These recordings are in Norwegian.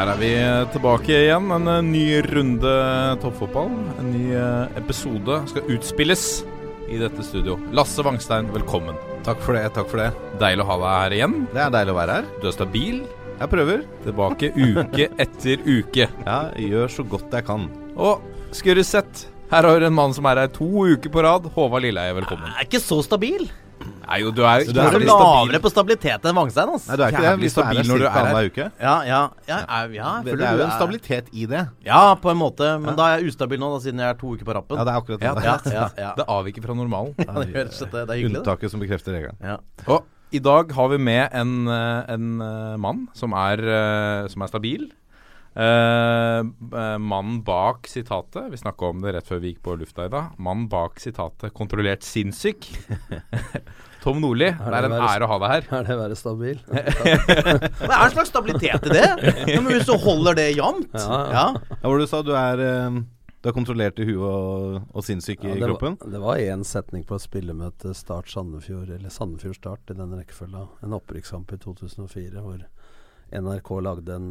Der er vi tilbake igjen. En eh, ny runde toppfotball. En ny eh, episode skal utspilles i dette studio. Lasse Wangstein, velkommen. Takk for det. takk for det Deilig å ha deg her igjen. Det er deilig å være her. Du er stabil. Jeg prøver. Tilbake uke etter uke. Ja, jeg gjør så godt jeg kan. Og Skurresett, her har du en mann som er her to uker på rad. Håvard Lilleheie, velkommen. Jeg er ikke så stabil. Nei jo, du er jo Du er er lavere på stabilitet enn Vangstein. Altså. Nei, du er ikke det Jævlig hvis du er stabil når du er her. uke. Ja, ja, ja, ja, ja jeg Det, det er jo en stabilitet i det. Ja, på en måte. Men da er jeg ustabil nå, da, siden jeg er to uker på rappen. Ja, det er akkurat Ja, det. ja, ja, ja. Det avviker fra normalen. Ja, det, gjør det. det er hyggelig, det. Unntaket som bekrefter regelen. Ja. Og i dag har vi med en, eh, en eh, mann som er, eh, som er stabil. Eh, eh, mannen bak sitatet Vi snakka om det rett før vi gikk på lufta i dag. Mannen bak sitatet 'kontrollert sinnssyk'. Tom Nordli, det er en ære å ha deg her. Er det å være stabil? Det er en slags stabilitet i det. Ja, men hvis du holder det jevnt Ja, ja. ja. Ja, hvor du sa du er eh, Du er kontrollert i huet og, og sinnssyk i Ja, kroppen? var, det var én setning på et spillemøte Start Sandefjord, eller Sandefjord Start i den rekkefølga. En opprykkskamp i 2004 hvor NRK lagde en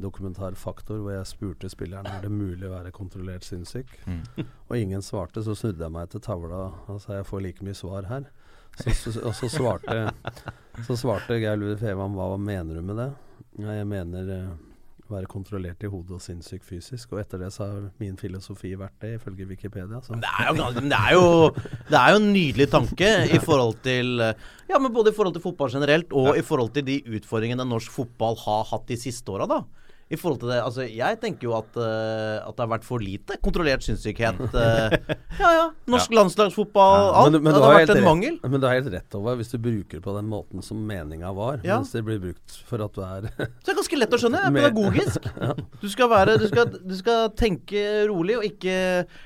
dokumentar Faktor hvor jeg spurte spilleren er det mulig å være kontrollert sinnssyk. Mm. Og ingen svarte, så snudde jeg meg til tavla og sa jeg får like mye svar her. Så, så, og så svarte, så svarte Geir Ludvig Fevang hva mener du med det? Ja, jeg mener eh, være kontrollert i hodet og sinnssyk fysisk. Og etter det så har min filosofi vært det, ifølge Wikipedia. Så. Det er, jo, det, er jo, det er jo en nydelig tanke i forhold til eh, Ja, men både i forhold til fotball generelt og i forhold til de utfordringene norsk fotball har hatt de siste åra, da. I forhold til det, altså Jeg tenker jo at, uh, at det har vært for lite kontrollert sinnssykhet. Uh, ja ja, norsk landslagsfotball, alt. Men, men det har vært en rett- mangel. Men du har helt rett over hvis du bruker det på den måten som meninga var. Ja. Mens det blir brukt for at du er Så det er ganske lett å skjønne. Det er pedagogisk. Du skal være du skal, du skal tenke rolig og ikke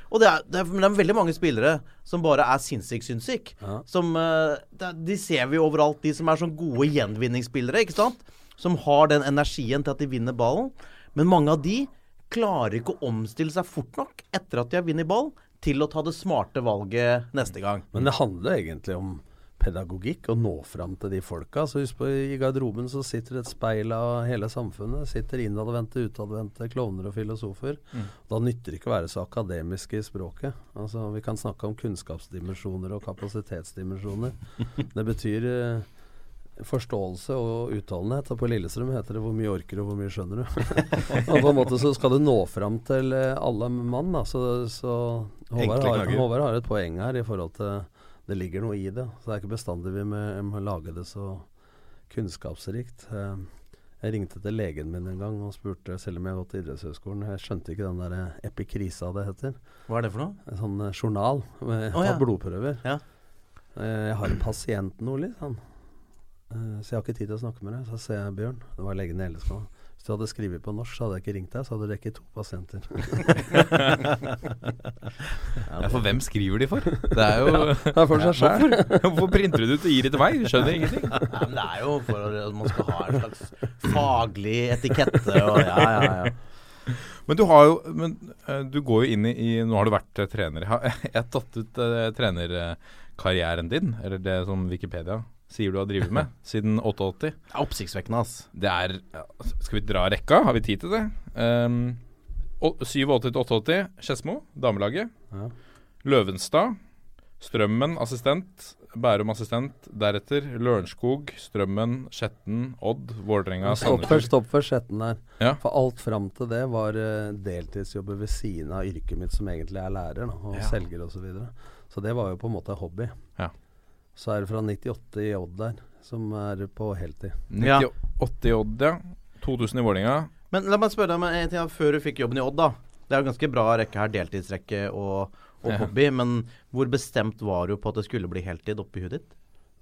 Og det er, det er, men det er veldig mange spillere som bare er sinnssyk-sinnssyk. Ja. Som eh, er- De ser vi overalt, de som er sånn gode gjenvinningsspillere, ikke sant? Som har den energien til at de vinner ballen. Men mange av de klarer ikke å omstille seg fort nok etter at de har vunnet ball, til å ta det smarte valget neste gang. Men det handler egentlig om pedagogikk, og nå fram til de folka. Så husk på, I garderoben så sitter et speil av hele samfunnet. Sitter innadvendte, utadvendte klovner og filosofer. Da nytter det ikke å være så akademisk i språket. Altså, Vi kan snakke om kunnskapsdimensjoner og kapasitetsdimensjoner. Det betyr eh, forståelse og utholdenhet. Og på Lillestrøm heter det 'hvor mye orker og hvor mye skjønner du'. og på en måte så skal du nå fram til eh, alle mann. Da. Så, så Håvard, har. Håvard har et poeng her i forhold til det ligger noe i det. Så det er ikke bestandig vi må, lage det så kunnskapsrikt. Eh, Jeg ringte til legen min en gang og spurte, selv om jeg har gått til idrettshøyskolen Jeg skjønte ikke den der epikrisa det heter. Hva er det for noe? En sånn eh, journal med oh, ja. blodprøver. Ja. Eh, Jeg har en pasient, han. Eh, Så jeg har ikke tid til å snakke med deg. Så ser jeg Bjørn, det var legen i LSK. Hvis du hadde skrevet på norsk, så hadde jeg ikke ringt deg, så hadde du rekket to pasienter. Ja, for hvem skriver de for? Det er jo Det er for seg sjøl. Hvorfor, hvorfor printer du det ut og gir det til meg? Du skjønner ingenting. Ja, men det er jo for at man skal ha en slags faglig etikette og ja, ja, ja. Men du har jo men, eh, Du går jo inn i, i Nå har du vært eh, trener. Jeg har jeg tatt ut eh, trenerkarrieren din, eller det som Wikipedia sier du har drevet med, siden 88. Det er oppsiktsvekkende, ass. Det er Skal vi dra rekka? Har vi tid til det? Um, å- 87 til 88, Skedsmo, damelaget. Ja. Løvenstad. Strømmen assistent. Bærum assistent. Deretter Lørenskog, Strømmen, Skjetten, Odd, Vålerenga, Stopp først, stopp først Skjetten der. Ja. For alt fram til det var uh, deltidsjobber ved siden av yrket mitt, som egentlig er lærer da, og Ja. selger osv. Så, videre. så det var jo på en måte hobby. Ja. Så er det fra 98 i Odd der, som er på heltid. 98 i Odd, ja. 2000 i Vålerenga. Men la meg spørre deg om en ting før du fikk jobben i Odd, da. Det er jo ganske bra rekke her, deltidsrekke og, og Ja. hobby. Men hvor bestemt var du på at det skulle bli heltid oppi huet ditt?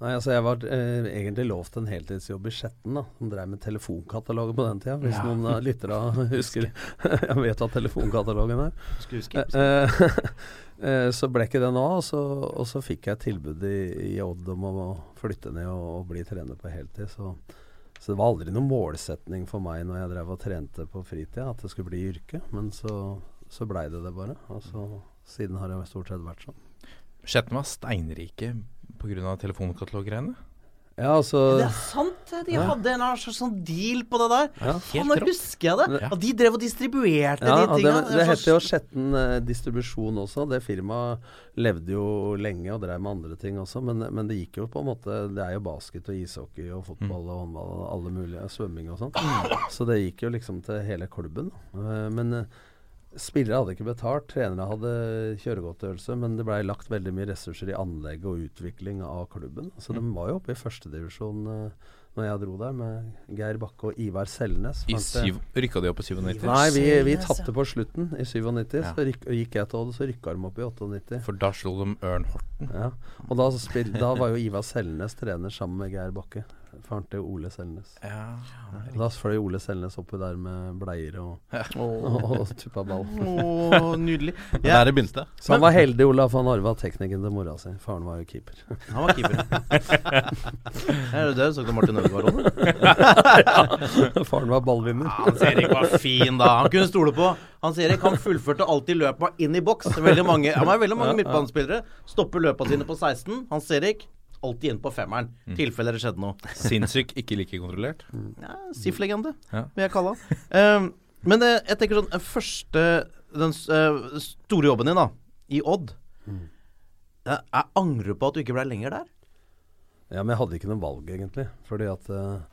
Nei, altså Jeg var eh, egentlig lovt en heltidsjobb i Skjetten, da, som drev med telefonkatalogen på den tida. Hvis Ja. noen av lyttere husker Jeg vet hva telefonkatalogen er. Skulle huske. Eh, eh, så ble ikke det nå, og så, og så fikk jeg tilbud i, i Odd om å flytte ned og, og bli trener på heltid. Så, så det var aldri noen målsetning for meg når jeg drev og trente på fritida, at det skulle bli yrke. Men så, så blei det det bare. Og så, siden har det stort sett vært sånn. Skjetten var steinrike pga. telefonkataloggreiene. Ja, altså Det er sant! De Ja. hadde en slags sånn deal på det der. Ja. Faen, nå husker jeg det! Ja. At de drev og distribuerte Ja, de tingene det, det, det heter jo Skjetten eh, Distribusjon også. Det firmaet levde jo lenge og drev med andre ting også, men, men det gikk jo på en måte Det er jo basket og ishockey og fotball og håndball og alle mulige svømming og sånn. Så det gikk jo liksom til hele klubben. Eh, Men eh, spillere hadde ikke betalt, trenere hadde kjøregodtgjørelse, men det blei lagt veldig mye ressurser i anlegg og utvikling av klubben. Så de var jo oppe i førstedivisjon uh, når jeg dro der, med Geir Bakke og Ivar Selnes. I syv, rykka de opp i 97? Nei, vi, vi tapte på slutten i 97. Ja. Så ryk, gikk jeg til Odd, så rykka de opp i 98. For da slo de Ørn Horten. Ja. Og da, spil, da var jo Ivar Selnes trener sammen med Geir Bakke. Faren til Ole Selnes. Ja. Da fløy Ole Selnes oppi der med bleier og, og, og tuppa ball. Oh, nydelig. Ja, Der det begynte. Så han var heldig, Olaf. Han arva teknikken til mora si. Faren var jo keeper. han var keeper. er det det du sa til Martin Ødegaard òg? Faren var ballvinner. Hans Erik var fin, da. Han kunne stole på. Hans Erik han fullførte alltid løpa inn i boks. Veldig mange, han har veldig mange midtbanespillere. Stopper løpa sine på 16. Hans Erik alltid inn på femmeren. Mm. tilfelle det skjedde noe. Sinnssyk, ikke like kontrollert. Ja, SIF-legende, Ja. vil jeg kalle han. Um, men eh, jeg tenker sånn eh, Første Den eh, store jobben din, da, i Odd. Mm. Jeg, Jeg angrer på at du ikke ble lenger der. Ja, men jeg hadde ikke noe valg, egentlig. Fordi at uh,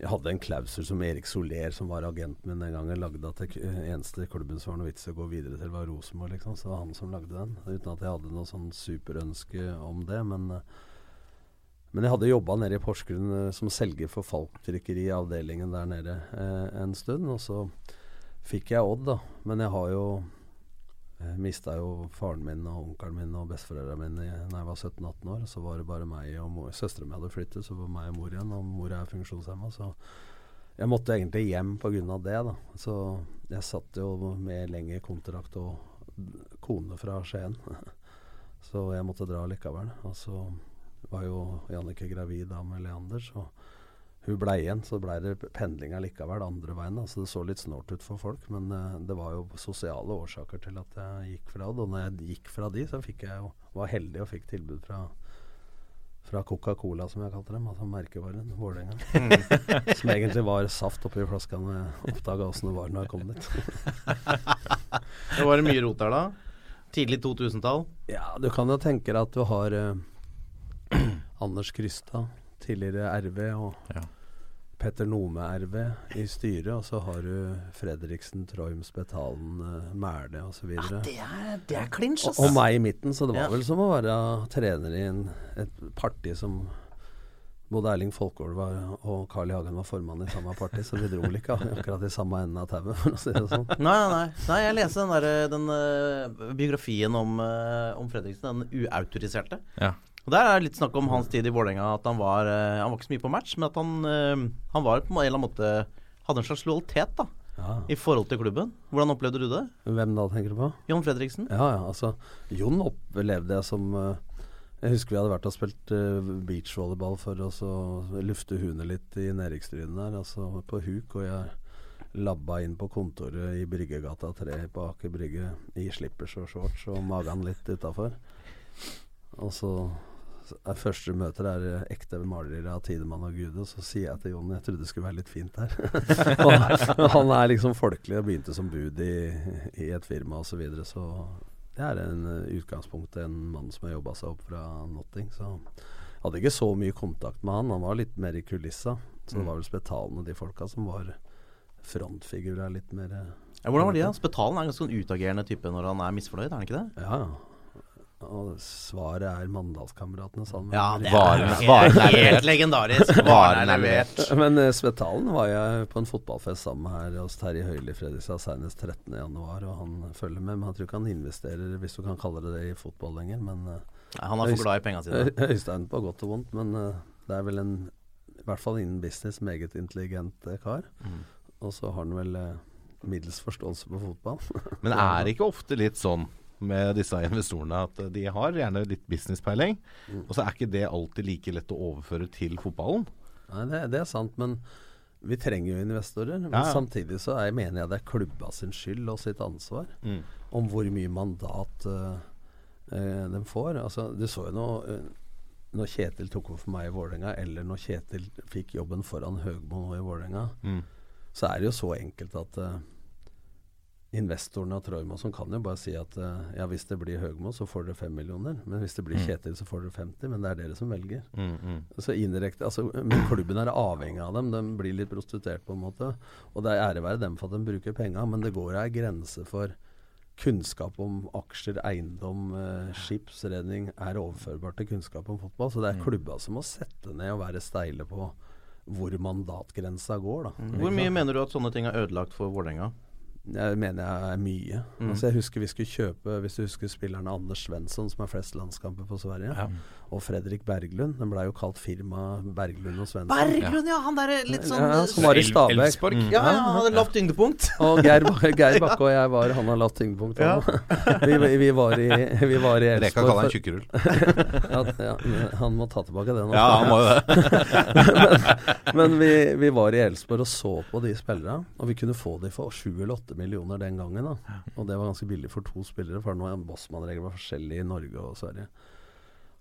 jeg hadde en klausul som Erik Soler, som var agenten min den gangen, lagde at det eneste klubben som var noe vits i å gå videre til, var Rosenborg, liksom. Så det var han som lagde den. Uten at jeg hadde noe sånn superønske om det. Men, eh, men jeg hadde jobba nede i Porsgrunn eh, som selger for Falk-trykkeri i avdelingen der nede eh, en stund. Og så fikk jeg Odd, da. Men jeg har jo jeg mista jo faren min og onkelen min og besteforeldrene mine da jeg var 17-18 år. Så var det bare meg og mor. Søstera mi hadde flyttet, så var meg og mor igjen. Og mor er funksjonshemma, så jeg måtte egentlig hjem pga. det. da Så jeg satt jo med lengre kontrakt og kone fra Skien. Så jeg måtte dra likevel. Og så var jo Jannicke gravid da med Leander, så hun ble igjen. Så ble det pendling likevel andre veien. da Så det så litt snålt ut for folk. Men uh, det var jo sosiale årsaker til at jeg gikk fra det. Og når jeg gikk fra de, så fikk jeg jo var heldig og fikk tilbud fra fra Coca-Cola, som jeg kalte dem. Altså merkevaren Vålerenga. som egentlig var saft oppi flaska når jeg oppdaga åssen det var når jeg kom dit. Det var mye rot der da. Tidlig 2000-tall. Ja, du kan jo tenke deg at du har eh, Anders Krystad, tidligere RV, og Ja. Petter Nome RV i styret, og så har du Fredriksen, Troim, Spetalen, uh, Mæle osv. Ja, det er, det er clinch, Og, og meg i midten, så det var Ja. vel som å være trener i en, et parti som både Erling Folkeolv var, og Carl I. Hagen var formann i samme parti, så vi dro vel ikke akkurat i samme enden av tauet, for å si det sånn. Nei, nei, nei. nei jeg leste den, der, den uh, biografien om, uh, om Fredriksen, den uautoriserte. Ja. Og Der er litt snakk om hans tid i Vålerenga. At han var eh, Han var ikke så mye på match, men at han, eh, han var på en eller annen måte Hadde en slags lojalitet da Ja. i forhold til klubben. Hvordan opplevde du det? Hvem da, tenker du på? Jon Fredriksen? Ja, ja, altså Jon opplevde jeg som eh, Jeg husker vi hadde vært og spilt beachvolleyball for oss og lufte huene litt i nedrykksstriden der, altså på huk. Og jeg labba inn på kontoret i Bryggegata 3 på Aker Brygge i slippers og shorts og magen litt utafor. Og så er første møter er eh, ekte malere av Tidemann og Gude, så sier jeg til Jon jeg trodde det skulle være litt fint her. han, han er liksom folkelig og begynte som bud i, i et firma osv. Så, videre, så det er en uh, utgangspunkt en mann som har jobba seg opp fra Notting. Så jeg hadde ikke så mye kontakt med han. Han var litt mer i kulissa. Så det var vel Spetalen og de folka som var frontfigurer litt mer eh, Ja, hvordan var de da? Spetalen er en ganske sånn utagerende type når han er misfornøyd, er han ikke det? Ja, ja. Og svaret er Mandalskameratene, sa han. Ja, det er er helt legendarisk. Varen er levert. Men uh, Svetalen var jeg på en fotballfest sammen med her hos Terje Høili Fredrikstad senest 13.1, og han følger med. Men jeg tror ikke han investerer, hvis du kan kalle det det, i fotball lenger. Men uh, Nei, han er for glad i penga sine. Øy- Øystein på godt og vondt, men uh, det er vel en, i hvert fall innen business, meget intelligent kar. Mm. Og så har han vel middels forståelse på fotball. Men er det ikke ofte litt sånn med disse investorene at de har gjerne litt businesspeiling, Mm. og så er ikke det alltid like lett å overføre til fotballen? Nei, det, det er sant, men vi trenger jo investorer. Men Ja, ja. samtidig så er, mener jeg det er klubba sin skyld og sitt ansvar Mm. om hvor mye mandat uh, de får. Altså, du så jo nå eh, når Kjetil tok over for meg i Vålerenga, eller når Kjetil fikk jobben foran Høgmo i Vålerenga, Mm. så er det jo så enkelt at eh, av og som kan jo bare si at eh, ja, hvis det blir Høgmo, så får dere 5 millioner. Men hvis det blir Mm. Kjetil, så får dere 50. Men det er dere som velger. Mm, mm. Så indirekte, altså, Men klubben er avhengig av dem. De blir litt prostituert, på en måte. Og det er ære være dem for at de bruker penga, men det går ei grense for kunnskap om aksjer, eiendom, eh, skipsredning er overførbart til kunnskap om fotball. Så det er Mm. klubba som må sette ned og være steile på hvor mandatgrensa går. da. Hvor mye mener du at sånne ting er ødelagt for Vålerenga? Jeg mener jeg er mye. Mm. Altså jeg husker vi skulle kjøpe Hvis du husker spillerne Anders Svensson, som har flest landskamper på Sverige, Ja. Og Fredrik Berglund. Den blei jo kalt firma Berglund og Svendsen. Berglund, ja! Han derre litt sånn ja, Som var i Stabæk. Mm. Ja, ja, han hadde lavt tyngdepunkt. Og Geir, Geir Bakke og jeg var Han har lavt tyngdepunkt. Ja. han. Vi, vi, vi var i Vi var i Reka kaller han tjukkerull. ja, ja, han må ta tilbake det nå. Ja, han må jo det. men vi, vi var i Elfsborg og så på de spillerne, og vi kunne få de for sju eller åtte millioner den gangen. da Og det var ganske billig for to spillere, for nå er Bossmann-regler var forskjellig i Norge og Sverige.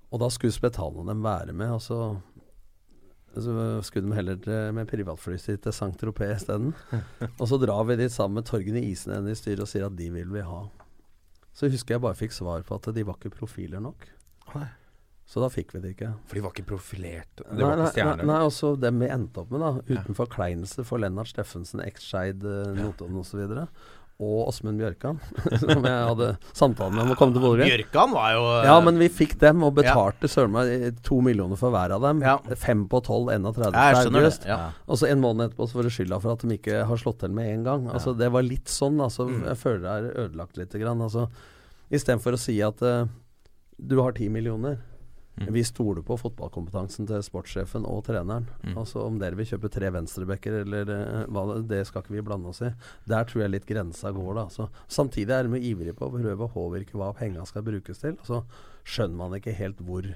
Og da skulle Spetalen dem være med, og så så skulle de heller med privatfly sitt til Saint-Tropez isteden. og så drar vi dit sammen med Torgen Isen i styret og sier at de vil vi ha. Så husker jeg bare fikk svar på at de var ikke profiler nok. Så da fikk vi det ikke. For de var ikke profilert. Det Nei, var ikke stjerner. nei, nei, også dem vi endte opp med, da. Uten forkleinelse for Lennart Steffensen, eks-Skeid, uh, Notodden osv. Og, Åsmund Bjørkan, som jeg hadde samtale med om å komme til Bodø Bjørkan var jo eh, Ja, men vi fikk dem, og betalte søren meg to millioner for hver av dem. Fem på tolv, 31. av jeg skjønner det, august. ja. Og så en måned etterpå så får du skylda for at de ikke har slått til med en gang. Altså Det var litt sånn. Altså, Mm. Jeg føler det er ødelagt lite grann. Altså, Istedenfor å si at uh, du har ti millioner. Mm. Vi stoler på fotballkompetansen til sportssjefen og treneren. Mm. Altså Om dere vil kjøpe tre venstrebacker eller eh, hva det, det skal ikke vi blande oss i. Der tror jeg litt grensa går, da. Så, samtidig er de ivrige på å prøve å påvirke hva penga skal brukes til. Og så skjønner man ikke helt hvor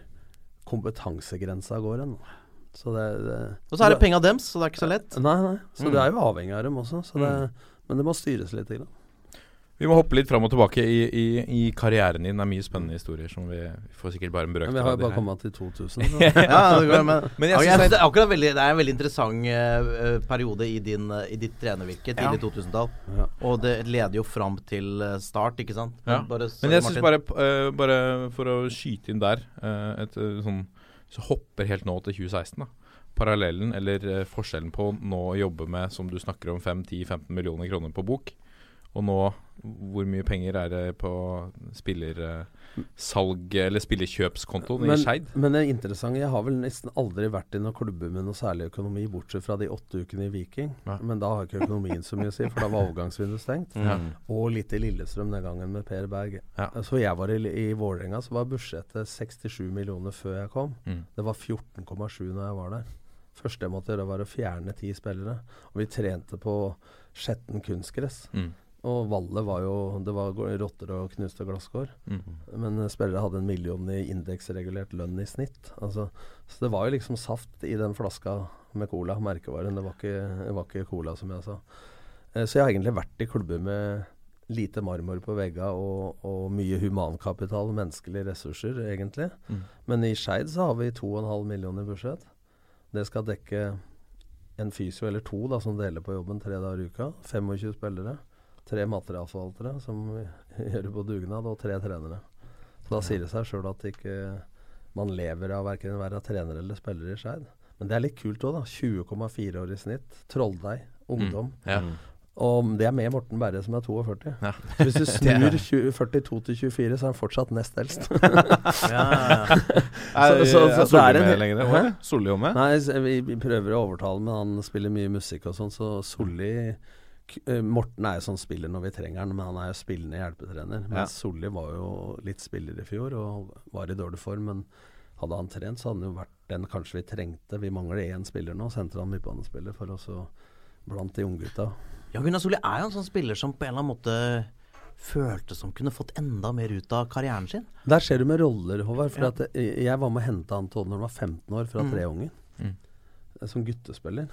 kompetansegrensa går hen. Så det, det Og så er det penga dems, så det er ikke så lett. Nei, nei. Så Mm. det er jo avhengig av dem også. Så det, Men det må styres litt. Grann. Vi må hoppe litt fram og tilbake i, i, i karrieren din. Det er mye spennende historier som vi, vi får sikkert bare en Men brøkdel vi har jo bare kommet til 2000. Ja, det går, men, Men jeg synes det er akkurat veldig, det er en veldig interessant uh, periode i, din, uh, i ditt trenervirke, tidlig 2000-tall. Ja. Og det leder jo fram til start, ikke sant? Ja. Bare, Men jeg syns bare, uh, bare for å skyte inn der et sånn Så hopper helt nå til 2016, da. Parallellen, eller forskjellen på nå å jobbe med, som du snakker om, 5-10-15 millioner kroner på bok, og nå hvor mye penger er det på spillersalg eller spillerkjøpskontoen i Skeid? men det er interessant, jeg har vel nesten aldri vært i noen klubber med noe særlig økonomi, bortsett fra de åtte ukene i Viking. Ja. Men da har ikke økonomien så mye å si, for da var overgangsvinduet stengt. Ja. Og litt i Lillestrøm den gangen med Per Berg. Ja. Så jeg var i, i Vålerenga, så var budsjettet 67 millioner før jeg kom. Mm. Det var 14,7 når jeg var der. første jeg måtte gjøre, var å fjerne ti spillere. Og vi trente på Skjetten kunstgress. Mm. Og Valle var jo Det var rotter og knuste glasskår. Mm. Men eh, spillere hadde en million i indeksregulert lønn i snitt. Altså, så det var jo liksom saft i den flaska med cola, merkevaren. Det var ikke, det var ikke cola, som jeg sa. Eh, så jeg har egentlig vært i klubber med lite marmor på veggene og, og mye humankapital, menneskelige ressurser, egentlig. Mm. Men i Skeid så har vi 2,5 millioner i budsjett. Det skal dekke en fysio eller to da, som deler på jobben tre dager i uka. 25 spillere. Tre materialforvaltere som gjør det på dugnad, og tre trenere. Så da sier det seg sjøl at ikke man lever av verken å være trener eller spiller i Skeid. Men det er litt kult òg, da. 20,4 år i snitt. Trolldeig. Ungdom. Mm. Ja. Og det er med Morten Berre, som er 42. Ja. Så hvis du snur 20, 42 til 24, så er han fortsatt nest eldst. Ja, ja. Er, Så- så- så er det Solli med lenger? Solli jo med? Nei, så vi, prøver å overtale, men han spiller mye musikk og sånn, så Solli Morten er jo sånn spiller når vi trenger han, men han er jo spillende hjelpetrener. Ja. Mens Solli var jo litt spiller i fjor og var i dårlig form. Men hadde han trent, så hadde han jo vært den kanskje vi trengte. Vi mangler én spiller nå, sentral midtbanespiller, for oss blant de unggutta. Ja, Gunnar Solli er jo en sånn spiller som på en eller annen måte følte som kunne fått enda mer ut av karrieren sin. Der ser du med roller, Håvard. For Ja. at jeg, jeg var med å hente han til Odd når han var 15 år, fra Mm. Treungen. Mm. eh, Som guttespiller.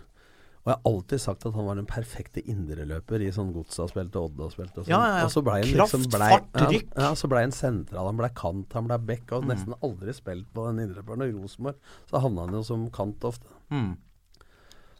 Og jeg har alltid sagt at han var den perfekte indreløper i sånn Godsa-spilt og Odda-spilt. Og, sånn. Ja, ja, og så ble han liksom blei, ja. Ja, så blei han sentral, han blei kant, han blei back. Og Mm. nesten aldri spilt på den indreløperen. Og i Rosenborg så havna han jo som kant ofte. Mm.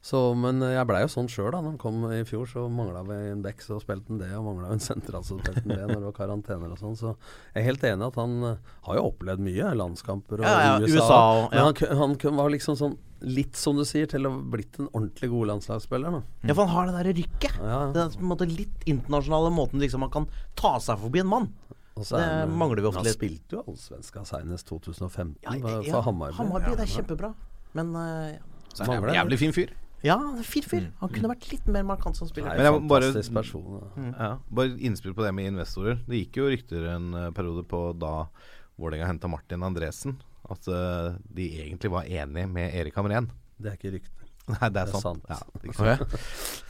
Så, men jeg blei jo sånn sjøl da når han kom i fjor. Så mangla vi en back, så spilte han det. Og mangla en sentral, så spilte han det når det var karantener og sånn. Så jeg er helt enig at han eh, har jo opplevd mye. Landskamper og ja, USA. USA og- Men han, han var liksom sånn litt, som du sier, til å ha blitt en ordentlig god landslagsspiller. Da. Ja, for han har det derre rykket. Ja. Den på en måte litt internasjonale måten liksom man kan ta seg forbi en mann. Det han- mangler vi ofte litt. Han spilte jo allsvenska senest 2015 Ja, for Hammarby. Hammarby, det er kjempebra. Men eh, Så er han en jævlig fin fyr. ja, fin fyr. Han kunne vært litt mer markant som spiller. Nei, bare- person. Mm. Ja, bare innspill på det med investorer. Det gikk jo rykter en eh, periode på da Vålerenga henta Martin Andresen, at eh, de egentlig var enige med Erik Hamren. Det er ikke rykte. Nei, det er, Det er sant. sant. Ja, ikke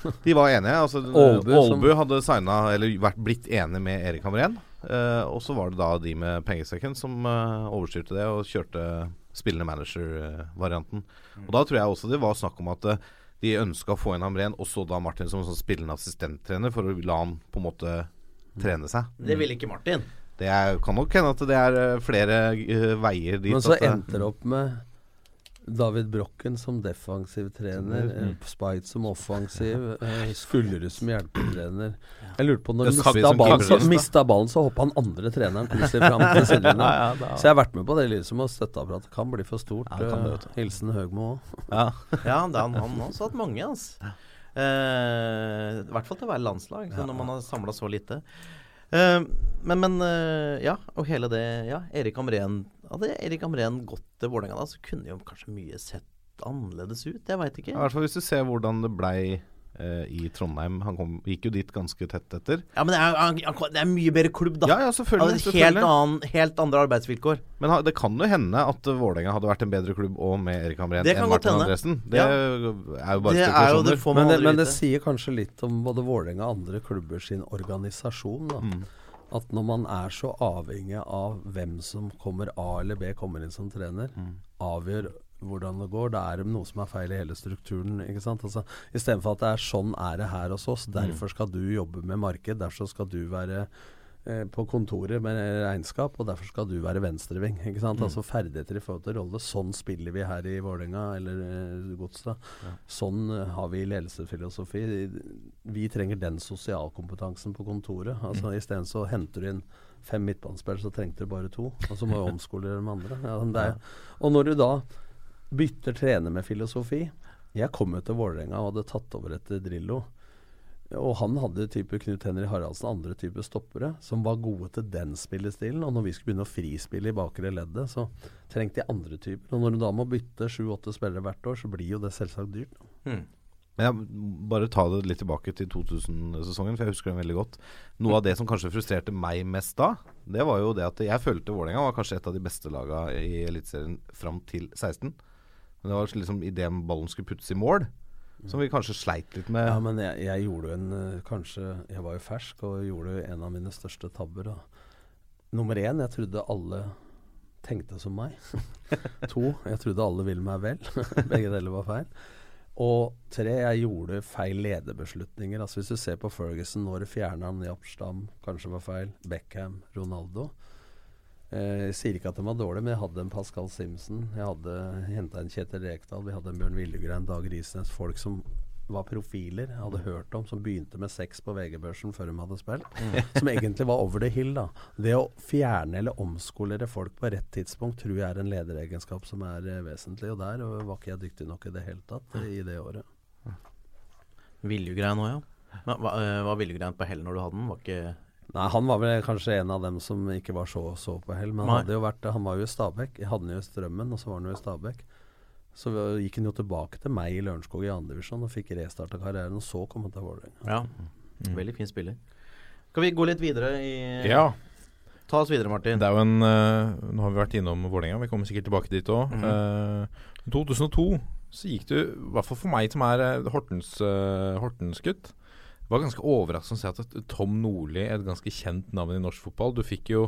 sant. De var enige. Altså, Ålbu Ålbu som- hadde signa, eller vært blitt enig med Erik Hamren. eh, og så var det da de med pengesekken som eh, overstyrte det og kjørte spillende manager-varianten. Og da tror jeg også det var snakk om at eh, de ønska å få inn Hamren, og så da Martin som sånn spillende assistenttrener, for å la han på en måte trene seg. Det ville ikke Martin. Det er, kan nok hende at det er eh, flere uh, veier dit. Men så at, eh, endte det opp med David Brokken som defensiv trener, Mm. Spite som offensiv, eh, Skullerud som hjelpetrener. Jeg lurte på når han mista ballen, så, hoppa han andre treneren plutselig fram til sidelinja. Ja, ja, Så jeg har vært med på det liksom, og støtteapparatet kan bli for stort. Ja, det. Hilsen Høgmo òg. ja. Ja, det er han, har også hatt mange, altså. Uh, I hvert fall til å være landslag, så når man har samla så lite. Eh, men, men eh, ja, og hele det Ja, Erik Amrén Hadde Erik Amrén gått til Vålerenga da, så kunne jo kanskje mye sett annerledes ut. Jeg veit ikke. I hvert fall hvis du ser hvordan det blei eh, i Trondheim. Han kom, gikk jo dit ganske tett etter. Ja, men det er, han- han- det er mye bedre klubb, da. Ja, ja, selvfølgelig. Selvfølgelig. helt, annen, helt andre arbeidsvilkår. Men ha- det kan jo hende at Vålerenga hadde vært en bedre klubb og med Erik Hamren enn Martin hende. Andresen. Det Ja. er jo bare Det er jo det får man Men, det, aldri men det sier kanskje litt om både Vålerenga og andre klubber sin organisasjon. Da. Mm. At når man er så avhengig av hvem som kommer A eller B kommer inn som trener, Mm. avgjør hvordan det går. Da er det noe som er feil i hele strukturen. ikke sant? Altså, Istedenfor at det er sånn er det her hos oss, Mm. derfor skal du jobbe med marked, derfor skal du være eh, på kontoret med regnskap, og derfor skal du være venstreving. ikke sant? Mm. Altså ferdigheter i forhold til rolle. Sånn spiller vi her i Vålerenga eller eh, Godstad. Sånn eh, har vi ledelsesfilosofi. Vi trenger den sosialkompetansen på kontoret. Altså Isteden så henter du inn fem midtbanespillere, så trengte du bare to. Og så må du omskolere de andre. Ja, og når du da bytter trener med filosofi Jeg kom jo til Vålerenga og hadde tatt over etter Drillo. Og han hadde type Knut Henry Haraldsen, andre type stoppere, som var gode til den spillestilen. Og når vi skulle begynne å frispille i bakre leddet, så trengte de andre typer. Og når du da må bytte sju-åtte spillere hvert år, så blir jo det selvsagt dyrt. Mm. Men jeg, bare ta det litt tilbake til 2000-sesongen, for jeg husker den veldig godt. Noe av det som kanskje frustrerte meg mest da, det var jo det at jeg følte Vålerenga var kanskje et av de beste laga i Eliteserien fram til 16. Men det var liksom idet ballen skulle puttes i mål, som vi kanskje sleit litt med. Ja, men jeg, jeg gjorde jo en eh, Kanskje Jeg var jo fersk og gjorde en av mine største tabber. Da. Nummer én, jeg trodde alle tenkte som meg. to, jeg trodde alle ville meg vel. Begge deler var feil. Og tre, jeg gjorde feil lederbeslutninger. Altså Hvis du ser på Ferguson, når fjerna han Japstam, kanskje var feil. Beckham, Ronaldo. Eh, jeg sier ikke at de var dårlige, men jeg hadde en Pascal Simpson. Jeg hadde henta en Kjetil Rekdal. Vi hadde en Bjørn Villegrein, Dag Risnes. Folk som var profiler jeg hadde hørt om, som begynte med sex på VG-børsen før de hadde spilt. Som egentlig var over the hill. da Det å fjerne eller omskolere folk på rett tidspunkt tror jeg er en lederegenskap som er eh, vesentlig. Og der og var ikke jeg dyktig nok i det hele tatt eh, i det året. Viljugrein òg, ja. Hva, hva, var Viljugrein på hell når du hadde den? Var ikke Nei, han var vel kanskje en av dem som ikke var så, så på hell. Men han, hadde jo vært, han var jo i Stabæk. Jeg hadde han jo i Strømmen, og så var han jo i Stabæk. Så gikk han jo tilbake til meg i Lørenskog i andredivisjon og fikk restarta karrieren, og så kom han til Vålerenga. Ja. Veldig fin spiller. Skal vi gå litt videre i Ja. Ta oss videre, Martin. Det er jo en uh, Nå har vi vært innom Vålerenga, vi kommer sikkert tilbake dit òg. I mm. uh, 2002 så gikk du, i hvert fall for meg som er eh, Hortens, uh, Hortens-gutt, var ganske overraskende å se at Tom Nordli, et ganske kjent navn i norsk fotball Du fikk jo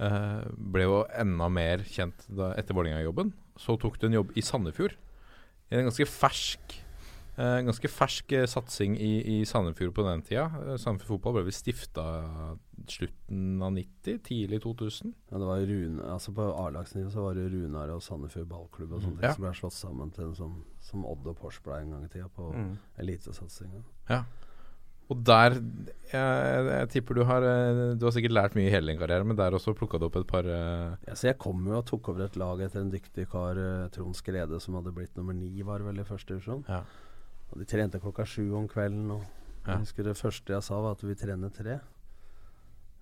eh, Ble jo enda mer kjent da, etter Vålerenga-jobben. Så tok du en jobb i Sandefjord. I en ganske fersk eh, ganske fersk eh, satsing i, i Sandefjord på den tida. Eh, Sandefjord fotball ble vel stifta slutten av 90, tidlig 2000. Ja, det var Rune, altså På A-lagsnivå så var det Runar og Sandefjord ballklubb og sånt Ja. som ble slått sammen til en sånn som Odd og Pors ble en gang i tida på Mm. elitesatsinga. Ja. Og der jeg, jeg tipper du har eh, Du har sikkert lært mye i hele din karriere, men der også plukka du opp et par uh... Ja, så jeg kom jo og tok over et lag etter en dyktig kar, uh, Trond Skrede, som hadde blitt nummer ni, var vel i første divisjon. Ja. Og de trente klokka sju om kvelden. Og Ja. jeg husker Det første jeg sa, var at vi trener tre.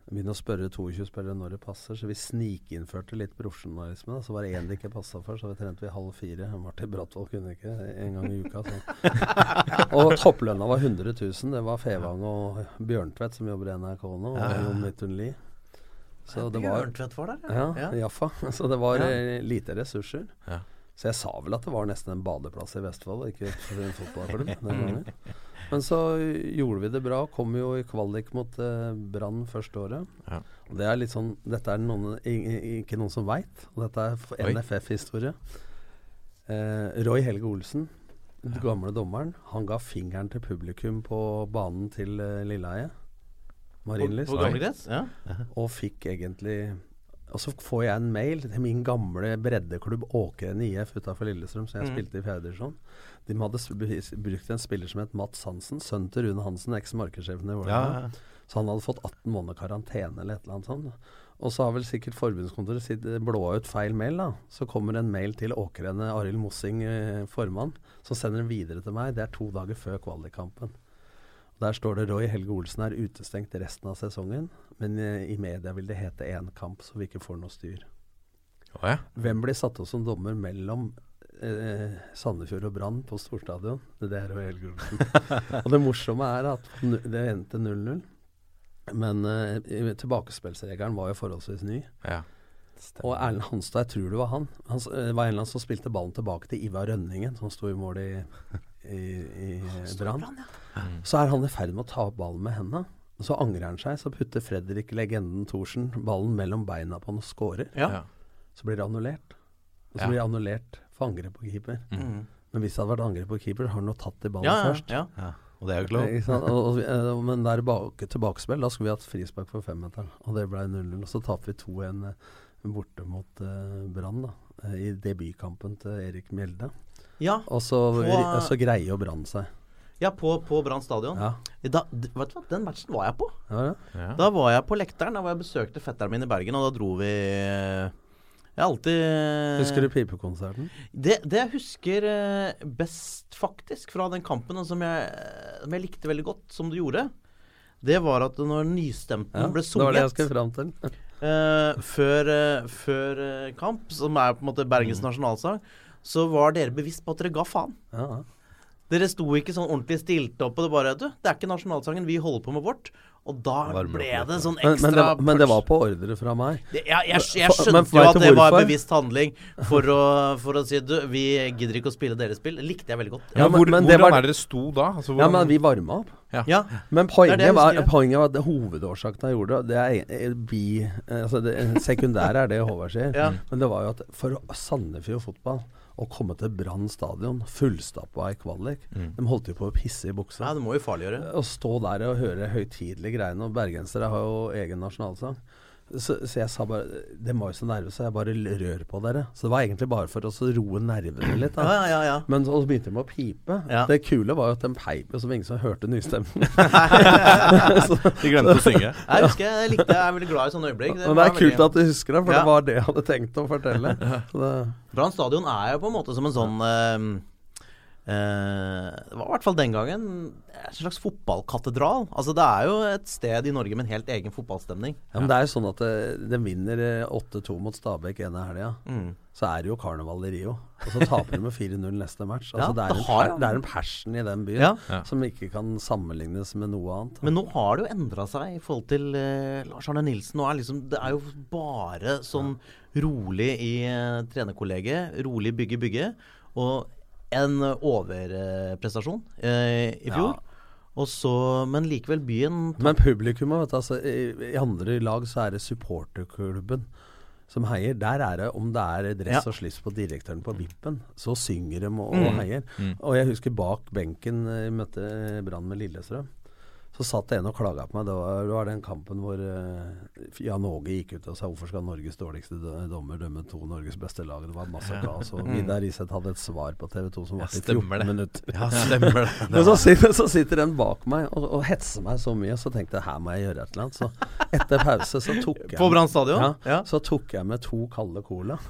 Begynne å spørre 22-spillere når det passer, så vi snikinnførte litt profesjonalisme. Så var det én det ikke passa for, så vi trente vi halv fire. Martin Brattvoll kunne ikke en gang i uka. Så. og topplønna var 100 000. Det var Fevang og Bjørntvedt som jobber i NRK nå, og. Jon Midtun Lie. Så det var der, ja, ja. Jaffa. Så det var Ja. eh, lite ressurser. Ja. Så jeg sa vel at det var nesten en badeplass i Vestfold, ikke en fotballklubb. den gangen. Men så gjorde vi det bra. Kom jo i kvalik mot eh, Brann første året. Ja. Og det er litt sånn Dette er noen, ikke noen som veit, og dette er. NFF-historie. Eh, Roy Helge Olsen, den gamle dommeren, han ga fingeren til publikum på banen til eh, Lilleheie. Marienlyst. Ja. Og fikk egentlig Og så får jeg en mail til min gamle breddeklubb Åkeren IF utafor Lillestrøm, som jeg Mm. spilte i fjerde divisjon. De hadde brukt en spiller som het Mats Hansen, sønnen til Rune Hansen, eks-markedssjefen i Vålerenga. Ja, Så han hadde fått 18 måneder karantene eller et eller annet sånt. Og så har vel sikkert forbundskontoret sitt blåa ut feil mail, da. Så kommer en mail til Åkrene Arild Mossing, eh, formann, som sender den videre til meg. Det er to dager før kvalikkampen. Der står det Roy Helge Olsen er utestengt resten av sesongen, men eh, i media vil det hete én kamp, så vi ikke får noe styr. Oh, ja. Hvem blir satt opp som dommer mellom eh, Sandefjord og Brann på storstadion? Det er Roy Helge Olsen. og det morsomme er at det endte 0-0. Men eh, tilbakespillsregelen var jo forholdsvis ny. ja. Og Erlend Hanstad, jeg tror det var han. Han eh, var en eller annen som spilte ballen tilbake til Ivar Rønningen, som sto i mål i, i, i Brann. Så er han i ferd med å ta opp ballen med henda. Så angrer han seg, så putter Fredrik legenden Thorsen ballen mellom beina på han og scorer. Ja. Så blir det annullert. Og så Ja. blir det annullert for angrep på keeper. Mm. Men hvis det hadde vært angrep på keeper, har han jo tatt i ballen Ja, ja, først. ja. ja. Og det er jo ikke lov. Ikke sant? Og, og, eh, men der bak, tilbakespill, da skulle vi hatt frispark for femmeteren. Og det ble 0-0. Og så tapte vi 2-1 eh, borte mot uh, Brann, da. I debutkampen til Erik Mjelde. ja. Og så, På- og så greier jo Brann seg. Ja på, på Brann stadion. Ja, Da, vet du hva, Den matchen var jeg på. Ja, var. Ja. Da var jeg på Lekteren. Da var jeg besøkte fetteren min i Bergen, og da dro vi eh, Jeg har alltid Husker du pipekonserten? Det, det jeg husker eh, best, faktisk, fra den kampen, og som jeg, som jeg likte veldig godt, som du gjorde, det var at når nystemten Ja, ble det var det jeg sunget skulle fram til. uh, før, uh, før eh, kamp, som er på en måte Bergens Mm. nasjonalsang, så var dere bevisst på at dere ga faen. Ja, ja. Dere sto ikke sånn ordentlig stilt opp, og det bare Du, det er ikke nasjonalsangen, vi holder på med vårt. Og da ble det sånn ekstra men, det, var- men det var på ordre fra meg. Det- Jeg, jeg, jeg For- men jo at det var en bevisst handling for å, for å si du, vi gidder ikke å spille deres spill. Det likte jeg veldig godt. Ja, Ja, men- hvor, men det hvordan var- er dere sto da? Altså, Ja, men vi varma opp. Ja, Men poenget, det var, poenget var at det hovedårsaken jeg gjorde det, det er bi, eh, altså det sekundære er det Håvard sier. Ja. Men det var jo at for Sandefjord fotball å komme til Brann stadion fullstappa i kvalik Mm. De holdt jo på å pisse i buksa. Nei, det må jo farliggjøre. Å stå der og høre høytidelige greiene, og bergensere har jo egen nasjonalsang. Så, så jeg sa bare det var jo så nervøse, jeg bare rør på dere. Så det var egentlig bare for å roe nervene litt. Ja, da ja, ja. ja. Men så begynte de å pipe. Ja. Det kule var jo at de peip jo som ingen som hørte nystemmen. De glemte å synge. Jeg husker jeg likte Jeg er veldig glad i sånne øyeblikk. Men det er kult at du husker det, for Ja. det var det jeg hadde tenkt å fortelle. Så det, Brann stadion er jo på en måte som en sånn eh, Det var i hvert fall den gangen en slags fotballkatedral. Altså Det er jo et sted i Norge med en helt egen fotballstemning. Ja, men det er jo sånn at det, det vinner eh, 8-2 mot Stabæk ene helga. Mm. Så er det jo karneval i Rio. Og så taper de med 4-0 neste match. Altså, Ja, det, er det har- en, det er en passion i den byen Ja. Ja. som ikke kan sammenlignes med noe annet. Men nå har det jo endra seg i forhold til uh, Lars Arne Nilsen. Nå er liksom, det er jo bare sånn rolig i uh, trenerkollegiet. Rolig bygge, bygge. Og en overprestasjon eh, i fjor. Og så, men likevel byen Men publikummet, altså, i, i andre lag så er det supporterklubben som heier. Der er det, om det er dress Ja. og slips på direktøren på vippen, så synger de og, Mm. og heier. Og jeg husker bak benken eh, jeg møtte Brann med Lillestrøm. Så satt det en og klaga på meg. Det var, det var den kampen hvor uh, Jan Åge gikk ut og sa hvorfor skal Norges dårligste dommer dømme to Norges beste lag? Det var masse kaos. Og Vidar Riseth hadde et svar på TV 2 som var varte i stemmer 14 det. minutter. Ja, stemmer det. det. Men så sitter, så sitter den bak meg og, og hetser meg så mye, så tenkte jeg her må jeg gjøre et eller annet. Så etter pause så tok jeg På Brann stadion? Ja, Ja. Så tok jeg med to kalde cola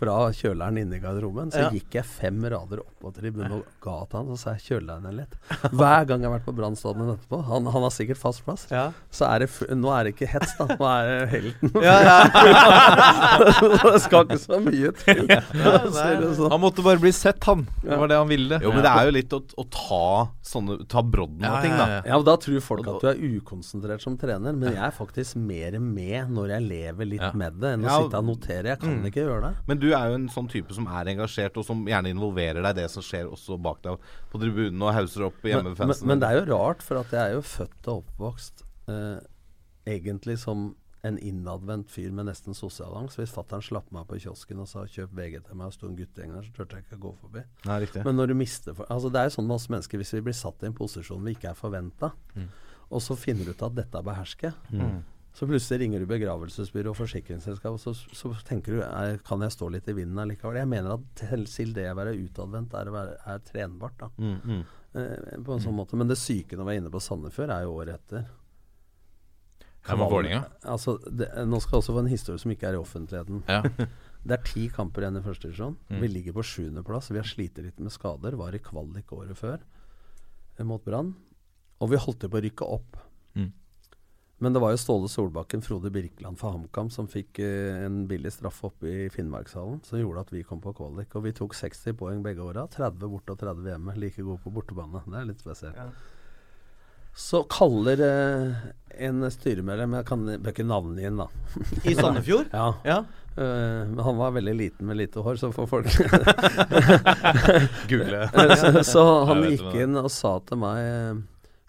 fra kjøleren inne i garderoben. Så Ja. gikk jeg fem rader opp på tribunen og ga til han, så sa jeg kjøl deg ned litt. Hver gang jeg har vært på Brann stadion etterpå, han, han har sikkert fast plass, Ja. så er det f nå er det ikke hets, da. Nå er det helten. Ja, det skal ikke så mye til. Så sånn. Han måtte bare bli sett, han. Det var det han ville. Jo, men det er jo litt å, å ta sånne Ta brodden av Ja, ting, da. ja. Ja, og Da tror folk at du er ukonsentrert som trener, men jeg er faktisk mer med når jeg lever litt Ja. med det, enn å Ja, sitte og notere. Jeg kan ikke gjøre det. Men du er jo en sånn type som er engasjert, og som gjerne involverer deg i det som skjer også bak deg på tribunen og hauser opp Men, men, men det er jo rart, for at jeg er jo født og oppvokst eh, egentlig som en innadvendt fyr med nesten sosialangst. Hvis fatter'n slapp meg på kiosken og sa 'kjøp VG til meg', og sto en guttegjeng der, så turte jeg ikke å gå forbi. Nei, riktig. Men når du mister for, altså Det er jo sånn med oss mennesker, hvis vi blir satt i en posisjon vi ikke er forventa, og så finner du ut at dette behersker jeg, så plutselig ringer du begravelsesbyrå og forsikringsselskap, og så, så tenker du er, kan jeg stå litt i vinden allikevel. Jeg mener at til det å være utadvendt er, er trenbart. da Mm, mm. eh, på en sånn måte. Men det syke når vi er inne på Sandefjord, er jo året etter. Ja, med Vålerenga. Altså, det, nå skal jeg også få en historie som ikke er i offentligheten. Ja. Det er ti kamper igjen i første divisjon. Mm. Vi ligger på sjuendeplass. Vi har slitt litt med skader. Var i kvalik året før eh, mot Brann. Og vi holdt på å rykke opp. Men det var jo Ståle Solbakken, Frode Birkeland for HamKam som fikk eh, en billig straffe oppe i Finnmarkshallen, som gjorde at vi kom på kvalik. Og vi tok 60 poeng begge åra. 30 borte og 30 hjemme. Like gode på bortebane. Det er litt spesielt. Så kaller eh, en styremedlem Jeg kan bør ikke navnet ham, da. I Sandefjord? Ja. Ja. Uh, men han var veldig liten med lite hår, så får folk Google. så, så han gikk inn og sa til meg eh,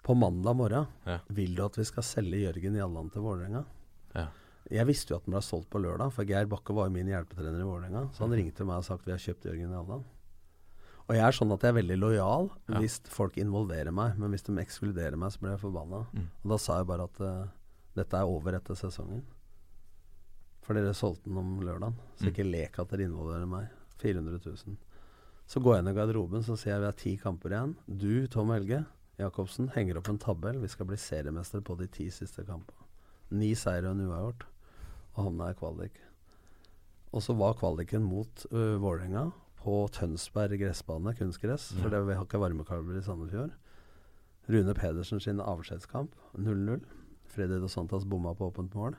på mandag morgen Ja. Vil du at vi skal selge Jørgen Jalland til Vålerenga? Ja. Jeg visste jo at den ble solgt på lørdag, for Geir Bakke var jo min hjelpetrener i Vålerenga. Så han ringte meg og sagt vi har kjøpt Jørgen Jalland. Og jeg er sånn at jeg er veldig lojal Ja. hvis folk involverer meg, men hvis de ekskluderer meg, så blir jeg forbanna. Mm. Og da sa jeg bare at uh, dette er over etter sesongen. For dere solgte den om lørdagen, så Mm. ikke lek at dere involverer meg. 400 000. Så går jeg inn i garderoben så sier jeg vi har ti kamper igjen. Du, Tom Helge Jacobsen, henger opp en tabell. Vi skal bli seriemester på de ti siste kampene. Ni seire og en uavgjort, og havna i kvalik. Og så var kvaliken mot uh, Vålerenga på Tønsberg gressbane, kunstgress. For det, vi har ikke varmekabler i Sandefjord. Rune Pedersen sin avskjedskamp, 0-0. Freddy Dos Santas bomma på åpent mål.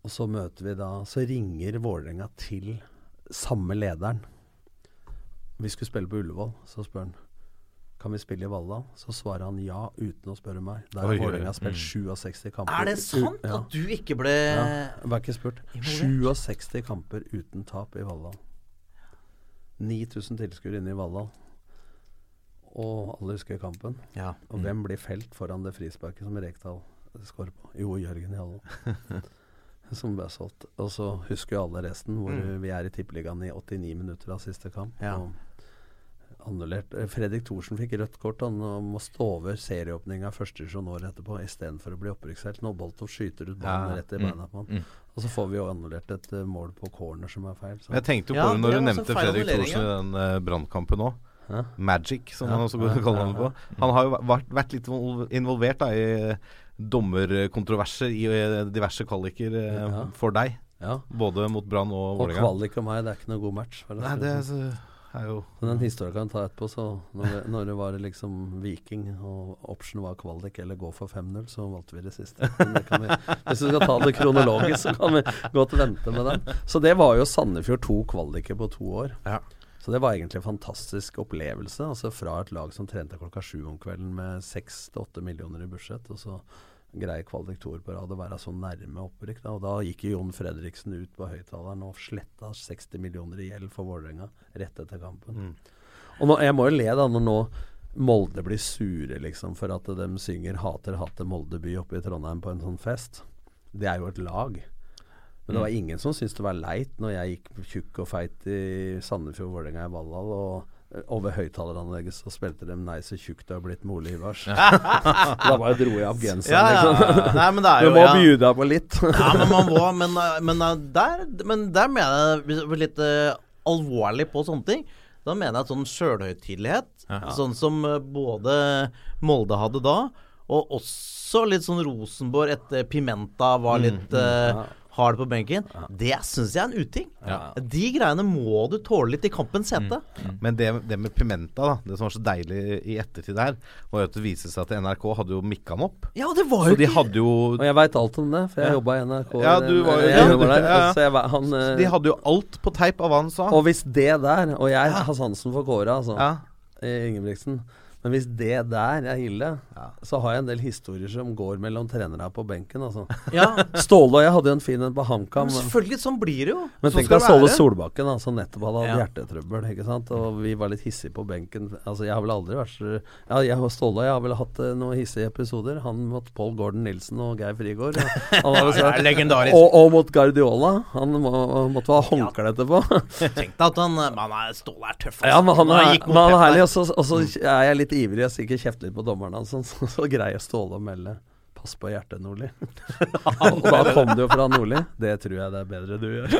Og så møter vi da Så ringer Vålerenga til samme lederen. Vi skulle spille på Ullevål, så spør han kan vi spille i Valldal. Så svarer han ja uten å spørre meg. Der har Vålerenga spilt Mm. 67 kamper. Er det sant ja. at du ikke ble Ja, var ikke spurt. 67 kamper uten tap i Valldal. 9000 tilskuere inne i Valldal. Og alle husker kampen. Ja. Og hvem blir felt foran det frisparket som Rekdal skårer på? Jo, Jørgen Jallo. som ble solgt. Og så husker jo alle resten, hvor Mm. vi er i Tippeligaen i 89 minutter av siste kamp. Ja. Og annullert. Eh, Fredrik Thorsen fikk rødt kort. Han må stå over serieåpninga første divisjon året etterpå istedenfor å bli opprykkshelt. Nå Boltov skyter ut ballen Ja. rett i Mm. beina på han. Mm. Og så får vi jo annullert et eh, mål på corner som er feil. Så. Jeg tenkte jo Ja, det når du nevnte Fredrik Thorsen i den uh, brannkampen òg. Magic, som Ja, han også ja, kaller ja, ham på. Han har jo vært, vært litt involvert da, i dommerkontroverser i diverse kvaliker Ja. for deg. Ja. Både mot Brann og Og kvalik og meg, det er ikke noe god match. Nei, det det, sånn. Er jo Men den historien kan ta etterpå. Så når det, når det var liksom Viking, og option var kvalik eller gå for 5-0, så valgte vi det siste. Men det kan vi, hvis vi skal ta det kronologisk, så kan vi godt vente med den. Så det var jo Sandefjord to kvaliker på to år. Ja. Så det var egentlig en fantastisk opplevelse. Altså Fra et lag som trente klokka sju om kvelden med seks til åtte millioner i budsjett, og så greie kvalik på rad å være så nærme opprykk. Da. Og da gikk jo Jon Fredriksen ut på høyttaleren og sletta 60 millioner i gjeld for Vålerenga rett etter kampen. Og nå, jeg må jo le da når nå Molde blir sure liksom for at de synger 'Hater, hater Molde by' oppe i Trondheim på en sånn fest. Det er jo et lag. Men det var ingen som syntes det var leit når jeg gikk tjukk og feit i Sandefjord, Vålerenga i Valhall, og over høyttaleranlegget så spilte de 'Nei, så tjukk du har blitt med Ole Ivars'. da bare dro jeg av genseren, Ja, ja, liksom. ja. Nei, men det er Du må ja. bjuda på litt. Ja, men man må Men, men, eh, der, men der mener jeg litt uh, alvorlig på sånne ting. Da mener jeg at sånn sjølhøytidelighet, sånn som eh, både Molde hadde da, og også litt sånn Rosenborg etter Pimenta var litt eh, det på benken, det syns jeg er en uting. De greiene må du tåle litt i kampens hete. Men det, det med Pimenta, da det som var så deilig i ettertid der, var jo at det viste seg at NRK hadde jo mikka han opp. Ja, det var Så jo de hadde jo Og jeg veit alt om det, for jeg jobba i NRK. Ja, du var jo- jeg ja, der, ja, ja. Jeg, han, så De hadde jo alt på teip av hva han sa. Og hvis det der Og jeg har sansen for Kåre, altså. Ja. i Ingebrigtsen. Men hvis det der er ille, så har jeg en del historier som går mellom trenere på benken. Altså. Ja, Ståle og jeg hadde jo en fin en på HamKam. men selvfølgelig, sånn blir det jo. Men Sånn tenk deg Ståle. Solbakken, som som nettopp hadde hatt Ja. hjertetrøbbel. Ikke sant? Og vi var litt hissige på benken. Altså, jeg har vel aldri vært så Ja, jeg og Ståle og jeg har vel hatt uh, noen hissige episoder. Han mot Paul Gordon Nilsen og Geir Frigård. Han var vel Ja, legendarisk. Og, og mot Guardiola. Han må, måtte ha håndkle etterpå. Tenk deg at han Man er Ståle er tøff. Ja, men han er, han er herlig. der. Og så, og så er jeg litt ivrig og sikkert kjefte litt på dommeren så sånn, så, så greier Ståle å melde. Pass på hjertet, Nordli. og da kom det jo fra Nordli. Det tror jeg det er bedre du gjør.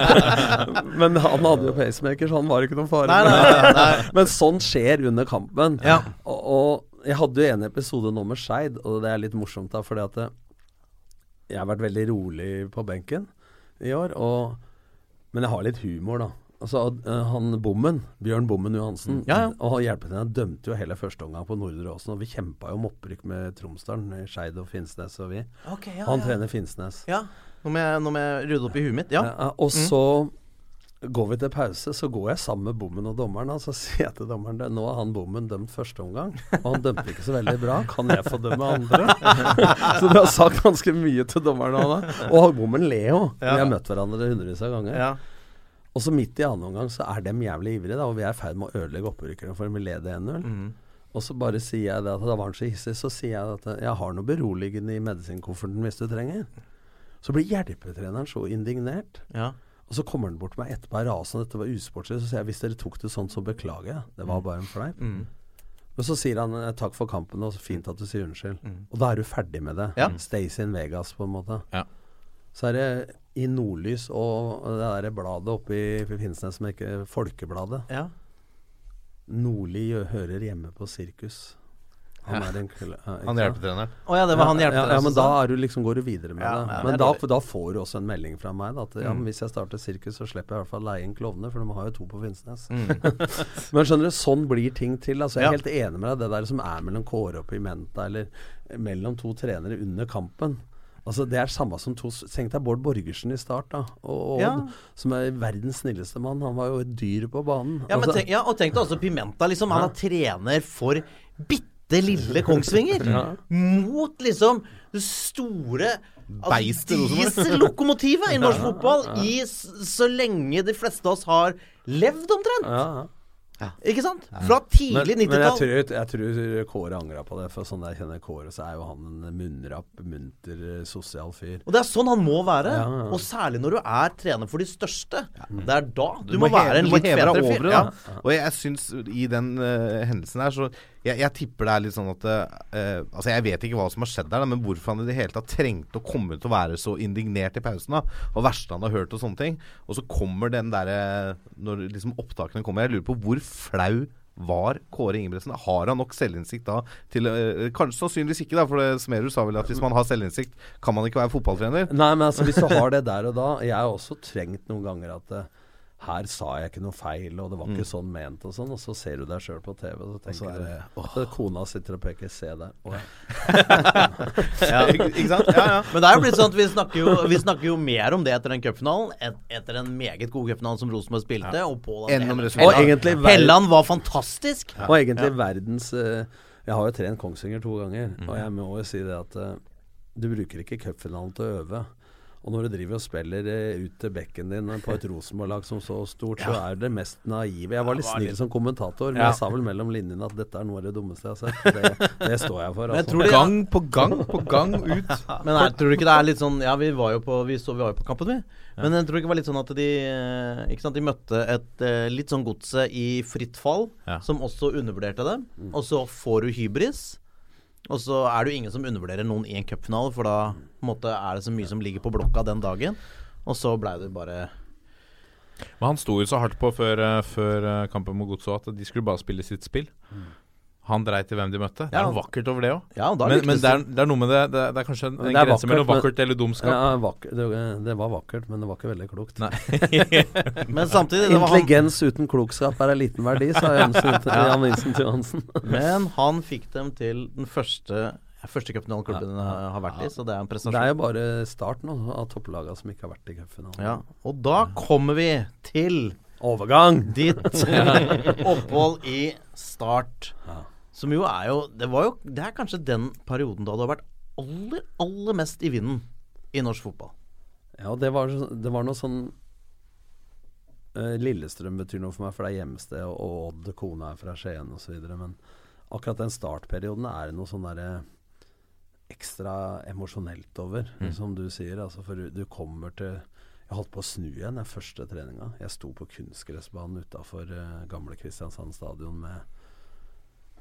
men han hadde jo pacemaker, så han var ikke noen fare. Nei, nei, nei, nei. Men sånn skjer under kampen. Ja. Og, og jeg hadde jo en episode nå med Skeid, og det er litt morsomt da, fordi at jeg har vært veldig rolig på benken i år, og, men jeg har litt humor, da. Altså, eh, han Bommen, Bjørn Bommen Johansen, Ja, ja. og hjelpetrener dømte jo hele første omgang på Nordre Åsen, og vi kjempa jo om opprykk med Tromsdalen, Skeid og Finnsnes og vi. Okay, ja, Han trener Finnsnes. Ja. Nå må jeg, nå må jeg rydde opp i huet mitt. Ja. Og så går vi til pause, så går jeg sammen med bommen og dommeren. Og så sier jeg til dommeren nå har han bommen dømt første omgang, og han dømte ikke så veldig bra. Kan jeg få dømme andre? så du har sagt ganske mye til dommeren. Da. og bommen ler jo. Vi har møtt hverandre hundrevis av ganger. Og så midt i annen omgang så er dem jævlig ivrige, da, og vi er i ferd med å ødelegge opprykkerne for dem. vi leder 1-0. Og så bare sier jeg det at da var han så hissig, så sier jeg at jeg har noe beroligende i medisinkofferten hvis du trenger. Så blir hjelpetreneren så indignert. Ja. Og så kommer han bort til meg etterpå er rasende, dette var usportslig. Så sier jeg hvis dere tok det sånn, så beklager jeg. Det var bare en fleip. Men så sier han eh, takk for kampen, og så fint at du sier unnskyld. Og da er du ferdig med det. Ja. Stays in Vegas, på en måte. Ja. Så er det i Nordlys og det der bladet oppe i Finnsnes som heter Folkebladet. ja. Nordli hører hjemme på sirkus. Han er en Han hjelpetreneren. Å ja, det var han hjelpetreneren ja, ja, men da er du liksom, går du videre med Ja, det. men da, da får du også en melding fra meg da, at ja, men hvis jeg starter sirkus, så slipper jeg i hvert fall leie inn klovner, for de har jo to på Finnsnes. men skjønner du, sånn blir ting til. Altså, jeg er Ja. helt enig med deg. Det der som er mellom Kåre og Pimenta, eller mellom to trenere under kampen. Altså Det er samme som to Tenk deg Bård Borgersen i start, da. Og, Odd, Ja. Som er verdens snilleste mann. Han var jo et dyr på banen. Ja, men Altså, tenk, ja, og tenk deg også Pimenta. Liksom, han er trener for bitte lille Kongsvinger. Mot liksom det store Beistet-lokomotivet i norsk fotball i så lenge de fleste av oss har levd, omtrent. ja, ja. Ikke sant? Fra tidlig Men, men jeg, 90-tall. tror, jeg tror Kåre angra på det, for sånn jeg kjenner Kåre, så er jo han en munnrapp, munter, eh, sosial fyr. Og det er sånn han må være. Ja, ja. Og særlig når du er trener for de største. Det er da du, Du må, må, være en litt over fyr. det. Ja. Og jeg syns i den uh, hendelsen her, så jeg, jeg tipper det er litt sånn at eh, Altså, jeg vet ikke hva som har skjedd der, men hvorfor han i det hele tatt trengte å komme ut og være så indignert i pausen, da. Og verste han har hørt og sånne ting. Og så kommer den derre Når liksom opptakene kommer, jeg lurer på hvor flau var Kåre Ingebrigtsen? Har han nok selvinnsikt da til eh, Kanskje sannsynligvis ikke, da, for Smerud sa vel at hvis man har selvinnsikt, kan man ikke være fotballtrener. Nei, men altså hvis du har det der og da Jeg har også trengt noen ganger at eh, her sa jeg ikke noe feil, og det var ikke sånn ment, og sånn. Og så ser du deg sjøl på TV, og så tenker så er du åh. Kona sitter og peker 'se der'. Oh, ja. Ja. Ikke sant? Ja, ja. Men det er jo blitt sånn at vi snakker jo, vi snakker jo mer om det etter den cupfinalen, et, etter den meget gode cupfinalen som Rosenborg spilte. Og på den Helland- Og egentlig Helland var fantastisk. Og egentlig verdens uh, Jeg har jo trent Kongsvinger to ganger, og jeg må jo si det at uh, du bruker ikke cupfinalen til å øve. Og når du driver og spiller eh, ut til bekken din på et Rosenborg-lag som så stort, så er det mest naive. Jeg var litt snill som kommentator, men Ja. jeg sa vel mellom linjene at dette er noe av det dummeste jeg har sett. Det, det står jeg for. Altså. jeg det, Gang på gang på gang ut. Men jeg tror du ikke det er litt sånn Ja, vi var jo på Vi, så, vi var jo på kampen, vi. Men jeg tror ikke det var litt sånn at de eh, Ikke sant, de møtte et eh, litt sånn godset i fritt fall, Ja. som også undervurderte dem. Og så får du hybris. Og så er det jo ingen som undervurderer noen i en cupfinale, for da på en måte, er det så mye som ligger på blokka den dagen. Og så blei det bare Men han sto jo så hardt på før, eh, før eh, kampen mot Godset at de skulle bare spille sitt spill. Han dreit i hvem de møtte. Det er noe vakkert over det òg. Ja, Men, men det, er, det. er noe med det Det, det er kanskje en, en er grense mellom vakkert, eller dumskap. Ja, vakker, det, det var vakkert, men det var ikke veldig klokt. Men samtidig det var han, Intelligens uten klokskap er en liten verdi, sa til Jan Vincent Johansen. Men han fikk dem til den første Første cupfinaleklubben ja. har vært i, så det er en Det er jo bare starten av topplagene som ikke har vært i cupfinalen. Ja, og da kommer vi til Overgang! ditt opphold i Start. Ja. Som jo er jo Det var jo Det er kanskje den perioden da du har vært aller, aller mest i vinden i norsk fotball. Ja, det var, det var noe sånn eh, Lillestrøm betyr noe for meg, for det er hjemsted, og, Odd, kona er fra Skien osv. Men akkurat den startperioden er det noe sånn derre ekstra emosjonelt over, som du sier. Altså, for du, du kommer til Jeg holdt på å snu igjen den første treninga. Jeg sto på kunstgressbanen utafor uh, gamle Kristiansand stadion med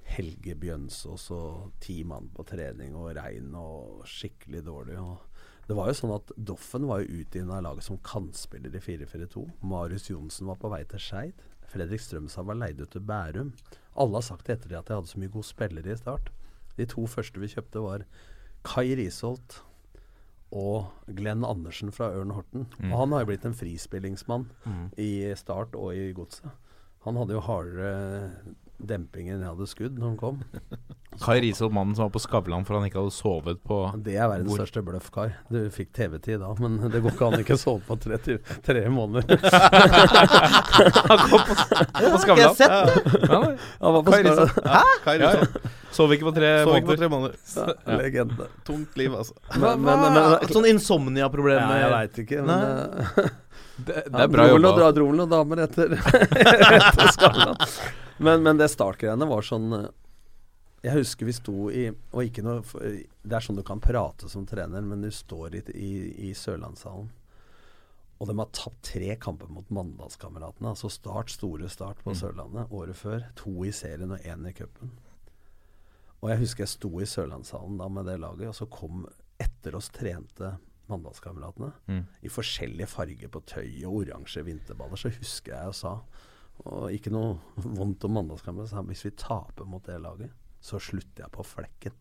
Helge Bjønsås og ti mann på trening og regn og skikkelig dårlig. Og det var jo sånn at Doffen var jo utgitt av laget som kantspiller i 4-4-2. Marius Johnsen var på vei til Skeid. Fredrik Strømsand var leid ut til Bærum. Alle har sagt etter det at jeg hadde så mye gode spillere i start. De to første vi kjøpte, var Kai Risholt og Glenn Andersen fra Ørn Horten. Og han har jo blitt en frispillingsmann i Start og i Godset. Han hadde jo hardere demping enn jeg hadde skudd når han kom. Kai Risholt, mannen som var på Skavlan for han ikke hadde sovet på Det er verdens Hvor- største bløff, Kai. Du fikk TV-tid da, men det går ikke an å ikke sove på tre, tre måneder. På Jeg Skavlan. har sett det! Ja. Han var på Kai. Risholt. Hæ? Kai Ja, Risholt. Sov ikke på tre Sov ikke på måneder. tre måneder. Ja, legende. Tungt liv, altså. Men, men, men, men Sånn insomnia-problem? ja, jeg veit ikke. Men, eh, Det, det er bra jobba. dro vel noen damer etter, etter Skavlan. Men, men det startgreiene var sånn eh, Jeg husker vi sto i Og ikke noe Det er sånn du kan prate som trener, men du står i, i, i Sørlandshallen. Og de har tapt tre kamper mot Mandalskameratene. Altså Start, store Start på Sørlandet året før. To i serien og én i cupen. Og jeg husker jeg sto i Sørlandshallen da med det laget, og så kom Etter oss trente Mandalskameratene Mm. i forskjellige farger på tøy og oransje vinterballer. Så husker jeg og sa, og ikke noe vondt om mandagskampen. sa hvis vi taper mot det laget, så slutter jeg på flekken.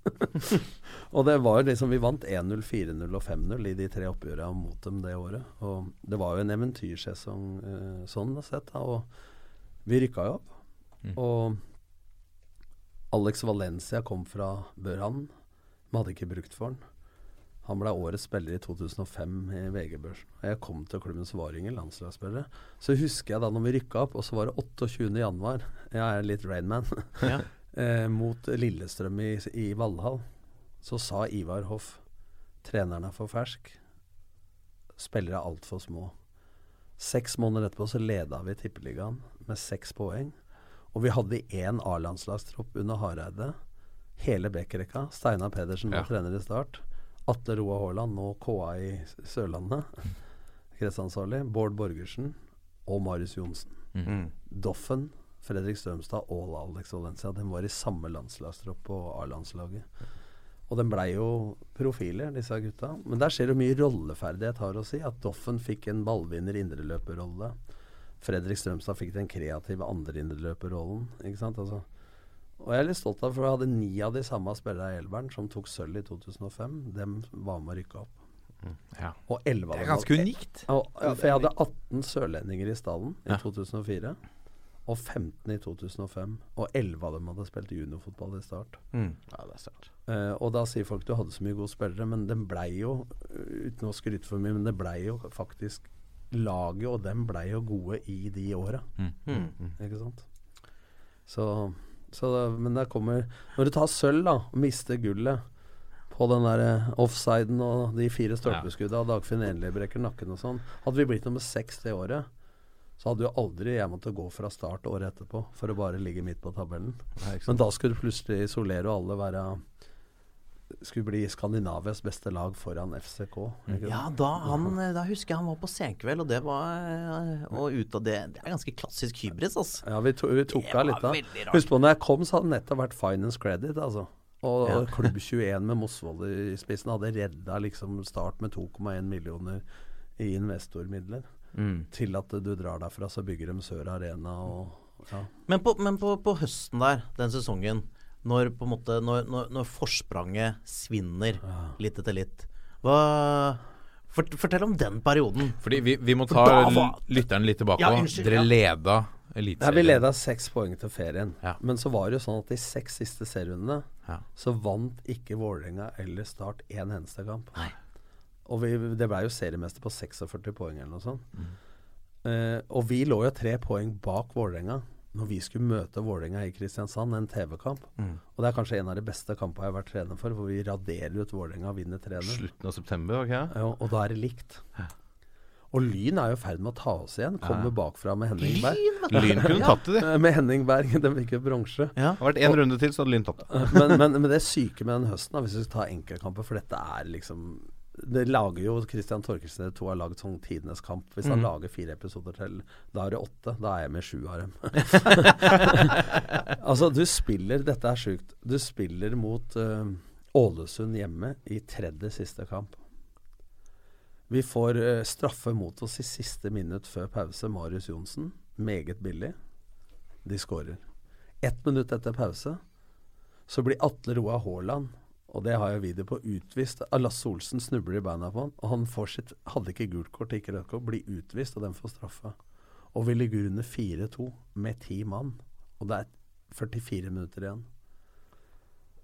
og det var liksom Vi vant 1-0, 4-0 og 5-0 i de tre oppgjørene mot dem det året. Og det var jo en eventyrsesong eh, sånn sett. Da, og vi rykka jo opp. Og Alex Valencia kom fra Børhan. Vi hadde ikke brukt for han. Han ble årets spiller i 2005 i VG-børsen. Og jeg kom til klubben, var det landslagsspillere. Så husker jeg da når vi rykka opp, og så var det 28. januar Jeg er litt Rainman. Ja. eh, mot Lillestrøm i, i Valhall. Så sa Ivar Hoff treneren er for fersk. Spillere er altfor små. Seks måneder etterpå så leda vi Tippeligaen med seks poeng. Og vi hadde én A-landslagstropp under Hareide. Hele Bekkerekka. Steinar Pedersen var Ja. trener i start. Atle Roa Haaland, nå KA i Sørlandet. Kretsansvarlig. Bård Borgersen og Marius Johnsen. Mm. Doffen, Fredrik Strømstad og Alex Valencia. De var i samme landslagstropp på A-landslaget. Og de blei jo profiler, disse gutta. Men der skjer du mye rolleferdighet, har å si. At Doffen fikk en ballvinner indreløperrolle. Fredrik Strømstad fikk den kreative andre indreløperrollen. Ikke sant? Altså. Og jeg er litt stolt av for jeg hadde ni av de samme spillerne i Elveren som tok sølv i 2005. Dem var med å rykke opp. Ja. Og 11 av Det er ganske hadde- unikt. Og, ja, for jeg hadde 18 sørlendinger i stallen i Ja. 2004. Og 15 i 2005. Og 11 av dem hadde spilt juniorfotball i start. Mm. Ja, det er start. Uh, og da sier folk du hadde så mye gode spillere, men den blei jo, uh, uten å skryte for mye, men det blei jo faktisk Laget og dem blei jo gode i de åra. Mm. Ikke sant? Så da- Men der kommer Når du tar sølv, da, og mister gullet på den der eh, offsiden og de fire stolpeskudda og Dagfinn Enli brekker nakken og sånn Hadde vi blitt nummer seks det året, så hadde jo aldri jeg måttet gå fra start året etterpå for å bare ligge midt på tabellen. Men da skulle plutselig Soler og alle være skulle bli Skandinavias beste lag foran FCK. Ja, da, han, da husker jeg han var på senkveld, og det var eh, Og ut av det Det er ganske klassisk hybris, altså. Ja, vi, to, vi tok av litt av. Husk på, når jeg kom, så hadde det nettopp vært Finance Credit, altså. Og Ja. Klubb 21 med Mosvold i spissen hadde redda liksom Start med 2,1 millioner i investormidler. Mm. Til at du drar derfra, så bygger de Sør Arena og ja. Men, på, men på, på høsten der, den sesongen, når på en måte Når, når, når forspranget svinner litt etter litt Hva fort, Fortell om den perioden. Fordi vi, vi må ta var- lytteren litt tilbake Ja, unnskyld, Dere ja. leda Eliteserien. vi leda seks poeng til ferien. Ja. Men så var det jo sånn at de seks siste serierundene Ja. så vant ikke Vålerenga eller Start én eneste kamp. Nei. Og vi, det ble jo seriemester på 46 poeng eller noe sånt. Mm. Uh, og vi lå jo tre poeng bak Vålerenga når vi skulle møte Vålerenga i Kristiansand, en TV-kamp. Mm. Og det er kanskje en av de beste kampene jeg har vært trener for, hvor vi raderer ut Vålerenga og vinner 3-0. Slutten av september, ok? Ja, og da er det likt. Og Lyn er jo i ferd med å ta oss igjen. Kommer bakfra med Henning Berg. Lyn kunne tatt det, de. Eh, Med Henning Berg. De fikk jo bronse. Ja. Det har vært én runde til, så hadde Lyn tatt det. men, men, men det syke med den høsten, da, hvis vi skal ta enkeltkamper For dette er liksom Det lager jo Christian Torkelsen dere to har laget sånn tidenes kamp. Hvis han lager fire episoder til, da er det åtte. Da er jeg med sju av dem. altså, du spiller Dette er sjukt. Du spiller mot uh, Ålesund hjemme i tredje siste kamp. Vi får uh, straffe mot oss i siste minutt før pause. Marius Johnsen. Meget billig. De skårer. Ett minutt etter pause så blir Atle Roa Haaland, og det har jeg video på, utvist. Lasse Olsen snubler i beina på han, og han får sitt Hadde ikke gult kort, ikke rødt kort, blir utvist, og den får straffa. Og vi ligger under 4-2 med ti mann, og det er 44 minutter igjen.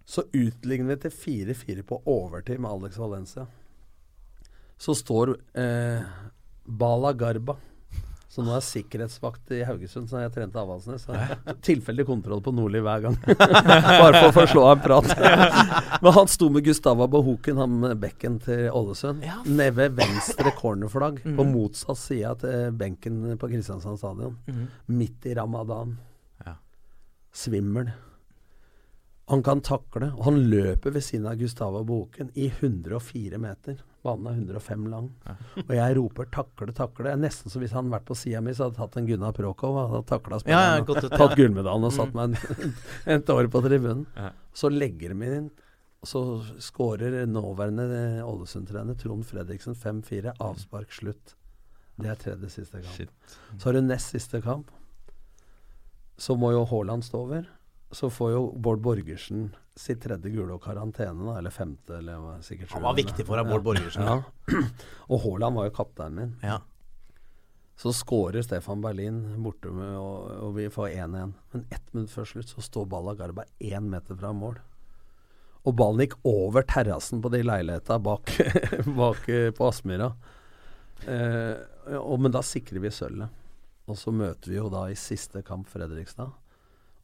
Så utligner vi til 4-4 på overtid med Alex Valencia. Så står eh, Bala Garba, som nå er sikkerhetsvakt i Haugesund, så jeg trente Avaldsnes. så Tilfeldig kontroll på Nordli hver gang. Bare for å få slå av en prat. Men han sto med Gustava Bohoken, han med bekken til Ålesund, nede ved venstre cornerflagg, på motsatt side til benken på Kristiansand stadion. Midt i ramadan. Ja. Svimmel. Han kan takle, og han løper ved siden av Gustava Bohoken i 104 meter. Banen er 105 lang. Og jeg roper 'takle, takle'. Det er nesten som hvis han hadde vært på sida mi, så hadde jeg tatt en Gunnar Prokov og hadde takla Ja, ja, spilleren. og ja. tatt gullmedaljen og satt meg en, et år på tribunen. Ja. Så legger de inn Så skårer nåværende Ålesund-trener Trond Fredriksen 5-4. Avspark slutt. Det er tredje siste kamp. Shit. Så har du nest siste kamp. Så må jo Haaland stå over. Så får jo Bård Borgersen sitt tredje gule og karantene, da, eller femte, eller hva, sikkert Han var viktig for deg, Bård Borgersen. Ja. Og Haaland var jo kapteinen min. Ja. Så skårer Stefan Berlin borte med, og, og vi får 1-1. Men ett minutt før slutt så står Balla Garba én meter fra mål. Og ballen gikk over terrassen på de leilighetene bak, bak eh, på Aspmyra. Eh, men da sikrer vi sølvet. Og så møter vi jo da i siste kamp Fredrikstad.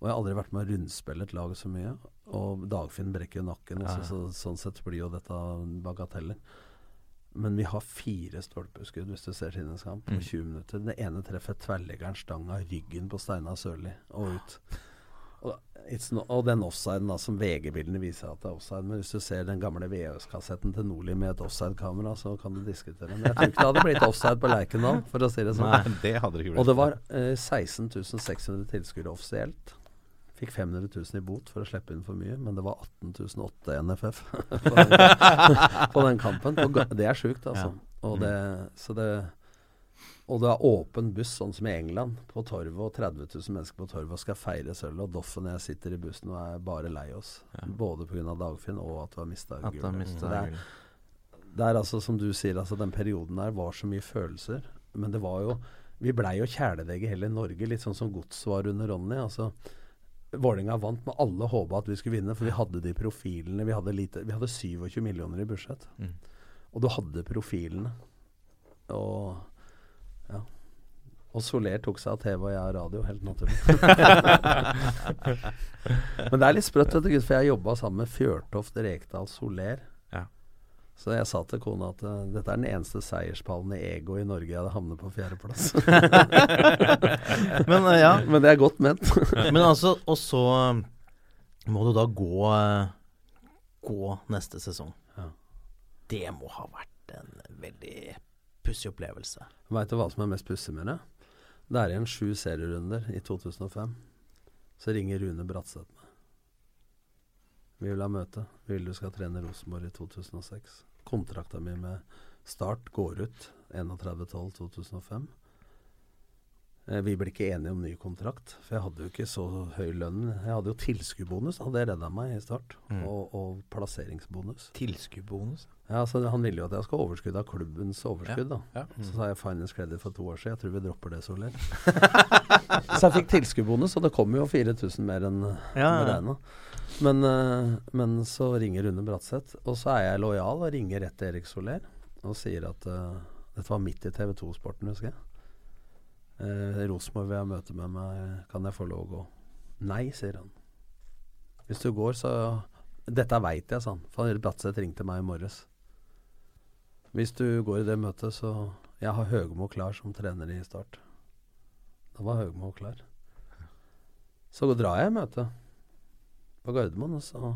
Og jeg har aldri vært med å rundspille et lag så mye. Og Dagfinn brekker jo nakken, så, så, sånn sett blir jo dette bagateller. Men vi har fire stolpeskudd hvis du ser tidenes kamp på 20 minutter. Det ene treffer tverrleggeren stanga ryggen på Steinar Sørli og ut. Og, it's no, og den offsiden da som VG-bildene viser at det er offside. Men hvis du ser den gamle VØS-kassetten til Nordli med et offside-kamera, så kan du diskutere. Men jeg tror ikke det hadde blitt offside på Lerkendal, for å si det sånn. Nei, det hadde det ikke blitt. Og det var eh, 16 600 tilskuere offisielt. Fikk 500 000 i bot for å slippe inn for mye, men det var 18 008 NFF på, den, på den kampen. Det er sjukt, altså. Og det, så det, og det er åpen buss, sånn som i England, på torvet, og 30 000 mennesker på torvet og skal feire sølvet. Og Doffen og jeg sitter i bussen og er bare lei oss. Både pga. Dagfinn og at vi har mista du gullet. det Det er altså som du sier, altså den perioden der var så mye følelser. Men det var jo Vi blei jo kjæledegge hele Norge, litt sånn som Gods var under Ronny. altså Vålerenga vant, men alle håpa at vi skulle vinne, for vi hadde de profilene. Vi hadde, lite, vi hadde 27 millioner i budsjett. Mm. Og du hadde profilene. Og ja. Og Soler tok seg av TV og jeg av radio, helt naturlig. Men det er litt sprøtt, for jeg jobba sammen med Fjørtoft, Rekdal, Soler. Så jeg sa til kona at uh, dette er den eneste seierspallen i ego i Norge jeg hadde havnet på fjerdeplass. Men eh, ja. Men det er godt ment. Men altså, og så um, må du da gå eh, Gå neste sesong. Ja. Det må ha vært en veldig pussig opplevelse. Veit du hva som er mest pussig med det? Det er igjen sju serierunder i 2005. Så ringer Rune Bratseth meg. Vi vil ha møte. Vi vil du skal trene Rosenborg i 2006. Kontrakta mi med Start går ut 31.12.2005. Eh, Vi ble ikke enige om ny kontrakt, for jeg hadde jo ikke så høy lønn. Jeg hadde jo tilskuddsbonus, hadde redda meg i start, Mm. og, og plasseringsbonus. Tilskuddsbonus? Ja, altså Han ville jo at jeg skulle ha overskudd av klubbens overskudd. da Ja. Så sa jeg finance credit for to år siden. Jeg tror vi dropper det, Soler. så jeg fikk tilskuddsbonus, og det kom jo 4000 mer enn Ja, ja. Men, eh, men så ringer Rune Bratseth, og så er jeg lojal og ringer rett til Erik Soler og sier at uh, dette var midt i TV 2-sporten, husker jeg. Uh, Rosenborg vil ha møte med meg, kan jeg få lov å gå? Nei, sier han. Hvis du går, så Dette veit jeg, sa han. For Bratseth ringte meg i morges. Hvis du går i det møtet, så Jeg har Høgmo klar som trener i Start. Da var Høgmo klar. Så drar jeg i møtet på Gardermoen, og så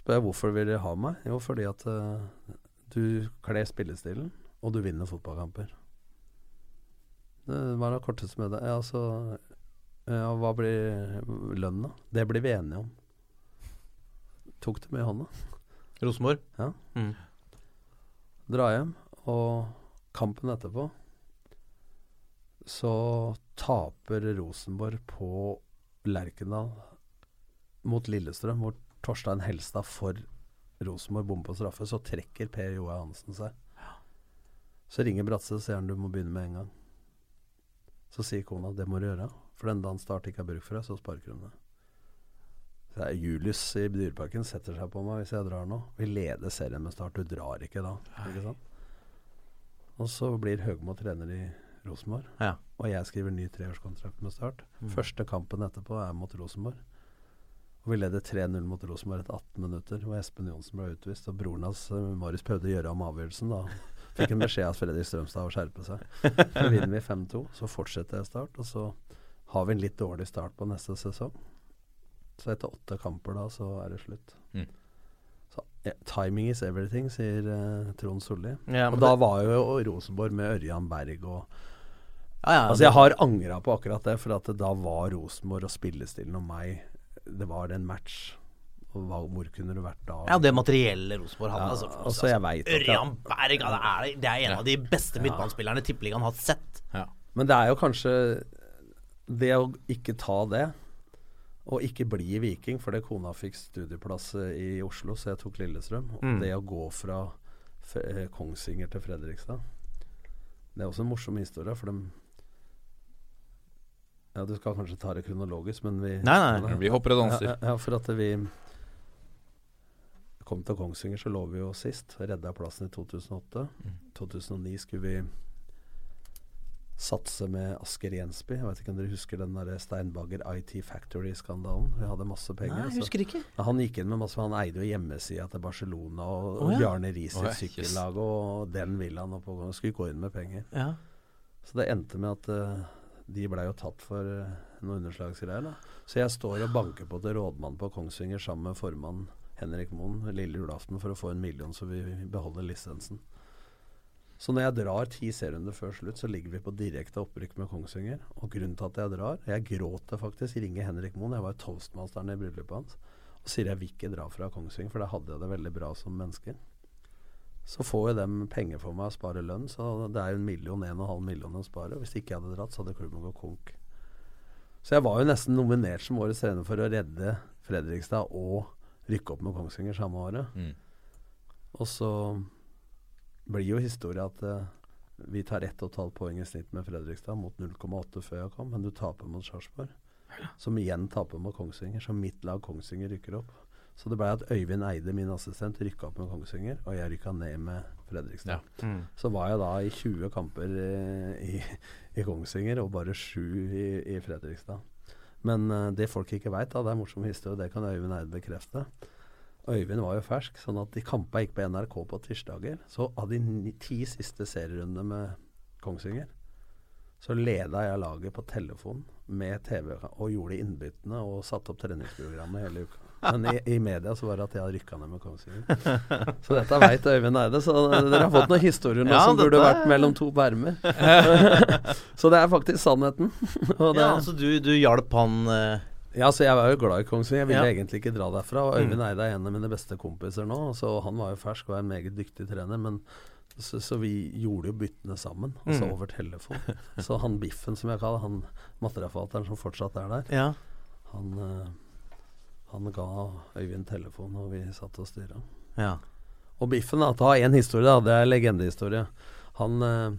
spør jeg hvorfor vil de ha meg. Jo, fordi at uh, du kler spillestilen, og du vinner fotballkamper. Det var det korteste med det. Ja, altså ja, Hva blir lønna? Det blir vi enige om. Tok det med i hånda. Rosenborg? Ja. Mm. Dra hjem, og kampen etterpå så taper Rosenborg på Lerkendal mot Lillestrøm, hvor Torstein Helstad for Rosenborg bommer på straffe. Så trekker Per Joar Hansen seg. Så ringer Bratse og sier han du må begynne med en gang. Så sier kona det må du gjøre, for den dagen Start ikke har bruk for deg, så sparker hun deg. Så er Julius i Dyreparken setter seg på meg hvis jeg drar nå. Vi leder serien med Start, du drar ikke da. Ikke sant? Og så blir Høgmo trener i Rosenborg, Ja. og jeg skriver ny treårskontrakt med Start. Første kampen etterpå er mot Rosenborg. Og vi leder 3-0 mot Rosenborg etter 18 minutter, hvor Espen Johnsen ble utvist. Og broren hans, eh, Marius, prøvde å gjøre om avgjørelsen. Da fikk en beskjed av Fredrik Strømstad å skjerpe seg. Så vinner vi 5-2. Så fortsetter jeg Start, og så har vi en litt dårlig start på neste sesong. Så etter åtte kamper da, så er det slutt. Mm. Så ja, timing is everything, sier eh, Trond Solli. Ja, og da var jo Rosenborg med Ørjan Berg og Ja, ja, Altså Jeg har angra på akkurat det, for at da var Rosenborg og spillestilen og meg Det var en match. Og hva, hvor kunne du vært da? Ja, det materielle Rosenborg hadde. Ja, altså, altså, altså, Ørjan Berg, det er, det er en av de beste midtbanespillerne Tippeligaen har sett. Men det er jo kanskje det å ikke ta det, og ikke bli Viking, fordi kona fikk studieplass eh, i Oslo, så jeg tok Lillestrøm. Og Mm. det å gå fra eh, Kongsvinger til Fredrikstad Det er også en morsom historie, for dem Ja, du skal kanskje ta det kronologisk, men vi Nei, nei. Vi hopper og danser. Ja, ja, ja, for at vi kom til Kongsvinger, så lå vi jo sist. Redda plassen i 2008. Mm. 2009 skulle vi satse med Asker Jensby. Jeg vet ikke om dere husker den der Steinbagger IT Factory-skandalen? Vi hadde masse penger. Nei, jeg husker ikke. Ja, han gikk inn med masse Han eide jo hjemmesida til Barcelona og, oh, ja. og Bjarne Riis Å, ja, sykkellag, og den villaen og på Skulle gå inn med penger. Ja. Så det endte med at eh, de blei jo tatt for uh, noen underslagsgreier. da. Så jeg står og banker på til rådmannen på Kongsvinger sammen med formann Henrik Moen lille julaften for å få en million, så vi beholder lisensen. Så når jeg drar ti serierunder før slutt, så ligger vi på direkte opprykk med Kongsvinger. Og grunnen til at jeg drar Jeg gråter faktisk. Ringer Henrik Moen, jeg var toastmasteren i bryllupet hans, og sier jeg vil ikke dra fra Kongsvinger, for da hadde jeg det veldig bra som menneske. Så får jo dem penger for meg og sparer lønn, så det er jo en million, en og en halv million å spare. Hvis ikke jeg hadde dratt, så hadde klubben gått konk. Så jeg var jo nesten nominert som årets trener for å redde Fredrikstad og rykke opp med Kongsvinger samme året. Mm. Og så blir jo historia at uh, vi tar 1,5 poeng i snitt med Fredrikstad mot 0,8 før jeg kom, men du taper mot Sarpsborg. Som igjen taper mot Kongsvinger. Så mitt lag Kongsvinger rykker opp. Så det blei at Øyvind Eide, min assistent, rykka opp med Kongsvinger, og jeg rykka ned med Fredrikstad. Mm. Så var jeg da i 20 kamper eh, i, i Kongsvinger og bare sju i, i Fredrikstad. Men uh, det folk ikke veit, det er morsom historie, det kan Øyvind Eide bekrefte. Øyvind var jo fersk, sånn at de kampene gikk på NRK på tirsdager. Så av de ni, ti siste serierundene med Kongsvinger, så leda jeg laget på telefon med TV og gjorde innbyttene og satte opp treningsprogrammet hele uka. Men i, i media så var det at jeg hadde rykka ned med Kongsvinger. Så dette veit Øyvind Eide. Så dere har fått noen historier nå Ja, som burde vært mellom to permer. så det er faktisk sannheten. Og det, Ja, altså du, du hjalp han uh... ja, så jeg var jo glad i Kongsvinger. Jeg ville Ja. egentlig ikke dra derfra. Og Øyvind Eide er en av mine beste kompiser nå, så han var jo fersk og er en meget dyktig trener. Men så, så vi gjorde jo byttene sammen, altså Mm. over telefon. Så han Biffen, som jeg kaller han materialforvalteren som fortsatt er der, Ja. han, eh, han ga Øyvind telefon, og vi satt og styra. ja. Og Biffen, da, ta én historie, da. Det er legendehistorie. Han eh,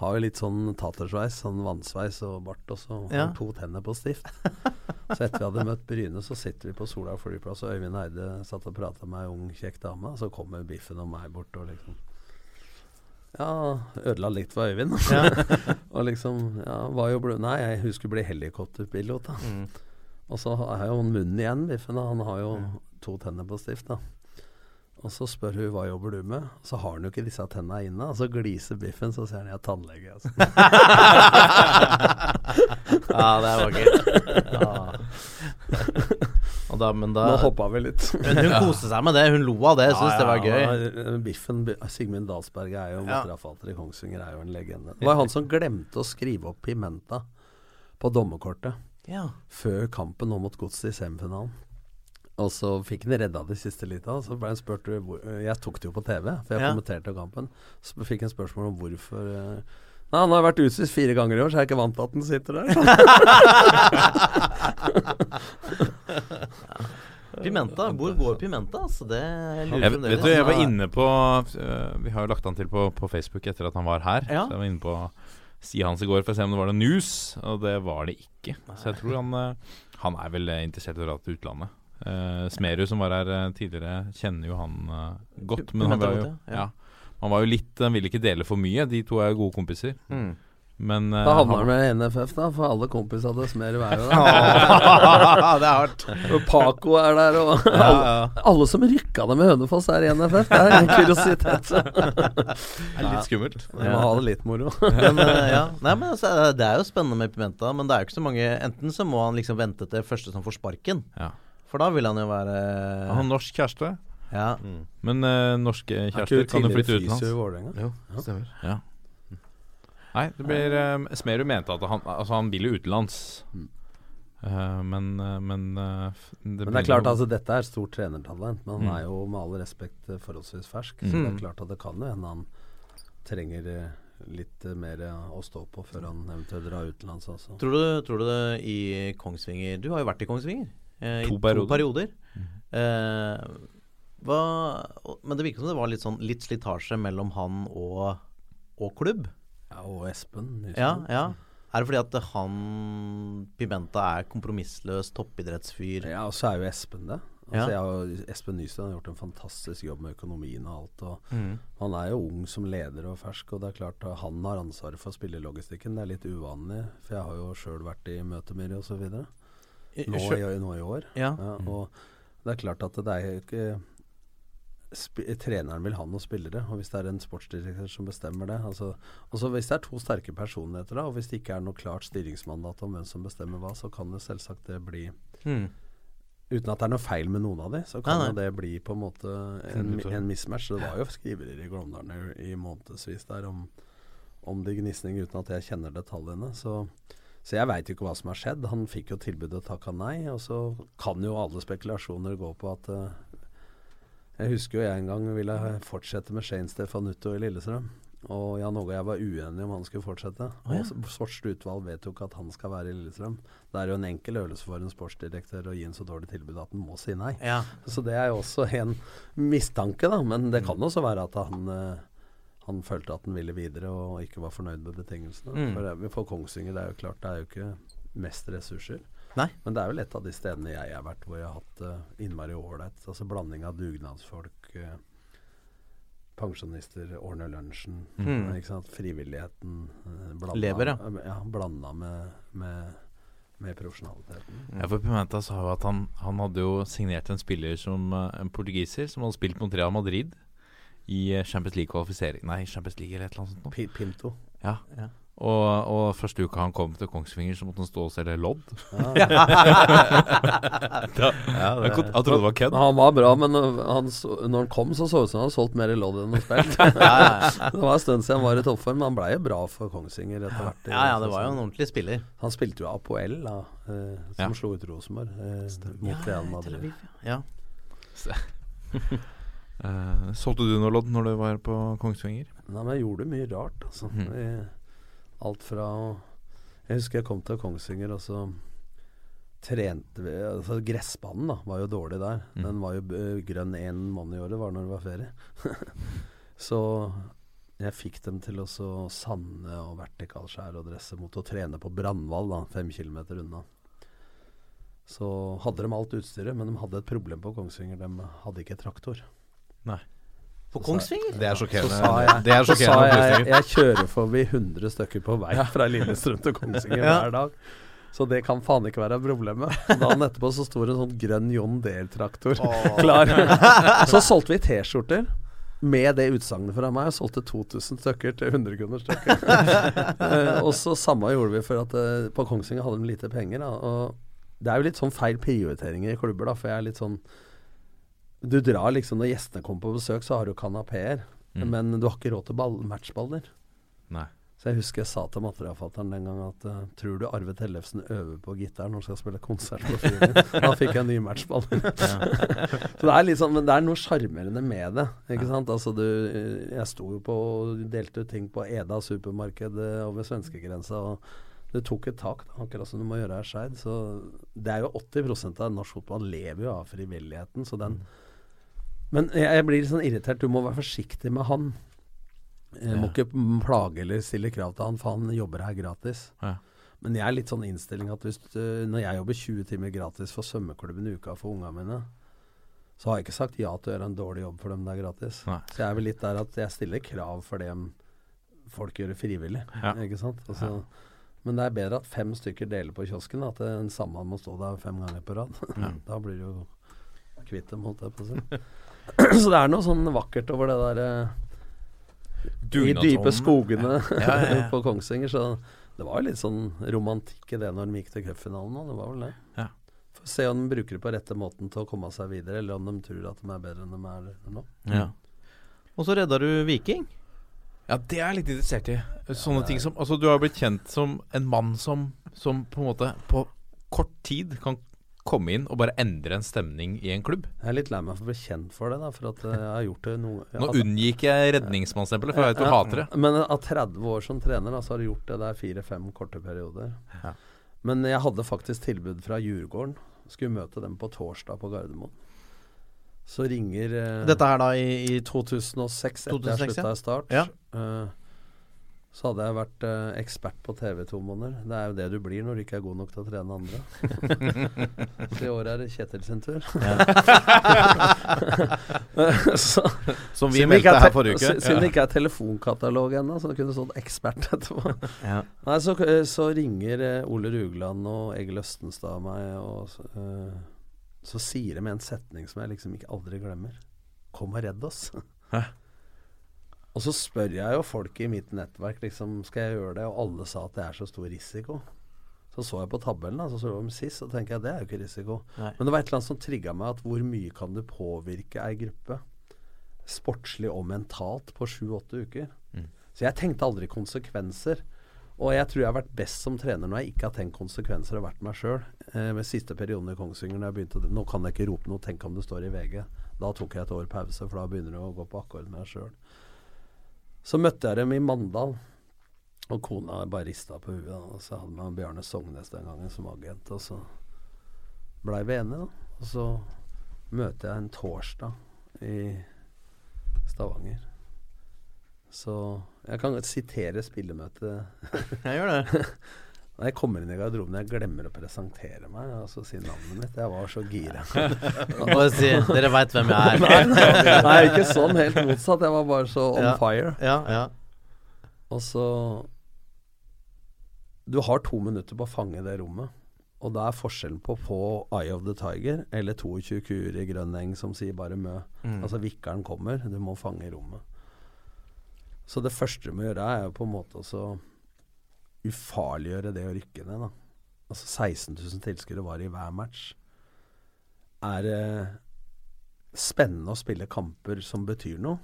har jo litt sånn tatersveis, sånn vannsveis og bart, også. og Ja. han to tenner på stift. så etter vi hadde møtt Bryne, så sitter vi på Sola flyplass, og Øyvind Eide satt og prata med ei ung, kjekk dame, og så kommer Biffen og meg bort og liksom Ja, ødela litt for Øyvind. og liksom Ja, hva jobber du Nei, jeg- husker å bli helikopterpilot, da. Mm. Og så er jo munnen igjen, Biffen. Han har jo to tenner på stift, da. Og så spør hun hva jobber du med, så har han jo ikke disse tennene inne. Og så gliser Biffen, så sier han jeg er tannlege. Altså. ja, det er vakkert. Ja. Da, men da Nå hoppa vi litt. Men hun koste seg med det. Hun lo av det. Jeg syns det var gøy. Ja, Biffen, Sigmund Dalsberg er jo Ja. materialforvalter i Kongsvinger, er jo en legende. Det var han som glemte å skrive opp Pimenta på dommerkortet Ja. før kampen nå mot Godset i semifinalen. Og så fikk han redda det siste lita. Så ble han spurt Jeg tok det jo på TV, for jeg Ja. kommenterte kampen. Så fikk han spørsmål om hvorfor eh, Nei, Han har vært utvist fire ganger i år, så jeg er ikke vant til at han sitter der. Pimenta. Hvor går Pimenta? Altså, det jeg lurer Jeg, vet du, jeg var inne på øh, Vi har jo lagt han til på, på Facebook etter at han var her. Ja. Så jeg var inne på sida hans i går for å se om det var noe news, og det var det ikke. Så jeg tror han øh, Han er vel eh, interessert i å dra til utlandet. Uh, Smerud, som var her eh, tidligere, kjenner jo han eh, godt. Men han var jo, ja. ja, han var jo litt Han ville ikke dele for mye. De to er jo gode kompiser. Mm. Men eh, Da havna han- med NFF, da, for alle kompisene hadde Smerud er været. det er hardt. Og Paco er der, og alle, alle som rykka det med Hønefoss, er i NFF. Det er en kuriositet. det er litt skummelt. Vi må ha det litt moro. Men, eh, ja. Nei, men altså, Det er jo spennende med Pimenta, men det er jo ikke så mange Enten så må han liksom vente til første som får sparken, Ja. for da vil han jo være Han har norsk kjæreste, Ja. men uh, norske kjærester kan jo flytte utenlands. i Ja, Jo, stemmer. Ja. Nei, det blir um, Smerud mente at han Altså, han vil jo utenlands. Eh, men uh, Men, uh, det Men det er klart, jo- altså dette er stort trenertalent, men han Mm. er jo med all respekt eh, forholdsvis fersk. Så Mm. det er klart at det kan jo hende han trenger eh, litt eh, mer eh, å stå på før han eventuelt drar utenlands Altså. Tror du, tror du det i Kongsvinger Du har jo vært i Kongsvinger eh, To i perioder. to perioder. Eh, hva, men det virker som det var litt sånn Litt slitasje mellom han og, og klubb. Ja, og Espen. Nystuen. Ja, ja. Er det fordi at han Pimenta er kompromissløs toppidrettsfyr? Ja, og så er jo Espen det. Ja. Altså, jeg Espen Nystuen har gjort en fantastisk jobb med økonomien og alt. Og Mm. Han er jo ung som leder og fersk, og det er klart at han har ansvaret for spillelogistikken. Det er litt uvanlig, for jeg har jo sjøl vært i møte med dem osv. Nå, i- nå i år. Ja. og det er klart at det er ikke Treneren vil ha noen spillere, og hvis det er en sportsdirektør som bestemmer det altså, også Hvis det er to sterke personligheter, da, og hvis det ikke er noe klart styringsmandat om hvem som bestemmer hva, så kan det selvsagt det bli Mm. Uten at det er noe feil med noen av de, så kan Nei, nei. det bli på en måte en, en mismatch. Det var jo skriverier i Glåmdalen i, i månedsvis der om, om de gnisninger, uten at jeg kjenner detaljene. Så, så jeg veit jo ikke hva som har skjedd. Han fikk jo tilbudet og takka nei, og så kan jo alle spekulasjoner gå på at eh, Jeg husker jo jeg en gang ville fortsette med Shane Stefanutto i Lillestrøm. Og Jan Åge og jeg var uenige om han skulle fortsette. Oh, ja. Og Sportslig utvalg vedtok at han skal være i Lillestrøm. Det er jo en enkel øvelse for en sportsdirektør å gi en så dårlig tilbud at han må si nei. Ja. Så det er jo også en mistanke, da. Men det kan også være at han eh, han følte at han ville videre og ikke var fornøyd med betingelsene. Mm. For, for Kongsvinger, det er jo klart, det er jo ikke mest ressurser. Nei. Men det er vel et av de stedene jeg har vært hvor jeg har hatt det innmari ålreit. Altså blanding av dugnadsfolk, uh, pensjonister, ordner lunsjen, Mm. ikke sant? frivilligheten. Uh, blanda- Lever, ja. ja. Blanda med, med, med profesjonaliteten. Ja, for Pimenta sa jo at han, han hadde jo signert en spiller som eh, en portugiser som hadde spilt mot Real Madrid i eh, Champions League-kvalifisering Nei, Champions League eller et eller annet sånt. noe. Pinto. Ja. Ja. Og, og første uka han kom til Kongsvinger, så måtte han stå og selge lodd. Ja. Da, jeg ko- jeg trodde det var kødd. Han var bra, men han når han kom, så så ut som han hadde solgt mer lodd enn han spilt. det var en stund siden han var i toppform, men han ble jo bra for Kongsvinger etter hvert. Ja, ja, det var jo en ordentlig spiller. Han spilte jo Apoel, da, eh, som Ja. slo ut Rosenborg eh, mot Real Madrid. Ja. uh, solgte du noe lodd når du var på Kongsvinger? Nei, men jeg gjorde mye rart, altså. Mm. I, alt fra Jeg husker jeg kom til Kongsvinger, og så trente vi altså Gressbanen da, var jo dårlig der. Mm. Den var jo grønn én måned i året, var når det var ferie. så jeg fikk dem til å så sande og vertikalskjære og dresse mot å trene på Brandval, da, fem kilometer unna. Så hadde de alt utstyret, men de hadde et problem på Kongsvinger. De hadde ikke traktor. På Kongsvinger? Det er Så sjokkerende. sa jeg, det er så sa jeg jeg kjører forbi 100 stykker på vei fra Lillestrøm til Kongsvinger Ja. hver dag. Så det kan faen ikke være problemet. Dagen etterpå så sto det en sånn grønn John Dale-traktor klar. Så solgte vi T-skjorter. Med det utsagnet fra meg, og solgte 2000 stykker til 100 kroner stykket. Eh, og så samme gjorde vi for at eh, på Kongsvinger hadde de lite penger. Da, og det er jo litt sånn feil prioriteringer i klubber, da, for jeg er litt sånn Du drar liksom Når gjestene kommer på besøk, så har du kanapeer, Mm. men du har ikke råd til ball, matchballer. Nei. Så jeg husker jeg sa til materialfatteren den gang at uh, tror du Arve Tellefsen øver på gitar når han skal spille konsert på Fyren? Da fikk jeg en ny matchball. så det er litt sånn, men det er noe sjarmerende med det. Ikke sant? Altså du, jeg sto jo på og delte ut ting på Eda supermarked over svenskegrensa. og det tok et tak, da, akkurat som du må gjøre her Skeid. Så det er jo 80% av norsk fotball lever jo av frivilligheten. Så den Men jeg, blir litt sånn irritert. Du må være forsiktig med han. Jeg må ikke plage eller stille krav til han, for han jobber her gratis. Ja. Men jeg er litt sånn innstilling at hvis du, når jeg jobber 20 timer gratis for svømmeklubben i uka for ungene mine, så har jeg ikke sagt ja til å gjøre en dårlig jobb for dem det er gratis. Nei. Så jeg er vel litt der at jeg stiller krav for det folk gjør det frivillig. Ja. Ikke sant? Altså, Men det er bedre at fem stykker deler på kiosken, at en samme må stå der fem ganger på rad. da blir du jo kvitt dem, holdt jeg på å si. så det er noe sånn vakkert over det derre i dype skogene Ja, ja, ja. på Kongsvinger. Så det var jo litt sånn romantikk i det når de gikk til cupfinalen nå. Det var vel det. Ja. Får se om de bruker det på rette måten til å komme seg videre, eller om de tror at de er bedre enn de er nå. Ja. Og så redda du Viking. Ja, det er jeg litt interessert i. Sånne ting som Altså, du har blitt kjent som en mann som, som på en måte på kort tid kan komme inn og bare endre en stemning i en klubb. Jeg er litt lei meg for å bli kjent for det, da, for at eh, jeg har gjort det noe Nå at- unngikk jeg redningsmannsstempelet, for jeg vet du Ja, hater det. Men av 30 år som trener, da, så har du gjort det der fire-fem korte perioder. Ja. Men jeg hadde faktisk tilbud fra Djurgården. Skulle møte dem på torsdag på Gardermoen. Så ringer eh, Dette her da i, i 2006, etter 2006, jeg slutta i Start. Ja. eh, så hadde jeg vært eh, ekspert på TV to måneder. Det er jo det du blir når du ikke er god nok til å trene andre. Så i år er det Kjetil sin tur. så, Som vi siden det ikke meldte er her te- forrige uke. si- Siden det ikke er telefonkatalog ennå, så det kunne stått ekspert etterpå. Ja. Nei, så, eh, så ringer eh, Ole Rugland og Egil Østenstad meg, og så, eh, så sier de en setning som jeg liksom ikke aldri glemmer. Kom og redd oss. Hæ? Og så spør jeg jo folk i mitt nettverk liksom, skal jeg gjøre det, og alle sa at det er så stor risiko. Så så jeg på tabellen, da, så så jeg om sist, og tenker jeg det er jo ikke risiko. Nei. Men det var et eller annet som trigga meg, at hvor mye kan du påvirke ei gruppe? Sportslig og mentalt på sju-åtte uker. Mm. Så jeg tenkte aldri konsekvenser. Og jeg tror jeg har vært best som trener når jeg ikke har tenkt konsekvenser og vært meg sjøl. Eh, med siste perioden i Kongsvinger, når jeg begynte Nå kan jeg ikke rope noe, tenk om det står i VG. Da tok jeg et år pause, for da begynner du å gå på akkord med deg sjøl. Så møtte jeg dem i Mandal. Og kona bare rista på huet. Og så hadde man Bjarne Sognes den gangen som agent. Og så blei vi enige, da. Og så møter jeg en torsdag i Stavanger. Så jeg kan sitere spillemøtet. Jeg gjør det. Når jeg kommer inn i garderoben, jeg glemmer å presentere meg og så si navnet mitt. Jeg var så gira. og si 'Dere veit hvem jeg er'. Nei, nei, nei, ikke sånn. Helt motsatt. Jeg var bare så on Ja. fire. Ja, ja. Og så Du har to minutter på å fange det rommet. Og da er forskjellen på på Eye of the Tiger eller 22 kuer i grønn eng som sier bare mø. Mm. Altså vikkeren kommer, du må fange rommet. Så det første du må gjøre, er jo på en måte også ufarliggjøre det å rykke ned, da. Altså 16 000 tilskuere var i hver match. Er det spennende å spille kamper som betyr noe?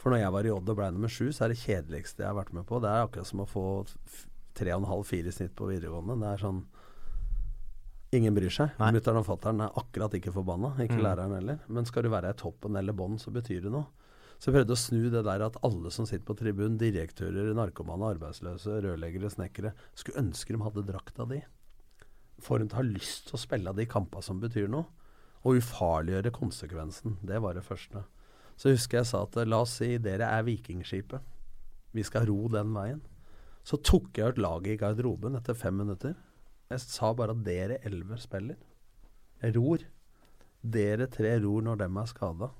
For når jeg var i Odd og ble nummer sju, så er det kjedeligste jeg har vært med på. Det er akkurat som å få f- tre og en halv, fire i snitt på videregående. Det er sånn Ingen bryr seg. Mutter'n og fatter'n er akkurat ikke forbanna. Ikke Mm. læreren heller. Men skal du være i toppen eller bånn, så betyr det noe. Så jeg prøvde å snu det der at alle som sitter på tribunen, direktører, narkomane, arbeidsløse, rørleggere, snekkere, skulle ønske de hadde drakta di. Får dem til å ha lyst til å spille de kampene som betyr noe. Og ufarliggjøre konsekvensen. Det var det første. Så husker jeg sa at la oss si dere er Vikingskipet. Vi skal ro den veien. Så tok jeg ut laget i garderoben etter fem minutter. Jeg sa bare at dere elleve spiller. Jeg ror. Dere tre ror når dem er skada.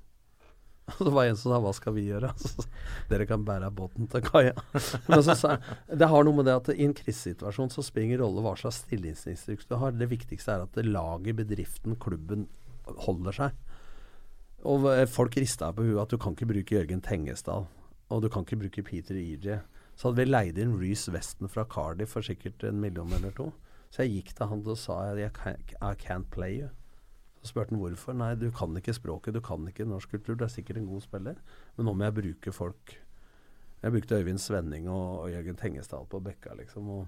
Og det var en som sa 'hva skal vi gjøre'? Så, dere kan bære båten til kaia. Det har noe med det at i en krisesituasjon så spiller rolle hva slags stillingsinstruks du har. Det viktigste er at laget, bedriften, klubben holder seg. Og folk rista på huet at du kan ikke bruke Jørgen Tengesdal. Og du kan ikke bruke Peter EJ. Så hadde vi leid inn Reece Weston fra Cardiff for sikkert en million eller to. Så jeg gikk til han og sa I can't play you. Så spurte han hvorfor. Nei, du kan ikke språket, du kan ikke norsk kultur. Du er sikkert en god spiller, men nå må jeg bruke folk. Jeg brukte Øyvind Svenning og, og Jørgen Tengesdal på bekka, liksom. Og,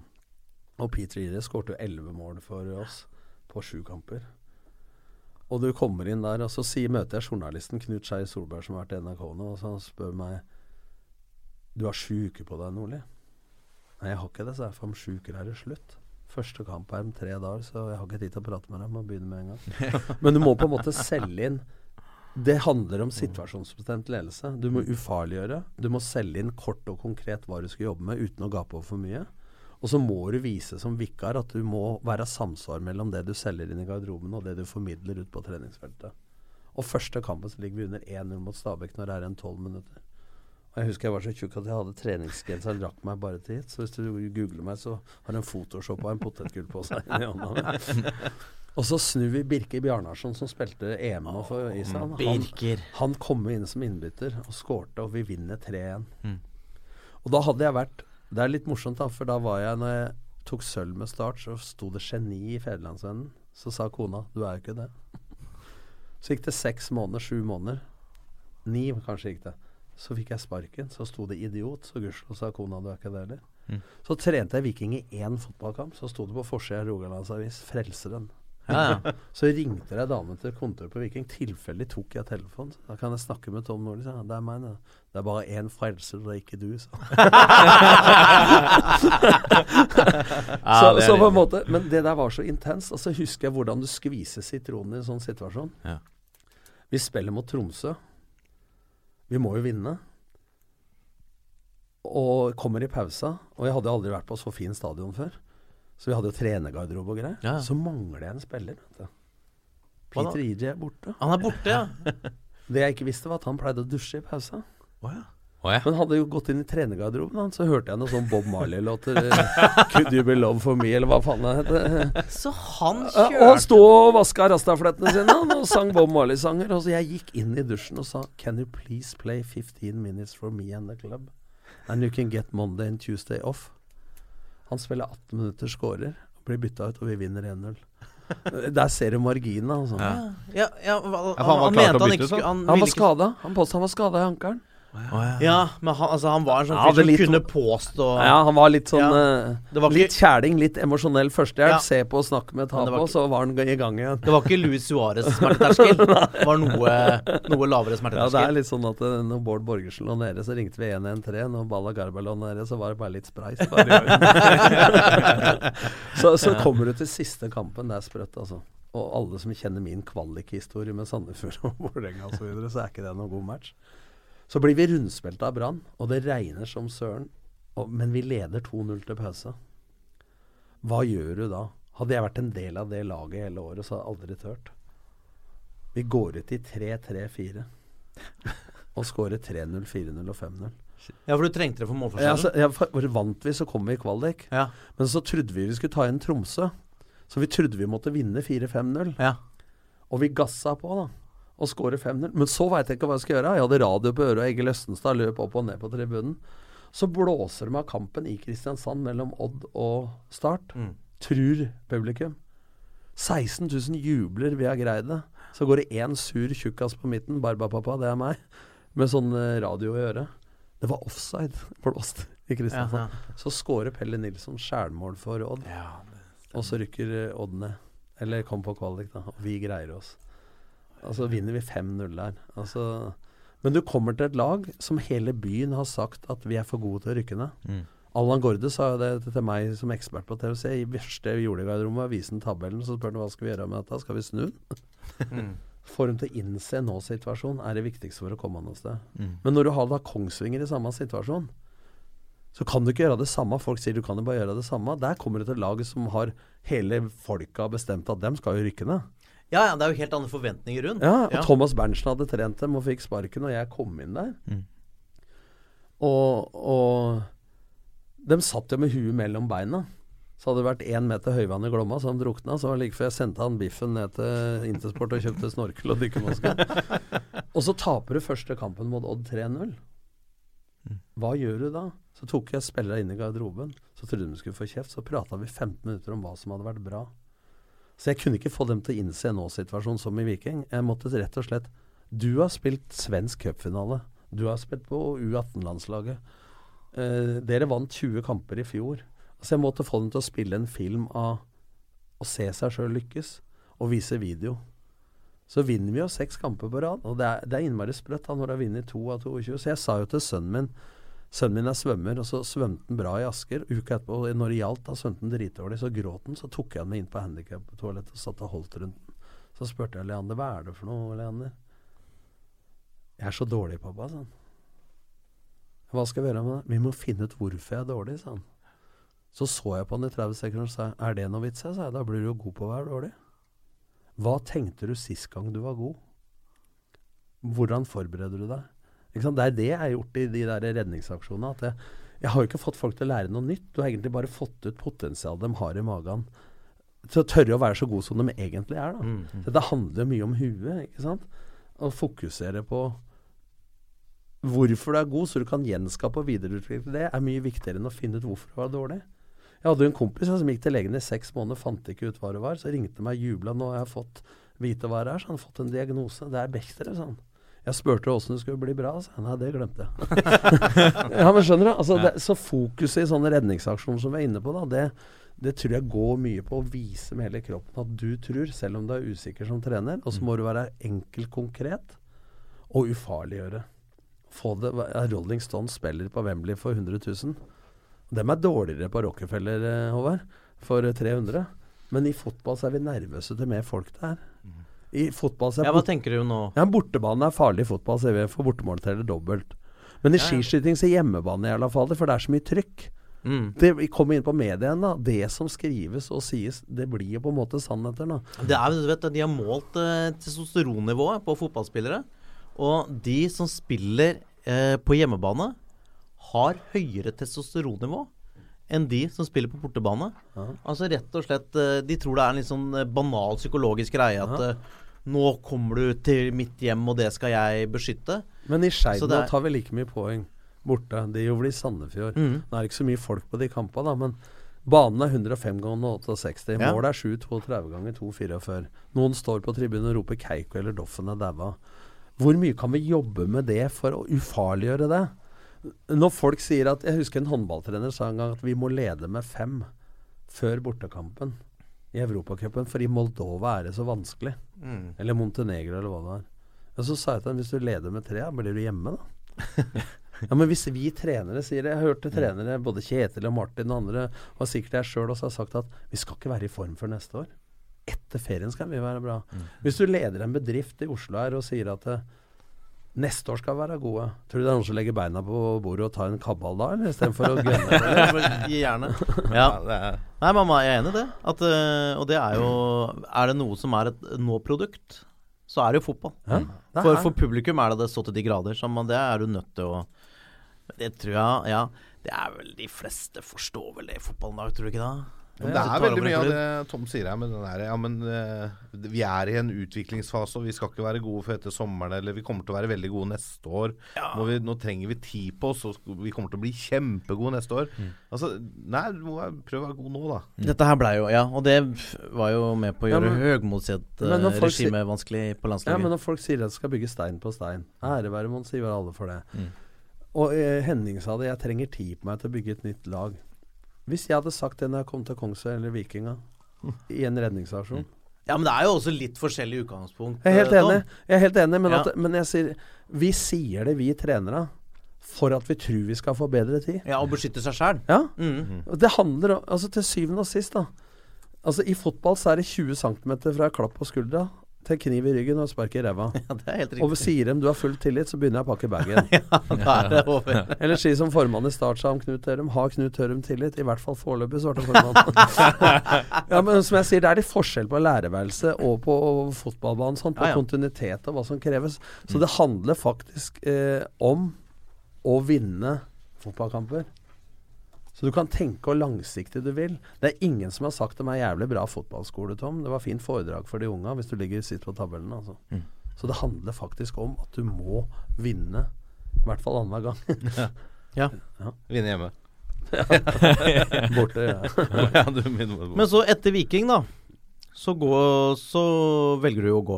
og Peter Ire skårte jo elleve mål for oss på sju kamper. Og du kommer inn der, og så sier, møter jeg journalisten Knut Skei Solberg, som har vært i NRK nå, og så han spør meg Du har sju uker på deg, Nordli? Nei, jeg har ikke det, sa jeg, for om sju uker er det slutt. Første kamp er om tre dager, så jeg har ikke tid til å prate med deg. Må begynne med en gang. Men du må på en måte selge inn Det handler om situasjonsbestemt ledelse. Du må ufarliggjøre. Du må selge inn kort og konkret hva du skal jobbe med, uten å gape over for mye. Og så må du vise som vikar at du må være samsvar mellom det du selger inn i garderoben og det du formidler ut på treningsfeltet. Og første kampen så ligger vi under 1-0 mot Stabæk når det er igjen 12 minutter. Jeg husker jeg var så tjukk at jeg hadde treningsgenser og drakk meg bare til hit. Så hvis du googler meg, så har en Photoshop av en potetgull på seg. Og så snur vi Birke Bjarnarsson, som spilte EM nå for Island. Han, han kom inn som innbytter og skårte, og vi vinner 3-1. Mm. Og da hadde jeg vært Det er litt morsomt, da, for da var jeg Når jeg tok sølv med Start, så sto det geni i Federlandsvennen. Så sa kona 'du er jo ikke det'. Så gikk det seks måneder, sju måneder. Ni kanskje gikk det. Så fikk jeg sparken. Så sto det 'idiot', så gudskjelov sa kona 'du er ikke det heller'. Mm. Så trente jeg Viking i én fotballkamp. Så sto det på forsida av Rogalands Avis 'Frelseren'. Ja, ja. Så ringte jeg damen til kontoret på Viking. Tilfeldig tok jeg telefonen. Da kan jeg snakke med Tom Nordli. Det er meg, det. Det er bare én frelser, det er ikke du, så, er så på en måte Men det der var så intenst. Og så husker jeg hvordan du skviser sitronen i en sånn situasjon. Ja. Vi spiller mot Tromsø. Vi må jo vinne. Og kommer i pausa. Og jeg hadde aldri vært på så fin stadion før. Så vi hadde jo trenergarderobe og greier. Ja. Så mangler jeg en spiller. Vet du. Peter EJ er borte. Han er borte, ja. Det jeg ikke visste, var at han pleide å dusje i pausa. Oh, ja. Å ja. Men hadde jo gått inn i trenergarderoben, så hørte jeg noe sånn Bob Marley-låter. eh, 'Could you be love for me', eller hva faen det heter. Så han kjørte og han sto og vaska rastaflettene sine han, og sang Bob Marley-sanger. Og så jeg gikk inn i dusjen og sa 'Can you please play 15 minutes for me and the club?' And you can get Monday and Tuesday off. Han spiller 18 minutter, scorer, blir bytta ut, og vi vinner 1-0. Der ser du marginene, altså. Ja, ja, han han, mente han ikke skulle. Han, Han var skada. Han påstod han var skada i ankelen. Ja, men han, altså, han var en sånn Ja, fyr som litt- kunne påstå Ja, han var litt sånn Ja. eh, Det var Litt kjæling, litt emosjonell førstehjelp. Ja. Se på, snakke med, ta på, ikke- så var han i gang igjen. Det var ikke Luis Suárez smerteterskel. Det var noe, noe lavere Ja, det er litt sånn at eh, når Bård Borgersen lå nede, så ringte vi 113. Når Balla Garba lå nede, så var det bare litt spreis. så, så kommer du til siste kampen. Det er sprøtt, altså. Og alle som kjenner min kvalikhistorie med Sandefjord og Vålerenga osv., så, videre, så er ikke det noen god match. Så blir vi rundspilt av Brann, og det regner som søren. Og, men vi leder 2-0 til pause. Hva gjør du da? Hadde jeg vært en del av det laget hele året, så hadde jeg aldri tørt. Vi går ut i 3-3-4 og skårer 3-0, 4-0 og 5-0. Ja, for du trengte det for Ja, målforskjellen. ja, for, for vant vi, så kom vi i kvalik. Ja. Men så trodde vi vi skulle ta igjen Tromsø. Så vi trodde vi måtte vinne 4-5-0. Ja. Og vi gassa på, da. Og skåre 5-0. Men så veit jeg ikke hva jeg skal gjøre. Jeg hadde radio på øret, og Egil Østenstad løp opp og ned på tribunen. Så blåser de av kampen i Kristiansand mellom Odd og Start. Mm. Tror publikum. 16 000 jubler, vi har greid det. Så går det én sur tjukkas på midten, Barbapapa, det er meg, med sånn eh, radio i øret. Det var offside blåst i Kristiansand. Ja, Så scorer Pelle Nilsson skjærmål for Odd. og så rykker eh, Odd ned. Eller kom på kvalik, da. Og vi greier oss. Altså vinner vi 5-0 der. Altså, men du kommer til et lag som hele byen har sagt at vi er for gode til å rykke ned. Mm. Allan Gorde sa jo det til meg som ekspert på TVC. I verste vi gjorde i vise den tabellen. Så spør han hva skal vi gjøre med dette. Skal vi snu den? Mm. Få dem til å innse nå-situasjonen er det viktigste for å komme noe sted. Mm. Men når du har da Kongsvinger i samme situasjon, så kan du ikke gjøre det samme. Folk sier du kan jo bare gjøre det samme. Der kommer du til et lag som har hele folka bestemt at dem skal jo rykke ned. Ja, ja, det er jo helt andre forventninger rundt. Ja, og Thomas Berntsen hadde trent dem og fikk sparken, og jeg kom inn der. Mm. Og, og de satt jo med huet mellom beina. Så hadde det vært én meter høyvann i Glomma, så han drukna. Så var det like før jeg sendte han biffen ned til Intersport og kjøpte snorkel og dykkermaske. og så taper du første kampen mot Odd 3-0. Hva gjør du da? Så tok jeg spillere inn i garderoben. Så trodde de skulle få kjeft. Så prata vi 15 minutter om hva som hadde vært bra. Så jeg kunne ikke få dem til å innse nå-situasjonen som i Viking. Jeg måtte rett og slett Du har spilt svensk cupfinale. Du har spilt på U18-landslaget. Eh, dere vant 20 kamper i fjor. Så jeg måtte få dem til å spille en film av å se seg sjøl lykkes, og vise video. Så vinner vi jo seks kamper på rad, og det er, det er innmari sprøtt da, når du har vunnet to av 22. Så jeg sa jo til sønnen min Sønnen min er svømmer, og så svømte han bra i Asker. Uka etterpå, når det gjaldt, da svømte han dritdårlig. Så gråt han. Så tok jeg han med inn på handikaptoalettet og satt og holdt rundt den. Så spurte jeg Leander hva er det for noe, Leander? Jeg er så dårlig, pappa, sa han. Hva skal vi gjøre med det? Vi må finne ut hvorfor jeg er dårlig, sa han. Så så jeg på han i 30 sekunder og sa er det noe vits? Jeg sa da blir du jo god på å være dårlig. Hva tenkte du sist gang du var god? Hvordan forbereder du deg? Det er det jeg har gjort i de der redningsaksjonene. At jeg, jeg har jo ikke fått folk til å lære noe nytt. Du har egentlig bare fått ut potensialet de har i magen. Til å tørre å være så gode som de egentlig er. Da. Mm. Dette handler mye om huet. ikke sant? Å fokusere på hvorfor du er god, så du kan gjenskape og videreutvikle det, er mye viktigere enn å finne ut hvorfor du var dårlig. Jeg hadde jo en kompis som gikk til legen i seks måneder, fant ikke ut hva det var. Så ringte meg jubla. 'Nå har jeg fått vite hva det er.' Så han har fått en diagnose. Det er Bechdel, sa han. Jeg spurte åssen det skulle bli bra. Så Nei, det glemte jeg. ja, men skjønner du? Altså, det, så fokuset i sånne redningsaksjoner som vi er inne på, da, det, det tror jeg går mye på å vise med hele kroppen at du tror, selv om du er usikker som trener. Og så må du være enkel, konkret og ufarliggjøre. Få det, Rolling Stones spiller på Wembley for 100 000. Dem er dårligere på Rockefeller, eh, Håvard, for eh, 300. Men i fotball så er vi nervøse til mer folk der. I fotball så er Ja, hva tenker du nå? ja, bortebane er farlig i fotball, ser vi, for bortemål teller dobbelt. Men i Ja, ja. skiskyting så er hjemmebane i fall det, for det er så mye trykk. Mm. Det, kommer inn på mediene. da. Det som skrives og sies, det blir jo på en måte sannheter, da. Det er, du vet, De har målt eh, testosteronnivået på fotballspillere. Og de som spiller eh, på hjemmebane, har høyere testosteronnivå enn de som spiller på bortebane. Altså rett og slett eh, De tror det er en litt sånn eh, banal psykologisk greie at Ja. eh, nå kommer du til mitt hjem, og det skal jeg beskytte. Men i Skeid nå tar vi like mye poeng borte. Det gjorde vel i Sandefjord. Mm. Nå er det ikke så mye folk på de kampene, da, men banen er 105 ganger 68. Ja. Målet er 7 32 ganger 2-44. Noen står på tribunen og roper 'Keiko' eller 'Doffen er daua'. Hvor mye kan vi jobbe med det for å ufarliggjøre det? Når folk sier at Jeg husker en håndballtrener sa en gang at vi må lede med fem før bortekampen i Europacupen, for i Moldova er det så vanskelig. Mm. Eller Montenegro, eller hva det er. Og så sa jeg til ham hvis du leder med tre, blir du hjemme, da? ja, men hvis vi trenere sier det Jeg hørte trenere, både Kjetil og Martin og andre, og sikkert jeg sjøl også, har sagt at vi skal ikke være i form før neste år. Etter ferien skal vi være bra. Hvis du leder en bedrift i Oslo her og sier at eh, neste år skal være gode, tror du det er noen som legger beina på bordet og tar en kabal da, eller istedenfor å gunne? Gjerne. Ja. Nei, mamma, jeg er enig i det. At, øh, og det er jo Er det noe som er et nå-produkt, så er det jo fotball. Ja, det For, for publikum er det det så til de grader. Så man, det er du nødt til å Det tror jeg Ja. Det er vel De fleste forstår vel det i fotballen i dag, tror du ikke det? Men det er veldig mye av det Tom sier her. Men den der, ja, men uh, vi er i en utviklingsfase, og vi skal ikke være gode før etter sommeren. Eller vi kommer til å være veldig gode neste år. Nå, vi, nå trenger vi tid på oss, og vi kommer til å bli kjempegode neste år. Altså, nei, du må prøve å være god nå, da. Dette her blei jo Ja, og det var jo med på å gjøre ja, folk sier- regime vanskelig på landslaget. Ja, men når folk sier at de skal bygge stein på stein Ære være Mons Ivar alle for det. Mm. Og uh, Henning sa det, jeg trenger tid på meg til å bygge et nytt lag. Hvis jeg hadde sagt det når jeg kom til Kongsøy eller Vikinga i en redningsaksjon Ja, men det er jo også litt forskjellig utgangspunkt. Jeg er helt øh, enig, jeg er helt enig men, Ja. at, men jeg sier Vi sier det, vi trenere, for at vi tror vi skal få bedre tid. Ja, og beskytte seg sjæl. Ja. Mm. Det handler om Altså til syvende og sist, da. Altså I fotball så er det 20 cm fra klapp på skuldra til kniv i ryggen og spark i ræva. Ja, det er helt Og sier dem du har full tillit, så begynner jeg å pakke bagen. Da er det over. Eller si som formann i Start sa om Knut Tørum. Har Knut Tørum tillit? I hvert fall foreløpig, svarte formannen. ja, men som jeg sier, det er litt forskjell på lærerværelse og på fotballbanen. Sånn, på Ja, ja. kontinuitet og hva som kreves. Så det handler faktisk eh, om å vinne fotballkamper. Så du kan tenke hvor langsiktig du vil. Det er ingen som har sagt om er jævlig bra fotballskole, Tom. Det var fint foredrag for de unga hvis du ligger sitt på tabellen, altså. Så det handler faktisk om at du må vinne. I hvert fall annenhver gang. Ja. Vinne hjemme. Borte, ja. ja, du minner meg på. Men så etter Viking, da, så, gå, så velger du jo å gå.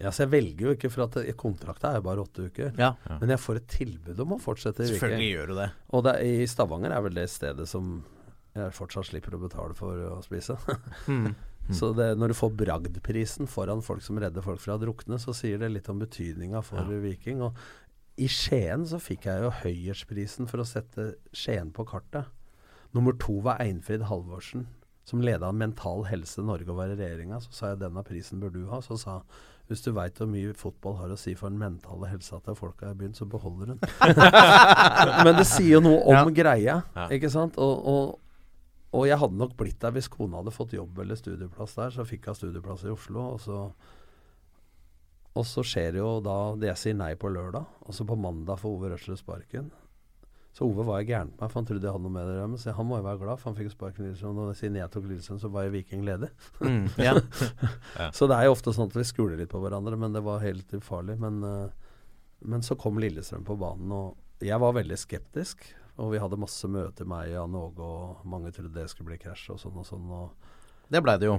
Ja, så jeg velger jo ikke, for at det- kontrakta er jo bare åtte uker. Ja. Men jeg får et tilbud om å fortsette i Selvfølgelig gjør du det. Og det i Stavanger er vel det stedet som jeg fortsatt slipper å betale for å spise. Mm. Så det, når du får bragdprisen foran folk som redder folk fra å drukne, så sier det litt om betydninga for Viking. Og i Skien så fikk jeg jo Høyersprisen for å sette Skien på kartet. Nummer to var Einfrid Halvorsen, som leda Mental Helse Norge og var i regjeringa. Så sa jeg denne prisen bør du ha. Så sa han hvis du veit hvor mye fotball har å si for den mentale helsa til folka i byen, så beholder hun. Men det sier jo noe om greia, ikke sant? Og, og, og jeg hadde nok blitt der hvis kona hadde fått jobb eller studieplass der. Så fikk hun studieplass i Oslo, og så Og så skjer jo da det jeg sier nei på lørdag, og så på mandag får Ove Røsle sparken. Så Ove var gæren på meg, for han trodde jeg hadde noe med det å gjøre. Men han må jo være glad, for han fikk jo sparken i Lillestrøm. Og siden jeg tok Lillestrøm, så var jo Viking ledig. Mm, ja. Så det er jo ofte sånn at vi skuler litt på hverandre, men det var helt ufarlig. Men, eh, men så kom Lillestrøm på banen, og jeg var veldig skeptisk. Og vi hadde masse møter, meg og Jan Åge, og mange trodde det skulle bli krasj og sånn og sånn. Og Det blei det jo.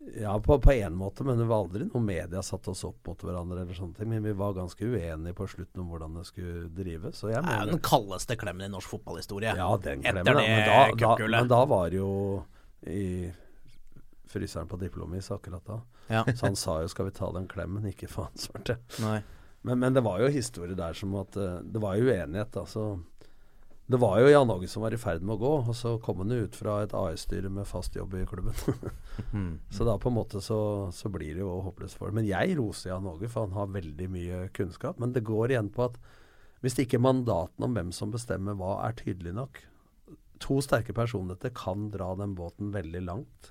Ja, på, på en måte, men det var aldri noe media satte oss opp mot hverandre eller sånne ting. Men vi var ganske uenige på slutten om hvordan det skulle drives. Så jeg Det er jo den kaldeste klemmen i norsk fotballhistorie. Ja, den Etter klemmen. da. Men da, da, men da var det jo i fryseren på Diplomis akkurat da. Ja. Så han sa jo 'skal vi ta den klemmen', ikke faen svarte. Men, men det var jo historie der som at eh, Det var jo uenighet, da. Så det var jo Jan Åge som var i ferd med å gå, og så kom han jo ut fra et AS-styre med fast jobb i klubben. så da på en måte så, så blir det jo håpløst for. Men jeg roser Jan Åge, for han har veldig mye kunnskap. Men det går igjen på at hvis ikke mandatene om hvem som bestemmer hva, er tydelig nok To sterke personligheter kan dra den båten veldig langt.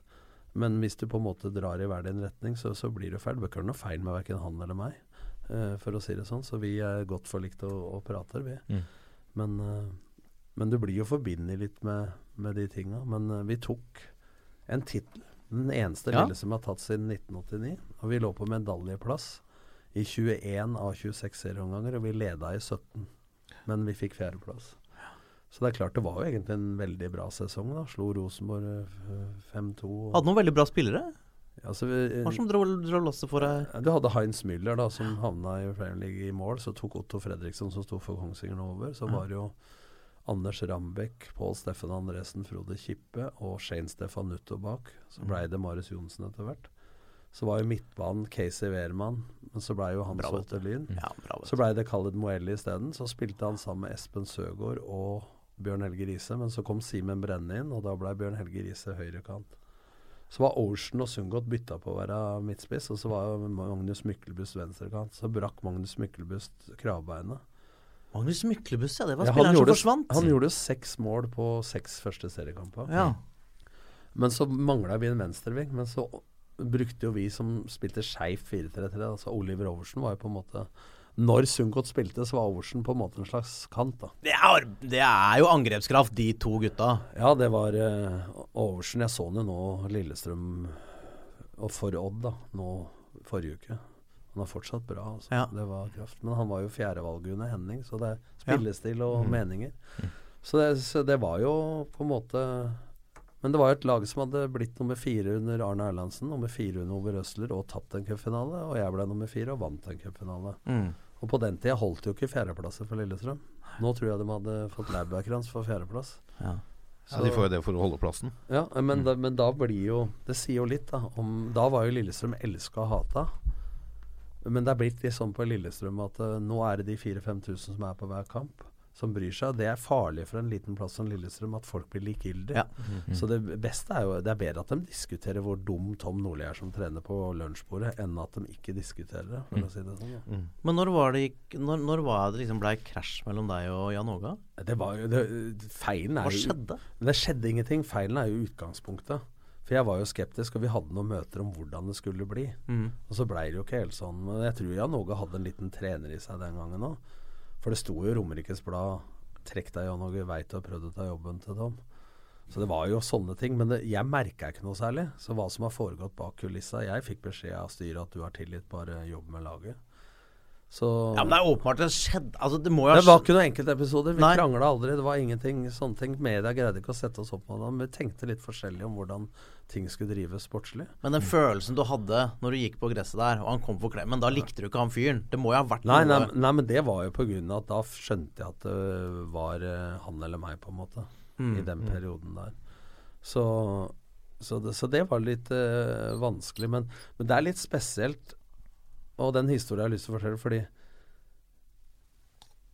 Men hvis du på en måte drar i hver din retning, så, så blir det feil. Det bør ikke være noe feil med verken han eller meg, uh, for å si det sånn. Så vi er godt forlikt og, og prater, vi. Mm. Men, eh, men du blir jo forbindet litt med, med de tinga. Men eh, vi tok en tittel. Den eneste Ja. lille som har tatt siden 1989. Og vi lå på medaljeplass i 21 av 26 serieomganger, og vi leda i 17. Men vi fikk fjerdeplass. Så det er klart det var jo egentlig en veldig bra sesong. da Slo Rosenborg eh, 5-2. Hadde noen veldig bra spillere. Altså, vi- Hva som dro, dro lasset for deg? Du hadde Heinz Müller, da, som havna i Premier League i mål. Så tok Otto Fredriksson, som sto for Kongsvinger, over. Så var det jo Anders Rambekk, Pål Steffen Andresen, Frode Kippe og Shane Stefan Nutto bak. Så blei det Marius Johnsen etter hvert. Så var jo midtbanen Casey Wehrmann, men så blei jo han solgt til Lyn. Ja, Så blei det Khaled Moelli isteden. Så spilte han sammen med Espen Søgaard og Bjørn Helge Riise. Men så kom Simen Brenne inn, og da blei Bjørn Helge Riise høyrekant. Så var Ocean og Sundgodt bytta på å være midtspiss, og så var Magnus Myklebust venstrekant. Så brakk Magnus Myklebust kravbeinet. Magnus Myklebust, ja. Det var Ja, spilleren som forsvant. han gjorde seks mål på seks første seriekamper. Ja. Men så mangla vi en venstreving. Men så brukte jo vi som spilte skeivt 4-3-3. Altså Oliver Oversen var jo på en måte Når Sundgodt spilte, så var Oversen på en måte en slags kant, da. Det er, det er jo angrepskraft, de to gutta. Ja, det var uh, Oversen. Jeg så han jo nå Lillestrøm og for Odd da, nå forrige uke. Han er fortsatt bra. Altså. Ja. Det var kraft. Men han var jo fjerdevalget under Henning, så det er spillestil og mm. meninger. Så, det, så det var jo på en måte Men det var jo et lag som hadde blitt nummer fire under Arne Erlandsen, nummer fire under Ove Røsler og tapt en cupfinale. Og jeg ble nummer fire og vant en cupfinale. Mm. Og på den tida holdt jo ikke fjerdeplasser for Lillestrøm. Nå tror jeg de hadde fått Laurbærkrans for fjerdeplass. Ja. Ja, de får jo det for å holde plassen. Ja, men, da, men da blir jo Det sier jo litt, da. Om, da var jo Lillestrøm elska og hata. Men det er blitt litt sånn på Lillestrøm at uh, nå er det de 4000-5000 som er på hver kamp, som bryr seg. Det er farlig for en liten plass som Lillestrøm at folk blir likegyldige. Ja. Så det beste er jo Det er bedre at de diskuterer hvor dum Tom Nordli er som trener på lunsjbordet, enn at de ikke diskuterer det, for å si det sånn. Da. Men når var det, når, når var det liksom blei krasj mellom deg og Jan Åga? Det var jo det, Feilen er Hva jo skjedde? Det skjedde ingenting. Feilen er jo utgangspunktet. For jeg var jo skeptisk, og vi hadde noen møter om hvordan det skulle bli. Mm. Og så blei det jo ikke helt sånn. Men jeg tror Jan Åge hadde en liten trener i seg den gangen òg. For det sto jo Romerikes Blad 'Trekk deg, Jan Åge, veit du har prøvd å ta jobben til Tom'. Så det var jo sånne ting. Men det, jeg merka ikke noe særlig. Så hva som har foregått bak kulissa Jeg fikk beskjed av styret at du har tillit, bare jobb med laget. Så Ja, men det er åpenbart det skjedde Altså, det det var ikke noen enkeltepisoder. Vi Nei. krangla aldri. Det var ingenting sånne ting. Media greide ikke å sette oss opp med det. Men vi tenkte litt forskjellig om hvordan ting skulle drives sportslig. Men den følelsen du hadde når du gikk på gresset der, og han kom for klemmen, da likte du ikke han fyren. Det må jo ha vært Nei, nei, noe nei, men det var jo på grunn av at da skjønte jeg at det var eh, han eller meg, på en måte. Mm, I den mm. perioden der. Så, så, det, så det var litt uh, vanskelig. Men, men det er litt spesielt, og den historien jeg har lyst til å fortelle, fordi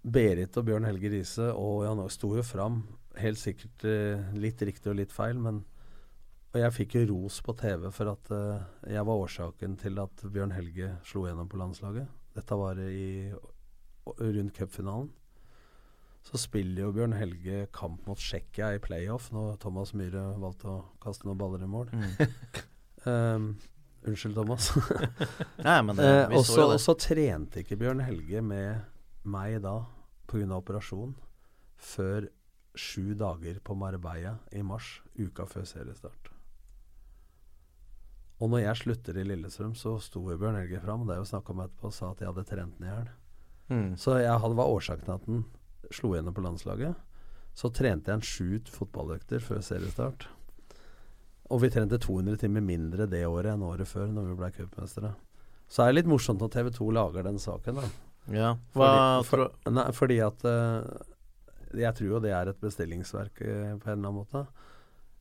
Berit og Bjørn Helge Riise og Jan Åge sto jo fram, helt sikkert eh, litt riktig og litt feil, men og jeg fikk jo ros på TV for at uh, jeg var årsaken til at Bjørn Helge slo gjennom på landslaget. Dette var i, rundt cupfinalen. Så spiller jo Bjørn Helge kamp mot Tsjekkia i playoff når Thomas Myhre valgte å kaste noen baller i mål. um, unnskyld, Thomas. Nei, men det- Eh, vi og så så- jo det. og så trente ikke Bjørn Helge med meg da pga. operasjon før sju dager på Marbella i mars, uka før seriestart. Og når jeg slutter i Lillestrøm, så sto Bjørn Helge fram, det er jo snakk om etterpå, og sa at jeg hadde trent i hjel. Mm. Så jeg hadde, var årsaken til at han slo gjennom på landslaget. Så trente jeg en sju fotballøkter før seriestart. Og vi trente 200 timer mindre det året enn året før, når vi ble cupmestere. Så er det litt morsomt at TV 2 lager den saken, da. Ja, hva fordi, for, nei, fordi at uh, Jeg tror jo det er et bestillingsverk uh, på en eller annen måte.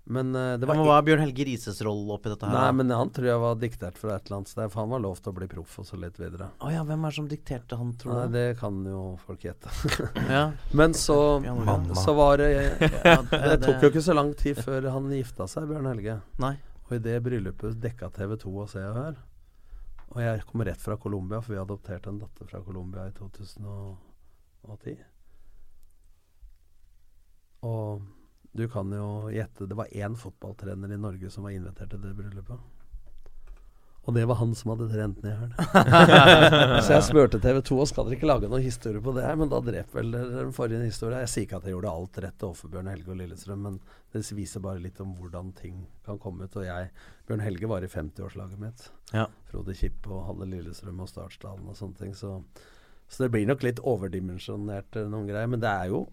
Men uh, det Ja, var men Hva er Bjørn Helge Rises rolle oppi dette her? Nei, men han tror jeg var diktert fra et eller annet sted, for han var lov til å bli proff og så litt videre. Å ja, hvem er det som dikterte han, tror du? Nei, det kan jo folk gjette. Ja. Men så, Mamma. så var det Ja, det- Det tok jo ikke så lang tid før han gifta seg, Bjørn Helge. Nei. Og i det bryllupet dekka TV 2 og Se og Hør. Og jeg kom rett fra Colombia, for vi adopterte en datter fra Colombia i 2010. Og du kan jo gjette Det var én fotballtrener i Norge som var invitert til det bryllupet. Og det var han som hadde trent ned her. så jeg spurte TV 2 og skal dere ikke lage noen historie på det her, men da drep vel den forrige historien. Jeg sier ikke at jeg gjorde alt rett overfor Bjørn Helge og Lillestrøm, men det viser bare litt om hvordan ting kan komme ut. Og jeg, Bjørn Helge var i 50-årslaget mitt. Ja. Frode Kipp og Halle Lillestrøm og Startsdalen og sånne ting. Så, så det blir nok litt overdimensjonert eh, noen greier. Men det er jo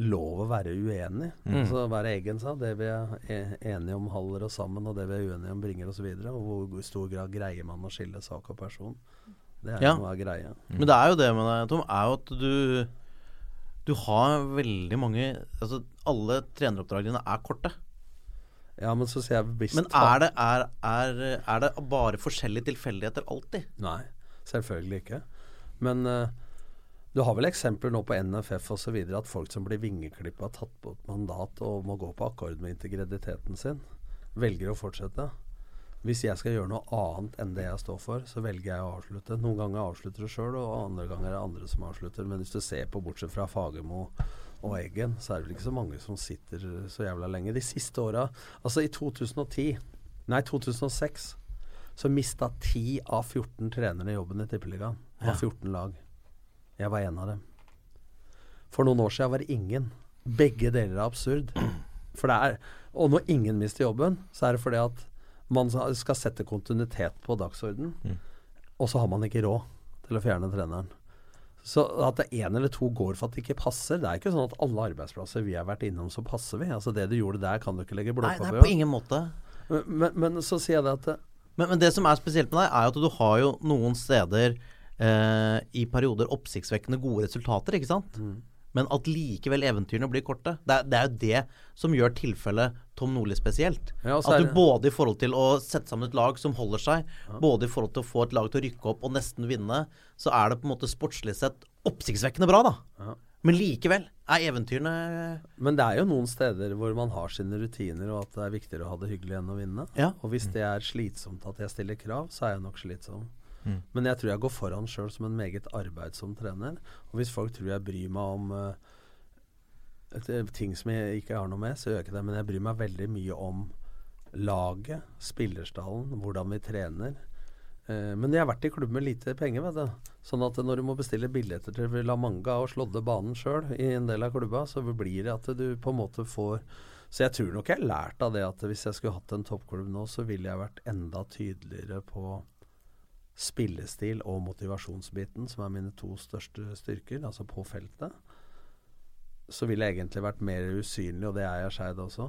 lov å være uenig. Mm. Altså være egen sa, det vi er e- enige om holder oss sammen, og det vi er uenige om bringer oss videre. Og hvor stor grad greier man å skille sak og person. Det er Ja. noe av greia. Men det er jo det med deg, Tom, er jo at du Du har veldig mange Altså, alle treneroppdragene dine er korte. Ja, men så sier jeg bevisst Men er det, er, er, er det bare forskjellige tilfeldigheter alltid? Nei, selvfølgelig ikke. Men eh, du har vel eksempler nå på NFF osv. at folk som blir vingeklippa, tatt på et mandat og må gå på akkord med integriteten sin, velger å fortsette. Hvis jeg skal gjøre noe annet enn det jeg står for, så velger jeg å avslutte. Noen ganger avslutter du sjøl, og andre ganger er det andre som avslutter. Men hvis du ser på, bortsett fra Fagermo og Eggen, så er det vel ikke så mange som sitter så jævla lenge. De siste åra, altså i 2010, nei 2006, så mista 10 av 14 trenere jobben i Tippeligaen. Av 14 lag. Jeg var en av dem. For noen år siden var det ingen. Begge deler er absurd. For det er, og når ingen mister jobben, så er det fordi at man skal sette kontinuitet på dagsorden, og så har man ikke råd til å fjerne treneren. Så at det én eller to går for at det ikke passer Det er ikke sånn at alle arbeidsplasser vi har vært innom, så passer vi. Altså Det du gjorde der, kan du ikke legge Nei, blåpapir det er på ingen måte. Men, men, men så sier jeg det at det, Men, men det som er spesielt med deg, er at du har jo noen steder eh, i perioder oppsiktsvekkende gode resultater, ikke sant? Men at likevel eventyrene blir korte. Det er, det er jo det som gjør tilfellet Tom Nordli spesielt. Ja, at du både i forhold til å sette sammen et lag som holder seg, både i forhold til å få et lag til å rykke opp og nesten vinne, så er det på en måte sportslig sett oppsiktsvekkende bra, da. Men likevel er eventyrene Men det er jo noen steder hvor man har sine rutiner, og at det er viktigere å ha det hyggelig enn å vinne. Ja. Og hvis det er slitsomt at jeg stiller krav, så er jeg nok slitsom. Mm. Men jeg tror jeg går foran sjøl som en meget arbeidsom trener. Og hvis folk tror jeg bryr meg om uh, ting som jeg ikke har noe med, så gjør jeg ikke det. Men jeg bryr meg veldig mye om laget, spillerstallen, hvordan vi trener. Uh, men jeg har vært i klubb med lite penger, vet du. Sånn at når du må bestille billetter til La Manga og slådde banen sjøl i en del av klubba, så blir det at du på en måte får Så jeg tror nok jeg har lært av det at hvis jeg skulle hatt en toppklubb nå, så ville jeg vært enda tydeligere på spillestil og motivasjonsbiten, som er mine to største styrker, altså på feltet. Så ville jeg egentlig vært mer usynlig, og det er jeg Skeid også.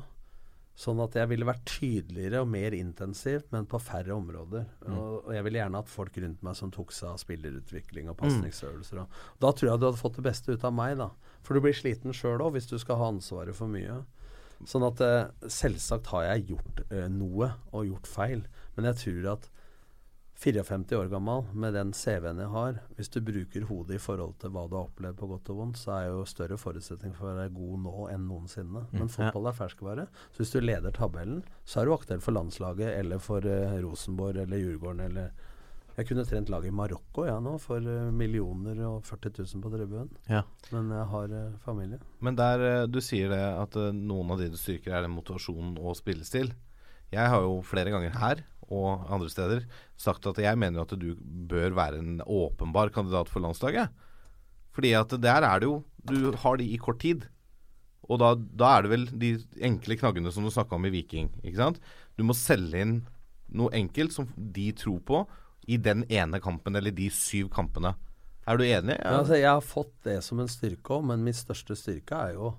Sånn at jeg ville vært tydeligere og mer intensiv, men på færre områder. Og, og jeg ville gjerne hatt folk rundt meg som tok seg av spillerutvikling og pasningsøvelser. Og, da tror jeg du hadde fått det beste ut av meg, da. For du blir sliten sjøl òg, hvis du skal ha ansvaret for mye. Sånn at eh, selvsagt har jeg gjort ø, noe og gjort feil, men jeg tror at 54 år gammel, med den CV-en jeg har, hvis du bruker hodet i forhold til hva du har opplevd på godt og vondt, så er jo større forutsetning for å være god nå enn noensinne. Men fotball er ferskvare. Så hvis du leder tabellen, så er du aktuell for landslaget eller for uh, Rosenborg eller Djurgården eller Jeg kunne trent lag i Marokko, jeg ja, nå, for eh, millioner og 40 000 på tribunen. Ja. Men jeg har eh, familie. Men der eh, du sier det at eh, noen av dine styrker er den motivasjonen og spillestil. Jeg har jo flere ganger her og andre steder sagt at jeg mener at du bør være en åpenbar kandidat for landslaget. Fordi at der er det jo Du har de i kort tid. Og da, da er det vel de enkle knaggene som du snakka om i Viking. Ikke sant? Du må selge inn noe enkelt som de tror på i den ene kampen, eller de syv kampene. Er du enig? Ja, altså, jeg har fått det som en styrke òg, men min største styrke er jo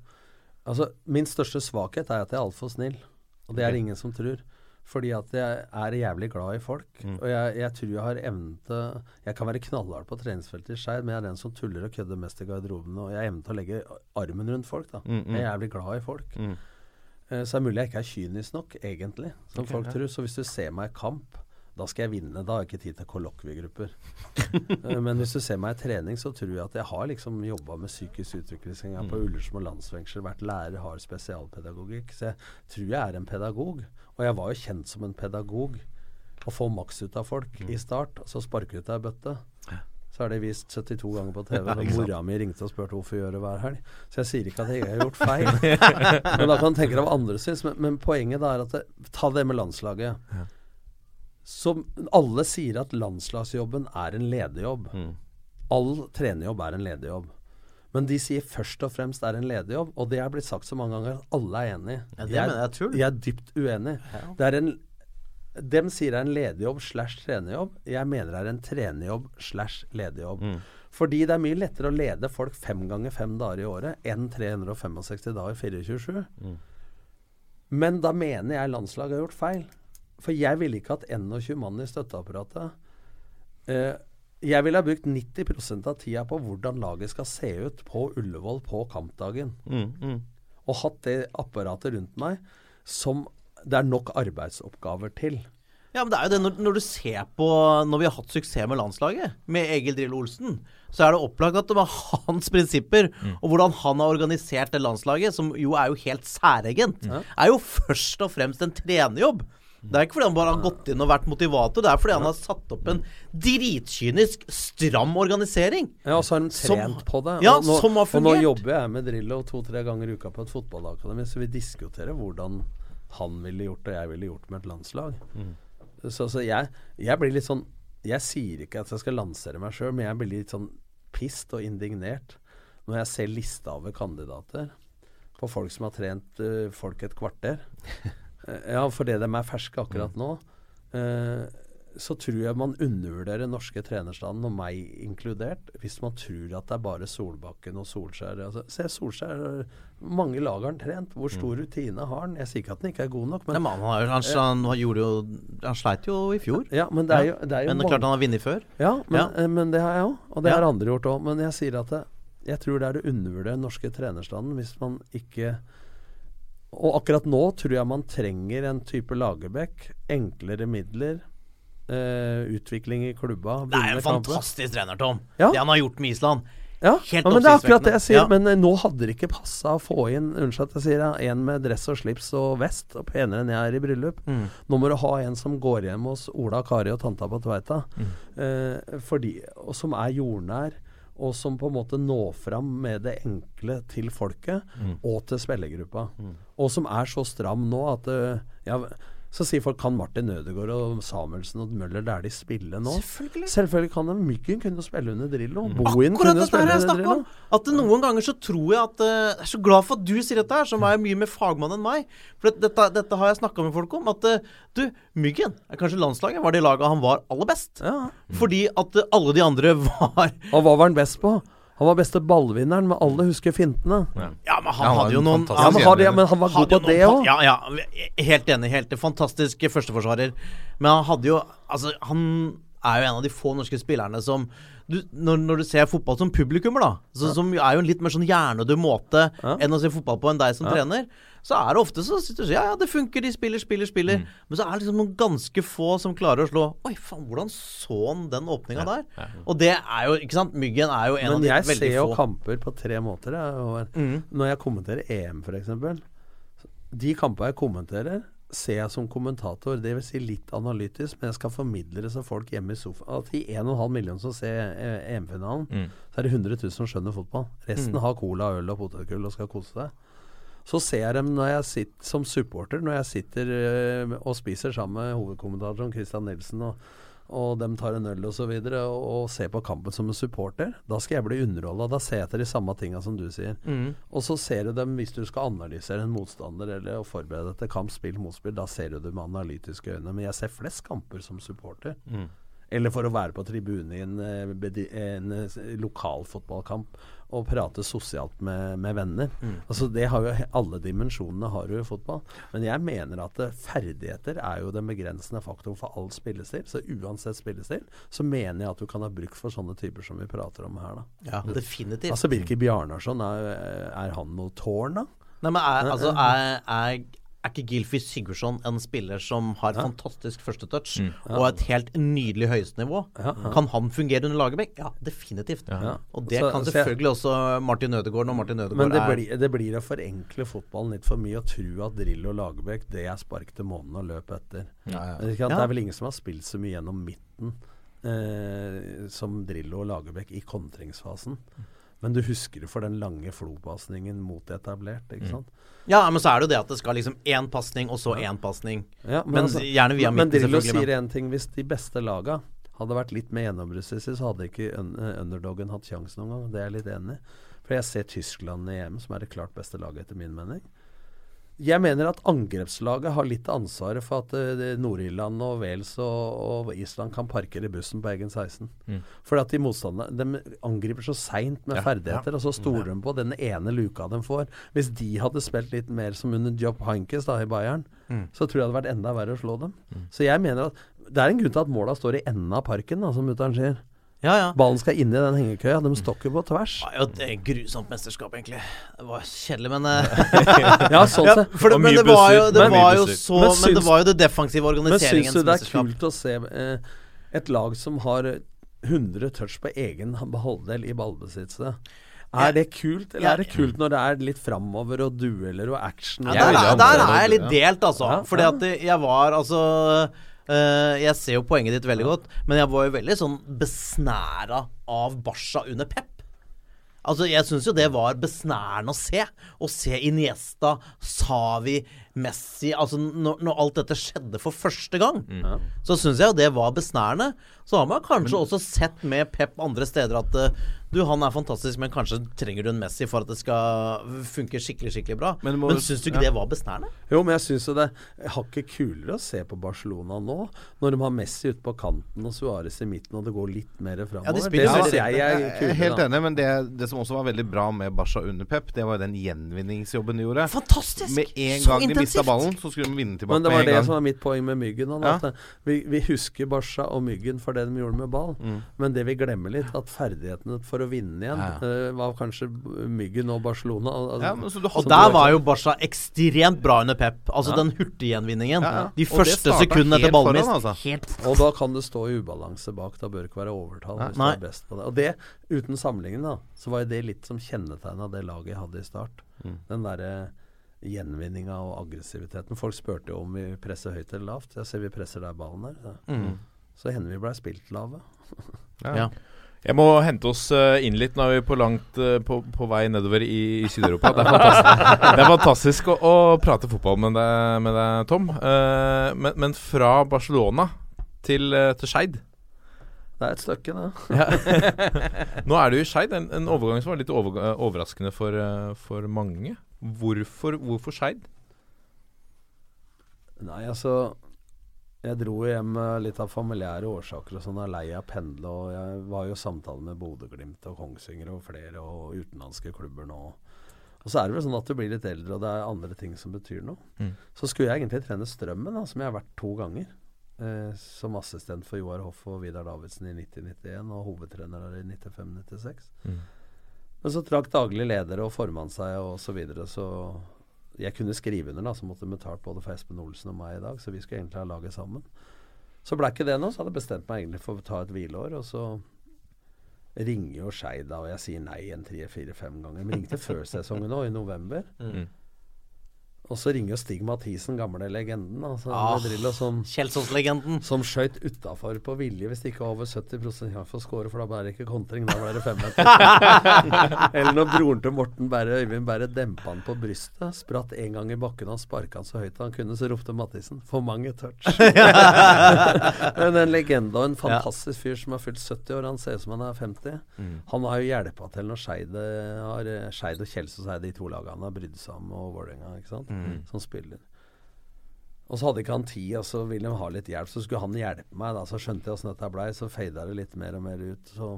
Altså, min største svakhet er at jeg er altfor snill. Og det er det ingen som tror. Fordi at jeg er jævlig glad i folk. Og jeg, jeg tror jeg har evnen til Jeg kan være knallhard på treningsfeltet i Skeid, men jeg er den som tuller og kødder mest i garderobene. Og jeg har evnen til å legge armen rundt folk, da. Jeg er jævlig glad i folk. Mm. Eh, Så er det mulig jeg ikke er kynisk nok, egentlig, som folk tror. Så hvis du ser meg i kamp, da skal jeg vinne. Da har jeg ikke tid til kollokviegrupper. Eh, Men hvis du ser meg i trening, så tror jeg at jeg har liksom jobba med psykisk utvikling. Jeg har på Ullersmo landsfengsel, vært lærer, har spesialpedagogikk. Så jeg tror jeg er en pedagog. Og jeg var jo kjent som en pedagog. Å få maks ut av folk i start, og så sparke ut ei bøtte. Så har det vist 72 ganger på TV. Og mora mi ringte og spurte hvorfor jeg gjør det hver helg. Så jeg sier ikke at jeg har gjort feil. men da kan du tenke deg hva andre syns. Men, men poenget er at det, Ta det med landslaget. Som alle sier at landslagsjobben er en lederjobb. All trenerjobb er en lederjobb. Men de sier først og fremst er en lederjobb, og det er blitt sagt så mange ganger at alle er enig. Ja, det jeg er. Jeg er dypt uenig. Det er en Dem sier det er en lederjobb slash trenerjobb. Jeg mener det er en trenerjobb slash lederjobb. Mm. Fordi det er mye lettere å lede folk fem ganger fem dager i året enn 365 dager 24-7. Men da mener jeg landslaget har gjort feil. For jeg ville ikke hatt 21 mann i støtteapparatet. Eh, jeg ville ha brukt 90% av tida på hvordan laget skal se ut på Ullevål på kampdagen. Og hatt det apparatet rundt meg som det er nok arbeidsoppgaver til. Ja, men det er jo det når, når du ser på Når vi har hatt suksess med landslaget, med Egil Drillo Olsen, så er det opplagt at det var hans prinsipper, og hvordan han har organisert det landslaget, som jo er jo helt særegent, er jo først og fremst en trenerjobb. Det er ikke fordi han bare har gått inn og vært motivator, det er fordi han har satt opp en dritkynisk, stram organisering. Ja, og så har han Som- trent på det. Ja, og nå, som har Og nå jobber jeg med Drillo to-tre ganger i uka på et fotballakademi, så vi diskuterer hvordan han ville gjort og jeg ville gjort med et landslag. Så, så jeg, jeg blir litt sånn Jeg sier ikke at jeg skal lansere meg sjøl, men jeg blir litt sånn pissed og indignert når jeg ser lista over kandidater på folk som har trent uh, folk et kvarter. Eh, ja, fordi de er ferske akkurat nå. eh, så tror jeg man undervurderer norske trenerstanden, og meg inkludert, hvis man tror at det er bare Solbakken og Solskjær. Altså, se, Solskjær Mange lag har han trent. Hvor stor rutine har han? Jeg sier ikke at han ikke er god nok, men men han, han, han, han, jo, han sleit jo i fjor. ja, men det er jo, det er jo Men det er klart han har vunnet før. Ja, men, Ja. eh, men det har jeg òg. Og det Ja. har andre gjort òg. Men jeg sier at det, jeg tror det er å undervurdere den norske trenerstanden hvis man ikke Og akkurat nå tror jeg man trenger en type Lagerbäck. Enklere midler. Uh, utvikling i klubba. Det er en fantastisk fantastisk trener, Tom. Ja. Det han har gjort med Island. Ja, Helt ja, men det er akkurat det jeg sier. Ja. Men uh, nå hadde det ikke passa å få inn Unnskyld at jeg sier det, en med dress og slips og vest, og penere enn jeg er i bryllup. Mm. Nå må du ha en som går hjem hos Ola, Kari og tanta på Tveita, Mm. uh, fordi, og som er jordnær. Og som på en måte når fram med det enkle til folket Mm. og til spillergruppa. Og som er så stram nå at eh, ja, Så sier folk kan Martin Ødegaard og Samuelsen og Møller der de spille nå? Selvfølgelig. Selvfølgelig kan de. Myggen kunne spille under Drillo. Bohin Akkurat kunne spille under Drillo. At noen ganger så tror jeg at eh, Jeg er så glad for at du sier dette her, som er mye mer fagmann enn meg. For dette, dette har jeg snakka med folk om. At eh, du, Myggen er kanskje landslaget var det laget han var aller best. Ja. Fordi at alle de andre var Og hva var han best på? Han var beste ballvinneren, men alle husker fintene. Ja, men han Ja, han hadde jo noen Ja, men, hadde, men han var god på det òg. Ja, ja. Helt enig. Helt fantastisk førsteforsvarer. Men han hadde jo Altså, han er jo en av de få norske spillerne som du, når, når du ser fotball som publikummer, da, så, som er jo en litt mer sånn hjernedød måte Ja. enn å se fotball på enn deg som trener, så er det ofte så sitter du og sier ja, ja, det funker, de spiller, spiller, spiller. Mm. Men så er det liksom noen ganske få som klarer å slå Oi, faen, hvordan så han den åpninga der? Og det er jo Ikke sant, Myggen er jo en Men av de veldig få. Men jeg ser jo kamper på tre måter. Jeg, mm. Når jeg kommenterer EM, f.eks. De kampene jeg kommenterer, ser jeg som kommentator. Det vil si litt analytisk, men jeg skal formidle det så folk hjemme i sofaen At i 1,5 millioner som ser eh, EM-finalen, så er det 100 000 som skjønner fotball. Resten har cola, øl og potetgull og skal kose seg. Så ser jeg dem når jeg sitter som supporter, når jeg sitter eh, og spiser sammen med hovedkommentatoren Christian Nilsen og, og dem tar en øl og så og, ser på kampen som en supporter. Da skal jeg bli underholda. Da ser jeg etter de samme tinga som du sier. Og så ser du dem hvis du skal analysere en motstander eller å forberede deg til kamp, spill, motspill. Da ser du dem med analytiske øyne. Men jeg ser flest kamper som supporter. Eller for å være på tribunen i en, eh, en eh, lokalfotballkamp og prate sosialt med, med venner. Altså det har jo Alle dimensjonene har du i fotball. Men jeg mener at eh, ferdigheter er jo den begrensende faktoren for all spillestil. Så uansett spillestil, så mener jeg at du kan ha bruk for sånne typer som vi prater om her, da. Ja, definitivt. Altså Birker Bjarnarsson, er, er han noe tårn, da? Nei, men er, altså, er, er, er ikke Gylfi Sigurdsson en spiller som har ja. fantastisk førstetouch og et helt nydelig høyesterenivå? Kan han fungere under Lagerbäck? Ja, definitivt. Og det Så- kan selvfølgelig jeg- også Martin Ødegaard når Martin Ødegaard Men det er blir, det blir å forenkle fotballen litt for mye å tro at Drillo og Lagerbäck det er spark til månen og løp etter. Men ikke sant, Ja. Det er vel ingen som har spilt så mye gjennom midten eh, som Drillo og Lagerbäck i kontringsfasen. Men du husker det for den lange flopasningen mot etablert, ikke sant? Ja, men så er det jo det at det skal liksom én pasning, og så én pasning. Ja, Men gjerne via midten, selvfølgelig. men Drillo sier én ting. Hvis de beste laga hadde vært litt mer gjennombruddssissige, så hadde ikke eh, underdogen hatt sjanse noen gang. Det er jeg litt enig i. For jeg ser Tyskland i EM, som er det klart beste laget etter min mening. Jeg mener at angrepslaget har litt ansvaret for at eh, Nord-Irland og Wales og, og Island kan parkere bussen på egen 16. Mm. Fordi at de motstanderne de angriper så seint med Ja, ferdigheter, og så stoler de på den ene luka de får. Hvis de hadde spilt litt mer som under Job Heinkes da i Bayern, Mm. så tror jeg det hadde vært enda verre å slå dem. Så jeg mener at det er en grunn til at måla står i enden av parken, da, som mutter'n sier. Ja, ja. Ballen skal inn i den hengekøya. De stokker på tvers. Det er grusomt mesterskap, egentlig. Det var kjedelig, men eh, Ja, sånn ja, sett. for det, Men det var jo, det Men- var jo så Men Men, det var jo det defensive Men syns du det er kult å se eh, et lag som har 100 touch på egen halvdel i ballbesittelse? Er det kult, eller Ja. er det kult når det er litt framover og dueller og action? Og Ja, der, er- der er jeg litt delt, altså. Ja, Fordi at jeg var altså eh, Jeg ser jo poenget ditt veldig godt, men jeg var jo veldig sånn besnæra av Barca under Pep. Altså, Jeg syns jo det var besnærende å se. Å se Iniesta, Savi, Messi Altså, når, når alt dette skjedde for første gang, så syns jeg jo det var besnærende. Så har man kanskje også sett med Pep andre steder at uh, du, han er fantastisk, men kanskje trenger du en Messi for at det skal funke skikkelig, skikkelig bra. Men Men, syns du ikke ja. det var besnærende? Jo, men jeg syns jo det er hakket kulere å se på Barcelona nå, når de har Messi ute på kanten og Suárez i midten, og det går litt mer framover. Ja, de det spiller syns jeg er er kulere. helt enig, men det, det som også var veldig bra med Barca under Pep, det var jo den gjenvinningsjobben de gjorde. Fantastisk! Med en Så gang de mista ballen, så skulle de vinne tilbake Men det var det gang. som var mitt poeng med Myggen. Han, Ja. At eh, vi, vi husker Barca og Myggen for det de gjorde med ball, Mm. men det vi glemmer litt, at ferdighetene for å vinne igjen Ja. uh, var kanskje Myggen og Barcelona. Altså, Ja, men så du Og der var jo Barca ekstremt bra under Pep. Altså Ja. den hurtiggjenvinningen. Ja, ja. De første sekundene etter foran, ballmist. altså. Og da kan det stå i ubalanse bak. Da bør det ikke være overtall hvis Nei. du er best på det. Og det, uten sammenligning, da, så var jo det litt som kjennetegna det laget jeg hadde i start. Mm. Den derre gjenvinninga og aggressiviteten. Folk spurte jo om vi presser høyt eller lavt. Jeg ser vi presser der ballen er. Så, Mm. så hender vi blei spilt lave. Ja. Jeg må hente oss eh, inn litt. Nå er vi på langt eh, på, på vei nedover i, i Syd-Europa. Det er fantastisk, det er fantastisk å, å prate fotball med deg, med deg Tom. Uh, men, men fra Barcelona til, til Skeid Det er et stykke, det. Nå er du i Skeid. En, en overgang som var litt over, overraskende for, for mange. Hvorfor, hvorfor Skeid? Nei, altså Jeg dro hjem litt av familiære årsaker og sånn. Jeg er lei av å pendle. Og jeg var jo i samtale med Bodø-Glimt og Kongsvinger og flere og utenlandske klubber nå. Og så er det vel sånn at du blir litt eldre, og det er andre ting som betyr noe. Mm. Så skulle jeg egentlig trene Strømmen, da, som jeg har vært to ganger. Eh, som assistent for Joar Hoff og Vidar Davidsen i 90-91, og hovedtrener i 95-96. Mm. Men så trakk daglig leder og formann seg og så videre, så jeg kunne skrive under, da, så måtte de betalt både for Espen Olsen og meg i dag, så vi skulle egentlig ha laget sammen. Så ble ikke det noe, så hadde jeg bestemt meg egentlig for å ta et hvileår, og så ringer jo Skeid da, og jeg sier nei en tre-fire-fem ganger. Men ringte før sesongen òg, i november. Mm. Og så ringer Stig Mathisen, gamle legenden, altså ah, som Kjelsås-legenden. som skøyt utafor på vilje hvis det ikke var over 70 sjanse for å score, for da ble det ikke kontring, da ble det femmeter. Eller når broren til Morten Berre, Øyvind Berre dempa han på brystet, spratt en gang i bakken og sparka han så høyt han kunne, så ropte Mathisen 'for mange touch'. Men en legende og en fantastisk fyr som har fylt 70 år, han ser ut som han er 50. Han har jo hjelpa til når Skeid og Kjelsås er de to lagene han har brydd seg om, og Vålerenga, ikke sant, som spiller. Og så hadde ikke han tid, og så ville han ha litt hjelp. Så skulle han hjelpe meg, da. Så skjønte jeg åssen dette blei, så fada det litt mer og mer ut. Så.